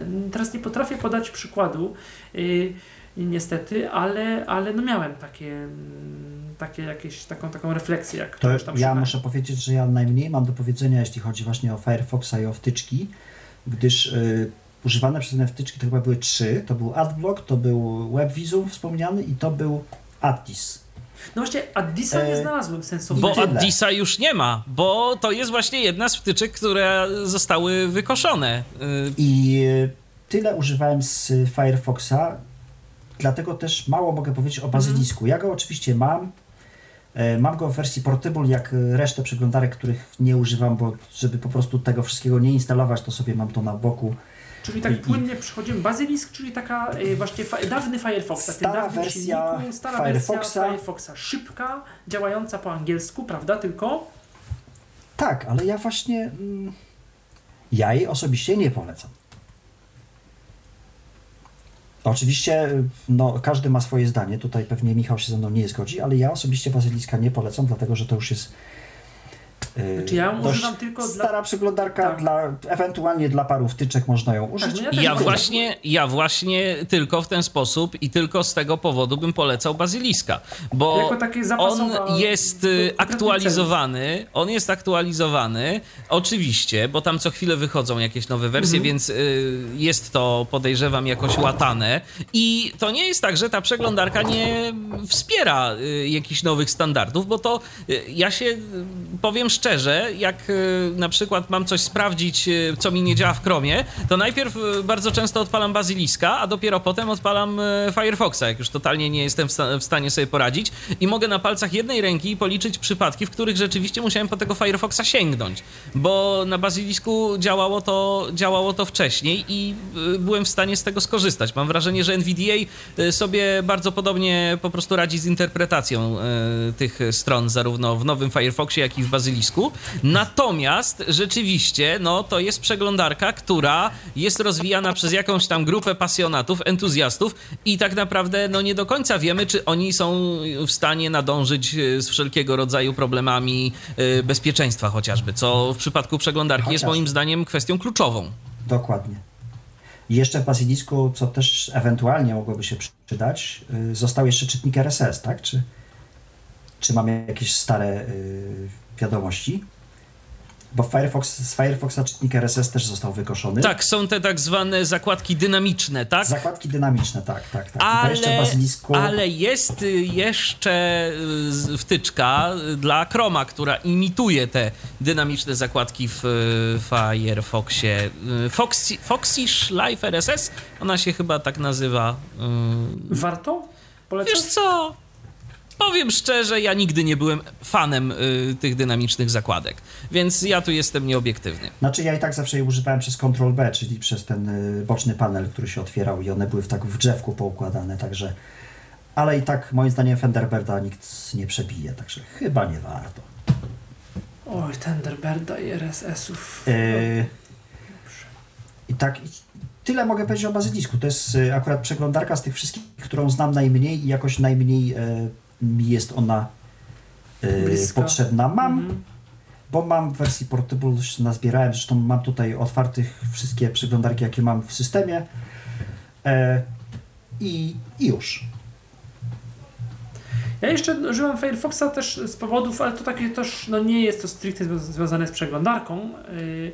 y, Teraz nie potrafię podać przykładu, y, niestety, ale, ale no miałem takie, mm, takie jakieś, taką, taką refleksję, jak To tam ja muszę powiedzieć, że ja najmniej mam do powiedzenia, jeśli chodzi właśnie o Firefoxa i o wtyczki, gdyż y, używane przez mnie wtyczki to chyba były trzy. To był AdBlock, to był WebVisum wspomniany i to był Addis. No właśnie, Addisa nie E, znalazłem sensownego. Bo. Addisa już nie ma, bo to jest właśnie jedna z wtyczek, które zostały wykoszone. Y, I y, tyle używałem z Firefoxa, dlatego też mało mogę powiedzieć o Bazylisku. Ja go oczywiście mam. E, Mam go w wersji portable, jak resztę przeglądarek, których nie używam, bo żeby po prostu tego wszystkiego nie instalować, to sobie mam to na boku. Czyli tak płynnie przychodzimy. Bazylisk, czyli taka y, właśnie fa- dawny Firefox, Stara dawny wersja silniku, stara Firefoxa. wersja Firefoxa. Szybka, działająca po angielsku, prawda? Tylko Tak, ale ja właśnie. Mm, ja jej osobiście nie polecam. Oczywiście, no, każdy ma swoje zdanie. Tutaj pewnie Michał się ze mną nie zgodzi, ale ja osobiście Bazyliska nie polecam, dlatego że to już jest. Yy, Znaczy ja ją dość używam tylko dla- stara przeglądarka, Tak. dla, ewentualnie dla paru wtyczek można ją użyć. no ja Ja właśnie, ja właśnie tylko w ten sposób i tylko z tego powodu bym polecał Bazyliska, bo on jest y, aktualizowany, on jest aktualizowany, oczywiście, bo tam co chwilę wychodzą jakieś nowe wersje, Mhm. więc y, jest to, podejrzewam, jakoś łatane i to nie jest tak, że ta przeglądarka nie wspiera y, jakichś nowych standardów, bo to y, ja się y, powiem szczerze, jak y, na przykład mam coś sprawdzić, y, co mi nie działa w Chromie, to najpierw y, bardzo często odpalam Bazyliska, a dopiero potem odpalam Firefoxa, jak już totalnie nie jestem w, sta- w stanie sobie poradzić i mogę na palcach jednej ręki policzyć przypadki, w których rzeczywiście musiałem po tego Firefoxa sięgnąć, bo na Bazylisku działało to, działało to wcześniej i byłem w stanie z tego skorzystać. Mam wrażenie, że NVDA sobie bardzo podobnie po prostu radzi z interpretacją tych stron, zarówno w nowym Firefoxie, jak i w Bazylisku. Bazylisku. Natomiast rzeczywiście, no to jest przeglądarka, która jest rozwijana przez jakąś tam grupę pasjonatów, entuzjastów i tak naprawdę no nie do końca wiemy, czy oni są w stanie nadążyć e, z wszelkiego rodzaju problemami e, bezpieczeństwa chociażby, co w przypadku przeglądarki jest Chociaż. moim zdaniem kwestią kluczową. Dokładnie. I jeszcze w Basilisku, co też ewentualnie mogłoby się przydać, y, został jeszcze czytnik RSS, tak? Czy, czy mamy jakieś stare wiadomości? Bo Firefox, z Firefoxa czytnik RSS też został wykoszony. Tak, są te tak zwane zakładki dynamiczne, tak? Zakładki dynamiczne, tak, tak, tak. Ale, jeszcze w Basilisku... ale jest y, jeszcze y, wtyczka y, dla Chroma, która imituje te dynamiczne zakładki w Firefoxie. Foxy, Foxyish Live RSS? Ona się chyba tak nazywa. Warto? Polecam? Wiesz co? Powiem szczerze, ja nigdy nie byłem fanem y, tych dynamicznych zakładek, więc ja tu jestem nieobiektywny. Znaczy ja i tak zawsze je używałem przez Ctrl-B, czyli przez ten y, boczny panel, który się otwierał i one były w tak w drzewku poukładane, także... Ale i tak moim zdaniem Thunderbirda nikt nie przebije, także chyba nie warto. Oj, Thunderbirda i RSS-ów. Yy, I tak, i tyle mogę powiedzieć o Bazylisku. To jest y, akurat przeglądarka z tych wszystkich, którą znam najmniej i jakoś najmniej y, mi jest ona Bliska. potrzebna. Mam, Mhm. bo mam w wersji portable, już nazbierałem, zresztą mam tutaj otwartych wszystkie przeglądarki, jakie mam w systemie. E, i, I już. Ja jeszcze użyłem Firefoxa też z powodów, ale to takie też, no nie jest to stricte zwią- związane z przeglądarką. Yy,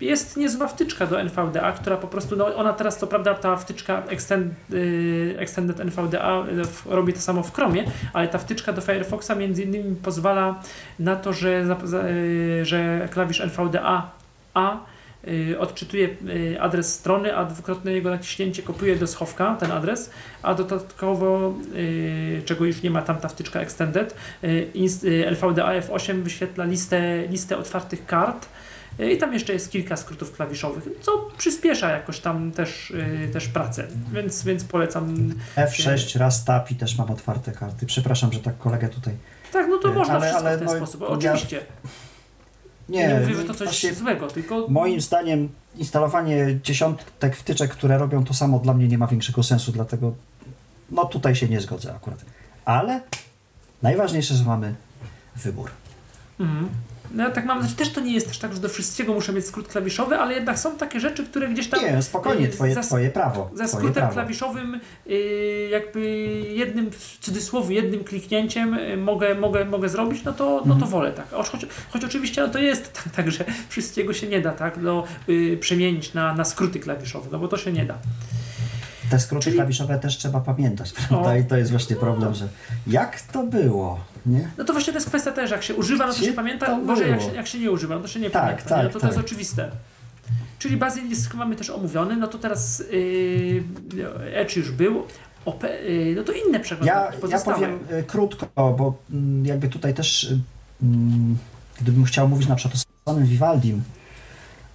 Jest niezła wtyczka do NVDA, która po prostu, no ona teraz co prawda ta wtyczka extend, yy, Extended NVDA w- robi to samo w Chromie, ale ta wtyczka do Firefoxa między innymi pozwala na to, że, że klawisz NVDA A y, odczytuje y, adres strony, a dwukrotne jego naciśnięcie kopiuje do schowka ten adres, a dodatkowo, y, czego już nie ma tam ta wtyczka Extended, y, inst- y, LVDA F8 wyświetla listę, listę otwartych kart y, i tam jeszcze jest kilka skrótów klawiszowych, co przyspiesza jakoś tam też, y, też pracę, więc, więc polecam. F6 raz tap i też mam otwarte karty. Przepraszam, że tak kolegę tutaj. Tak, no to Y, można ale- wszystko ale w ten no, sposób, ja- Nie, Nie, mówię, że to coś złego, tylko Moim zdaniem instalowanie dziesiątek wtyczek, które robią to samo, dla mnie nie ma większego sensu, dlatego no tutaj się nie zgodzę akurat. Ale najważniejsze, że mamy wybór. Mhm. No ja tak mam, znaczy też to nie jest też tak, że do wszystkiego muszę mieć skrót klawiszowy, ale jednak są takie rzeczy, które gdzieś tam... Nie, spokojnie, y, twoje, za- twoje prawo. Za skrótem prawo. klawiszowym y, jakby jednym, w cudzysłowie, jednym kliknięciem y, mogę, mogę, mogę zrobić, no to, no to Mhm. wolę tak. Choć, choć, oczywiście no to jest tak, tak, że wszystkiego się nie da tak, no, przemienić na, na skróty klawiszowe, no bo to się nie da. Te skróty Czyli- klawiszowe też trzeba pamiętać, prawda? O. I to jest właśnie problem, że jak to było, nie? No to właśnie to jest kwestia też, jak się używa, no to Gdzie się pamięta, to gorzej jak się, jak się nie używa, no to się nie Tak, pamięta, tak? No to, to tak. jest oczywiste. Czyli Bazylisk mamy też omówiony, no to teraz yy, Edge już był, OP, yy, no to inne Ja, przeglądarki ja pozostałe. powiem y, krótko, bo mm, jakby tutaj też, y, mm, gdybym chciał mówić na przykład o samym Vivaldim,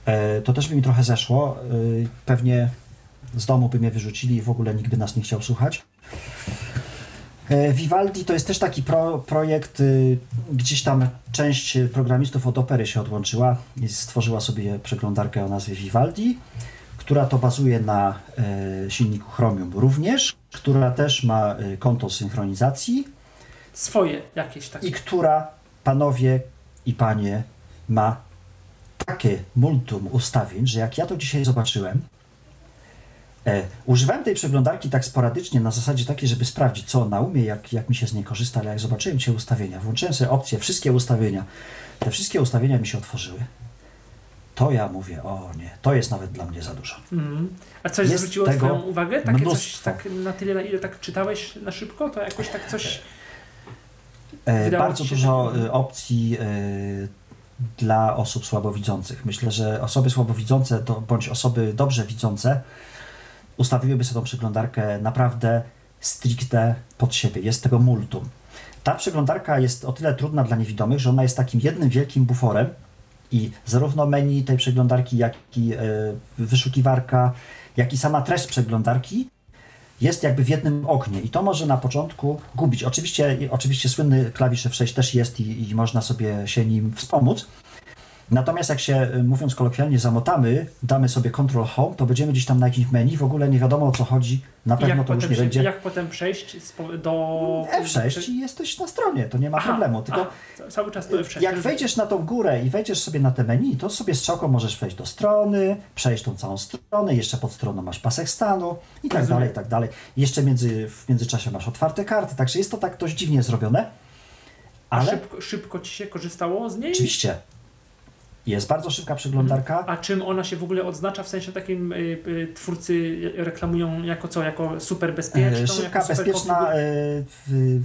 e, to też by mi trochę zeszło. Y, Pewnie z domu by mnie wyrzucili i w ogóle nikt by nas nie chciał słuchać. E, Vivaldi to jest też taki pro, projekt, y, gdzieś tam część programistów od Opery się odłączyła i stworzyła sobie przeglądarkę o nazwie Vivaldi, która to bazuje na e, silniku Chromium również, która też ma e, konto synchronizacji Swoje jakieś takie. i która, panowie i panie, ma takie multum ustawień, że jak ja to dzisiaj zobaczyłem, używałem tej przeglądarki tak sporadycznie na zasadzie takiej, żeby sprawdzić, co ona umie, jak, jak mi się z niej korzysta, ale jak zobaczyłem dzisiaj ustawienia, włączyłem sobie opcję, wszystkie ustawienia, te wszystkie ustawienia mi się otworzyły, to ja mówię, o nie, to jest nawet dla mnie za dużo. Mhm. A coś Jest zwróciło Twoją uwagę? Takie coś tak na tyle, na ile tak czytałeś na szybko, to jakoś tak coś... E, bardzo się dużo tak- e, opcji e, dla osób słabowidzących. Myślę, że osoby słabowidzące to, bądź osoby dobrze widzące ustawiłyby sobie tą przeglądarkę naprawdę stricte pod siebie. Jest tego multum. Ta przeglądarka jest o tyle trudna dla niewidomych, że ona jest takim jednym wielkim buforem i zarówno menu tej przeglądarki, jak i e, wyszukiwarka, jak i sama treść przeglądarki jest jakby w jednym oknie i to może na początku gubić. Oczywiście, oczywiście słynny klawisz F6 też jest i, i można sobie się nim wspomóc, Natomiast jak się, y, mówiąc kolokwialnie, zamotamy, damy sobie Control Home, to będziemy gdzieś tam na jakimś menu, w ogóle nie wiadomo o co chodzi, na pewno to już nie się, będzie... Jak potem przejść do... F6 i jesteś na stronie, to nie ma Aha, problemu, tylko a, cały czas to F6. jak wejdziesz na tą górę i wejdziesz sobie na te menu, to sobie strzałką możesz wejść do strony, przejść tą całą stronę, jeszcze pod stroną masz pasek stanu i tak dalej, i tak dalej. Jeszcze między, w międzyczasie masz otwarte karty, także jest to tak dość dziwnie zrobione. Ale... Szybko, szybko ci się korzystało z niej? Oczywiście. Jest bardzo szybka przeglądarka. A czym ona się w ogóle odznacza? W sensie takim y, y, twórcy reklamują jako co? Jako super bezpieczną? E, szybka, jako bezpieczna, y,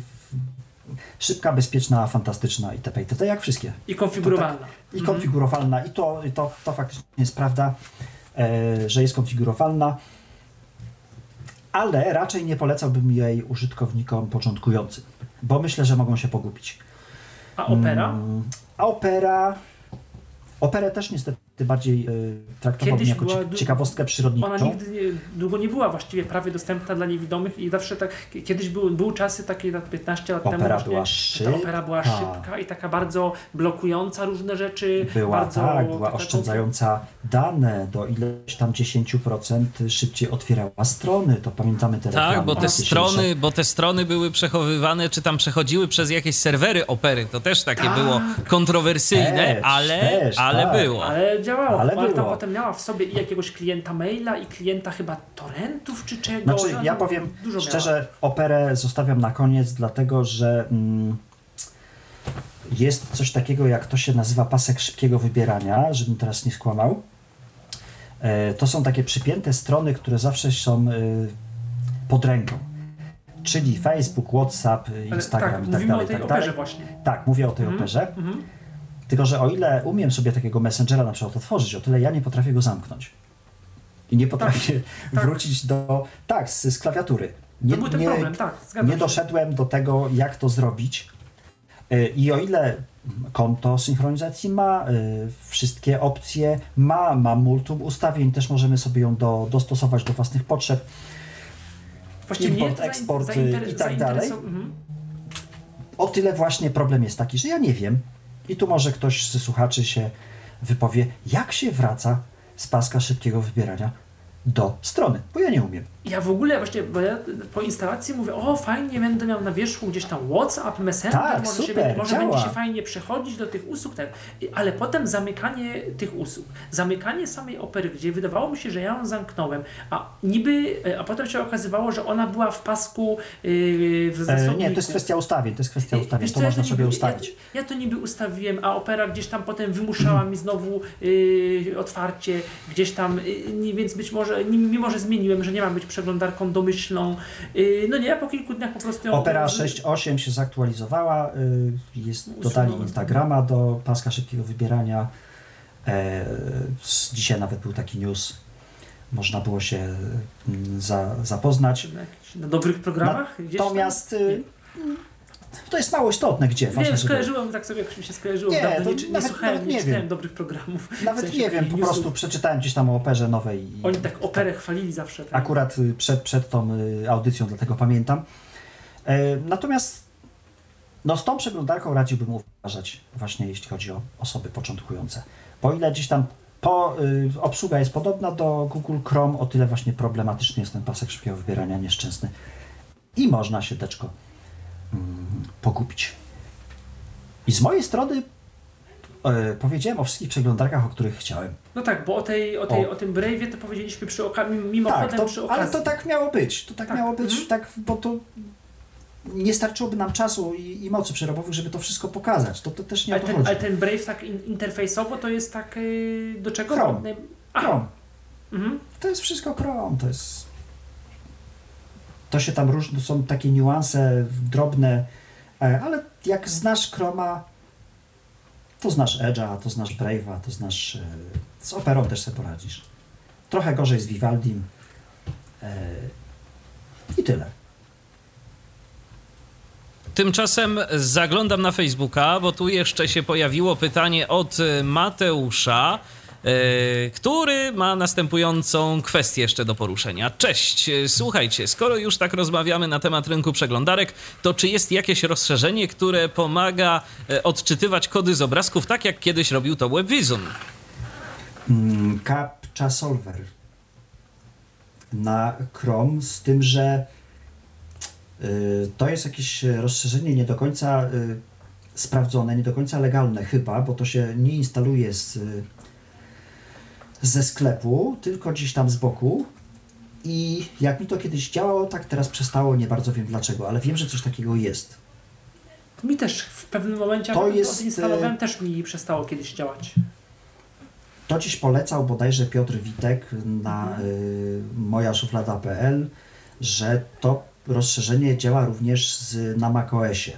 szybka, bezpieczna, fantastyczna itp. itp. jak wszystkie. I konfigurowalna. Tak, I mhm. konfigurowalna. I to, to, to faktycznie jest prawda, e, że jest konfigurowalna. Ale raczej nie polecałbym jej użytkownikom początkującym, bo myślę, że mogą się pogubić. A opera? Mm, a opera Operę też niestety bardziej y, traktowałbym jako ciekawostkę przyrodniczą. Ona nigdy nie, długo nie była właściwie prawie dostępna dla niewidomych i zawsze tak, kiedyś były, były czasy takie 15 lat opera temu była szybka. ta opera była szybka i taka bardzo blokująca różne rzeczy. Była bardzo, tak, była oszczędzająca dane do ileś tam 10% szybciej otwierała strony, to pamiętamy te Tak, bo te strony, bo te strony były przechowywane, czy tam przechodziły przez jakieś serwery opery, to też takie tak. było kontrowersyjne, też, ale, też, ale tak. było. Ale działało. Ale było. potem miała w sobie i jakiegoś klienta maila, i klienta chyba torrentów czy czegoś. Znaczy, ja powiem szczerze, miała. operę zostawiam na koniec, dlatego że mm, jest coś takiego, jak to się nazywa pasek szybkiego wybierania, żebym teraz nie skłamał. E, to są takie przypięte strony, które zawsze są e, pod ręką. Czyli Facebook, WhatsApp, Instagram tak, i tak dalej. O tej tak dalej. Właśnie. Tak, mówię o tej mm operze. Mm -hmm. Tylko, że o ile umiem sobie takiego Messengera na przykład otworzyć, o tyle ja nie potrafię go zamknąć. I nie potrafię tak, tak. wrócić do. Tak, z, z klawiatury. Nie, to był ten nie, problem, tak. Nie doszedłem do tego, jak to zrobić. Y, I o ile konto synchronizacji ma, y, wszystkie opcje ma, ma multum ustawień, też możemy sobie ją do, dostosować do własnych potrzeb. Właściwie Import, eksport y, i tak dalej. Mhm. O tyle właśnie problem jest taki, że ja nie wiem, i tu może ktoś ze słuchaczy się wypowie, jak się wraca z paska szybkiego wybierania do strony, bo ja nie umiem. Ja w ogóle właśnie, bo ja po instalacji mówię, o fajnie, będę miał na wierzchu gdzieś tam WhatsApp, Messenger, tak, może, super, się, może będzie się fajnie przechodzić do tych usług, tak. ale potem zamykanie tych usług, zamykanie samej opery, gdzie wydawało mi się, że ja ją zamknąłem, a niby, a potem się okazywało, że ona była w pasku yy, w zasobniku. E, nie, to jest kwestia ustawień, to jest kwestia ustawień, to, to można sobie ustawić. Ja, ja, to niby ustawiłem, a opera gdzieś tam potem wymuszała mi znowu yy, otwarcie, gdzieś tam, yy, więc być może, mimo że zmieniłem, że nie ma być przeglądarką domyślną. Y, no nie, po kilku dniach po prostu... Opera 6.8 się zaktualizowała, y, jest, dodali Instagrama do paska szybkiego wybierania. E, dzisiaj nawet był taki news, można było się mm, za, zapoznać. Na dobrych programach? Natomiast y, to jest mało istotne, gdzie. Nie, skojarzyłem, tak sobie jak mi się skojarzyło. Nie, Dawno nie, nie nawet, słuchałem, nawet nie, nie czytałem dobrych programów. Nawet w sensie nie wiem, po newsów. prostu przeczytałem gdzieś tam o operze nowej. Oni tak operę chwalili zawsze. Tak? Akurat y, przed, przed tą y, audycją, dlatego pamiętam. E, natomiast no, z tą przeglądarką radziłbym uważać właśnie jeśli chodzi o osoby początkujące. Bo ile gdzieś tam po, y, obsługa jest podobna do Google Chrome, o tyle właśnie problematyczny jest ten pasek szybkiego wybierania nieszczęsny. I można się teczko pogubić. I z mojej strony e, powiedziałem o wszystkich przeglądarkach, o których chciałem. No tak, bo o, tej, o, tej, o. o tym Brave'ie to powiedzieliśmy przy okazji, mimochodem tak, przy okazji. Ale to tak miało być, to tak, tak. miało być, mhm. tak, bo to nie starczyłoby nam czasu i, i, mocy przerobowych, żeby to wszystko pokazać. To, to też nie ale to ten, chodzi. Ale ten Brave tak in, interfejsowo to jest tak yy, do czego? Chrome. Chrome. Mhm. To jest wszystko Chrome, to jest to się tam różne, są takie niuanse drobne, e, ale jak znasz Chroma, to znasz Edge'a, to znasz Brave'a, to znasz... E, z Operą też sobie poradzisz. Trochę gorzej z Vivaldim. E, I tyle. Tymczasem zaglądam na Facebooka, bo tu jeszcze się pojawiło pytanie od Mateusza. E, który ma następującą kwestię jeszcze do poruszenia. Cześć, e, słuchajcie, skoro już tak rozmawiamy na temat rynku przeglądarek, to czy jest jakieś rozszerzenie, które pomaga e, odczytywać kody z obrazków, tak jak kiedyś robił to WebVision? Mm, Captcha Solver na Chrome, z tym, że to jest jakieś rozszerzenie nie do końca sprawdzone, nie do końca legalne chyba, bo to się nie instaluje z, ze sklepu, tylko gdzieś tam z boku. I jak mi to kiedyś działało, tak teraz przestało, nie bardzo wiem dlaczego, ale wiem, że coś takiego jest. Mi też w pewnym momencie, To jak jest, to instalowałem, e, też mi przestało kiedyś działać. To dziś polecał bodajże Piotr Witek na y, mojaszuflada.pl, że to rozszerzenie działa również z, na macOSie.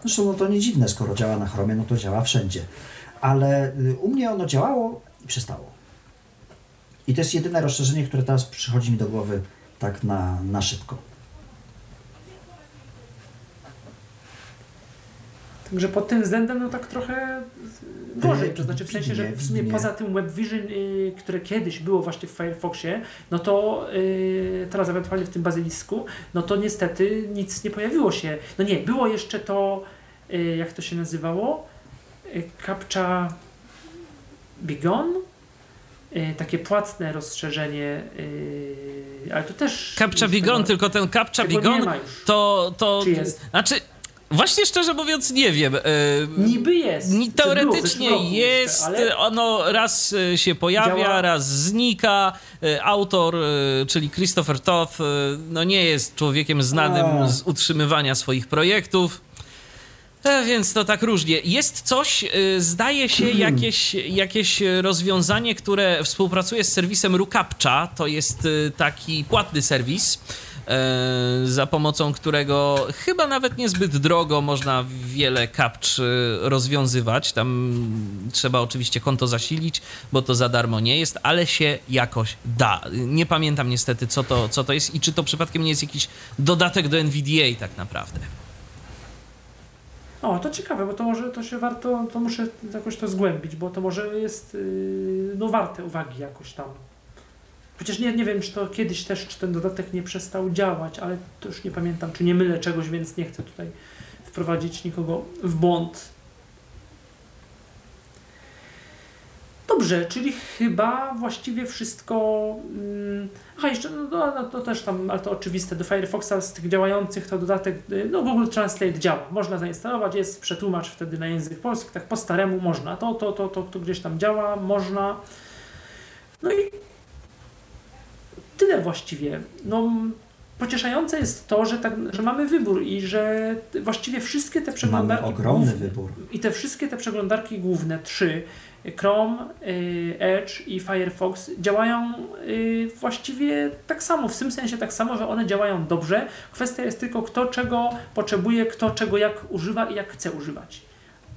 Zresztą no to nie dziwne, skoro działa na Chromie, no to działa wszędzie. Ale y, u mnie ono działało i przestało. I to jest jedyne rozszerzenie, które teraz przychodzi mi do głowy tak na, na szybko. Także pod tym względem, no tak trochę gorzej. To znaczy w sensie, że w sumie poza tym WebVision, y, które kiedyś było właśnie w Firefoxie, no to y, teraz ewentualnie w tym bazylisku, no to niestety nic nie pojawiło się. No nie, było jeszcze to, y, jak to się nazywało? Y, Captcha Bigon? Y, takie płatne rozszerzenie, y, ale to też... Captcha Bigon, tego- tylko ten Captcha Bigon to... to Czy jest? Znaczy, właśnie szczerze mówiąc nie wiem. e, Niby jest. Było Teoretycznie roku jest, jeszcze, ale ono raz się pojawia, Działa. raz znika. Autor, czyli Christopher Toth, no nie jest człowiekiem znanym A. z utrzymywania swoich projektów. E, Więc to tak różnie. Jest coś, e, zdaje się, jakieś, jakieś rozwiązanie, które współpracuje z serwisem Rucaptcha. To jest e, taki płatny serwis, e, za pomocą którego chyba nawet niezbyt drogo można wiele captch e, rozwiązywać. Tam trzeba oczywiście konto zasilić, bo to za darmo nie jest, ale się jakoś da. Nie pamiętam niestety, co to, co to jest i czy to przypadkiem nie jest jakiś dodatek do NVDA tak naprawdę. O, to ciekawe, bo to może to się warto, to muszę jakoś to zgłębić, bo to może jest yy, no warte uwagi jakoś tam. Chociaż nie, nie wiem, czy to kiedyś też, czy ten dodatek nie przestał działać, ale to już nie pamiętam, czy nie mylę czegoś, więc nie chcę tutaj wprowadzić nikogo w błąd. Dobrze, czyli chyba właściwie wszystko. mm, Aha, jeszcze, no, no, no to też tam, ale to oczywiste, do Firefoxa z tych działających to dodatek, no Google Translate działa. Można zainstalować, jest przetłumacz wtedy na język polski, tak po staremu można. To, to, to, to, to gdzieś tam działa, można. No i tyle właściwie. No, pocieszające jest to, że, tak, że mamy wybór i że właściwie wszystkie te Mamy przeglądarki ogromny główne- wybór. i te wszystkie te przeglądarki główne, trzy, Chrome, y, Edge i Firefox, działają y, właściwie tak samo, w tym sensie tak samo, że one działają dobrze. Kwestia jest tylko kto czego potrzebuje, kto czego jak używa i jak chce używać.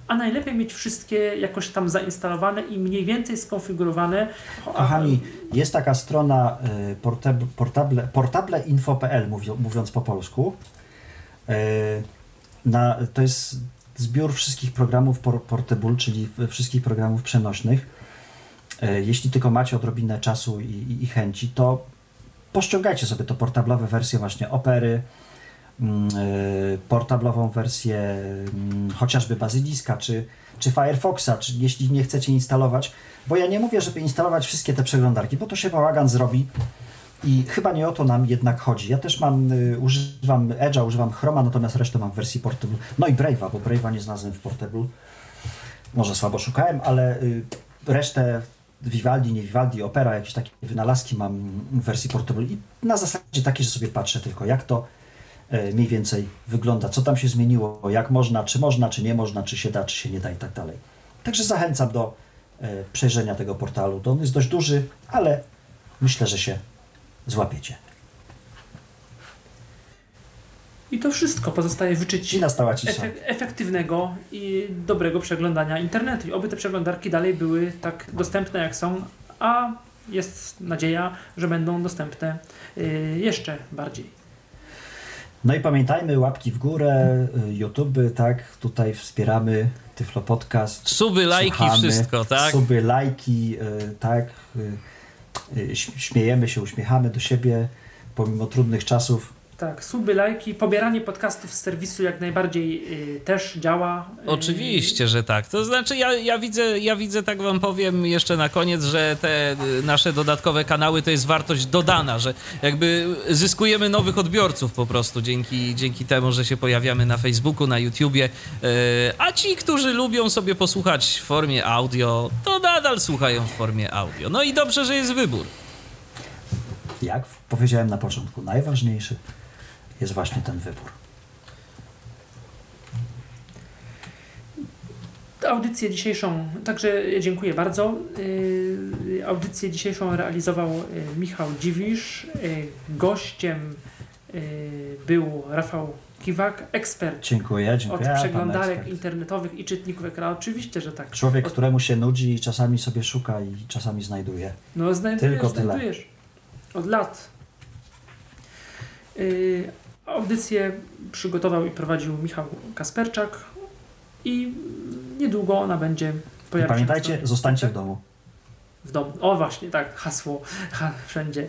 A najlepiej mieć wszystkie jakoś tam zainstalowane i mniej więcej skonfigurowane. Kochani, jest taka strona y, portab- portable, portableinfo.pl, mówi- mówiąc po polsku. Na, to jest zbiór wszystkich programów por- portable, czyli wszystkich programów przenośnych. Y, Jeśli tylko macie odrobinę czasu i, i, i chęci, to pościągajcie sobie to portablowe wersje właśnie Opery, mm, y, portablową wersję mm, chociażby Bazyliska, czy, czy Firefoxa, czy jeśli nie chcecie instalować, bo ja nie mówię, żeby instalować wszystkie te przeglądarki, bo to się bałagan zrobi i chyba nie o to nam jednak chodzi. Ja też mam, y, używam Edge'a, używam Chroma, natomiast resztę mam w wersji Portable. No i Brave'a, bo Brave'a nie znalazłem w Portable. Może słabo szukałem, ale y, resztę Vivaldi, nie Vivaldi, Opera, jakieś takie wynalazki mam w wersji Portable i na zasadzie takiej, że sobie patrzę tylko jak to e, mniej więcej wygląda, co tam się zmieniło, jak można, czy można, czy nie można, czy się da, czy się nie da i tak dalej. Także zachęcam do przejrzenia tego portalu. To on jest dość duży, ale myślę, że się złapiecie. I to wszystko pozostaje wyczyć I nastała cisza. efek- efektywnego i dobrego przeglądania internetu. I oby te przeglądarki dalej były tak dostępne jak są, a jest nadzieja, że będą dostępne y, jeszcze bardziej. No i pamiętajmy, łapki w górę, y, YouTube, tak, tutaj wspieramy Tyflo Podcast. Suby, lajki, słuchamy, wszystko, tak? Suby, lajki, y, tak, y, śmiejemy się, uśmiechamy do siebie, pomimo trudnych czasów. Tak, suby, lajki, pobieranie podcastów z serwisu jak najbardziej y, też działa. Y, Oczywiście, że tak. To znaczy, ja, ja, widzę, ja widzę, tak wam powiem jeszcze na koniec, że te y, nasze dodatkowe kanały to jest wartość dodana, że jakby zyskujemy nowych odbiorców po prostu dzięki, dzięki temu, że się pojawiamy na Facebooku, na YouTubie. Y, A ci, którzy lubią sobie posłuchać w formie audio, to nadal słuchają w formie audio. No i dobrze, że jest wybór. Jak powiedziałem na początku, najważniejszy jest właśnie ten wybór. Audycję dzisiejszą, także dziękuję bardzo. Y, Audycję dzisiejszą realizował y, Michał Dziwisz. Y, Gościem y, był Rafał Kiwak, ekspert Dziękuję, od dziękuję. pan przeglądarek internetowych i czytników ekranu. Oczywiście, że tak. Człowiek, Od- któremu się nudzi i czasami sobie szuka i czasami znajduje. No znajdujesz, Tylko tyle. znajdujesz. Od lat. Yy, audycję przygotował i prowadził Michał Kasperczak i niedługo ona będzie pojawiać pamiętajcie, się zostańcie w domu. w domu. O właśnie, tak, hasło ha, wszędzie.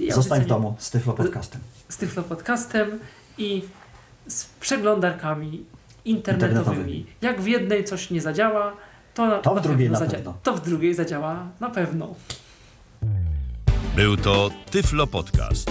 I Zostań w domu z Tyflo Podcastem. Z Tyflo Podcastem i z przeglądarkami internetowymi. Internetowymi. Jak w jednej coś nie zadziała, to, To w drugiej na zadzia- pewno. To w drugiej zadziała na pewno. Był to Tyflo Podcast.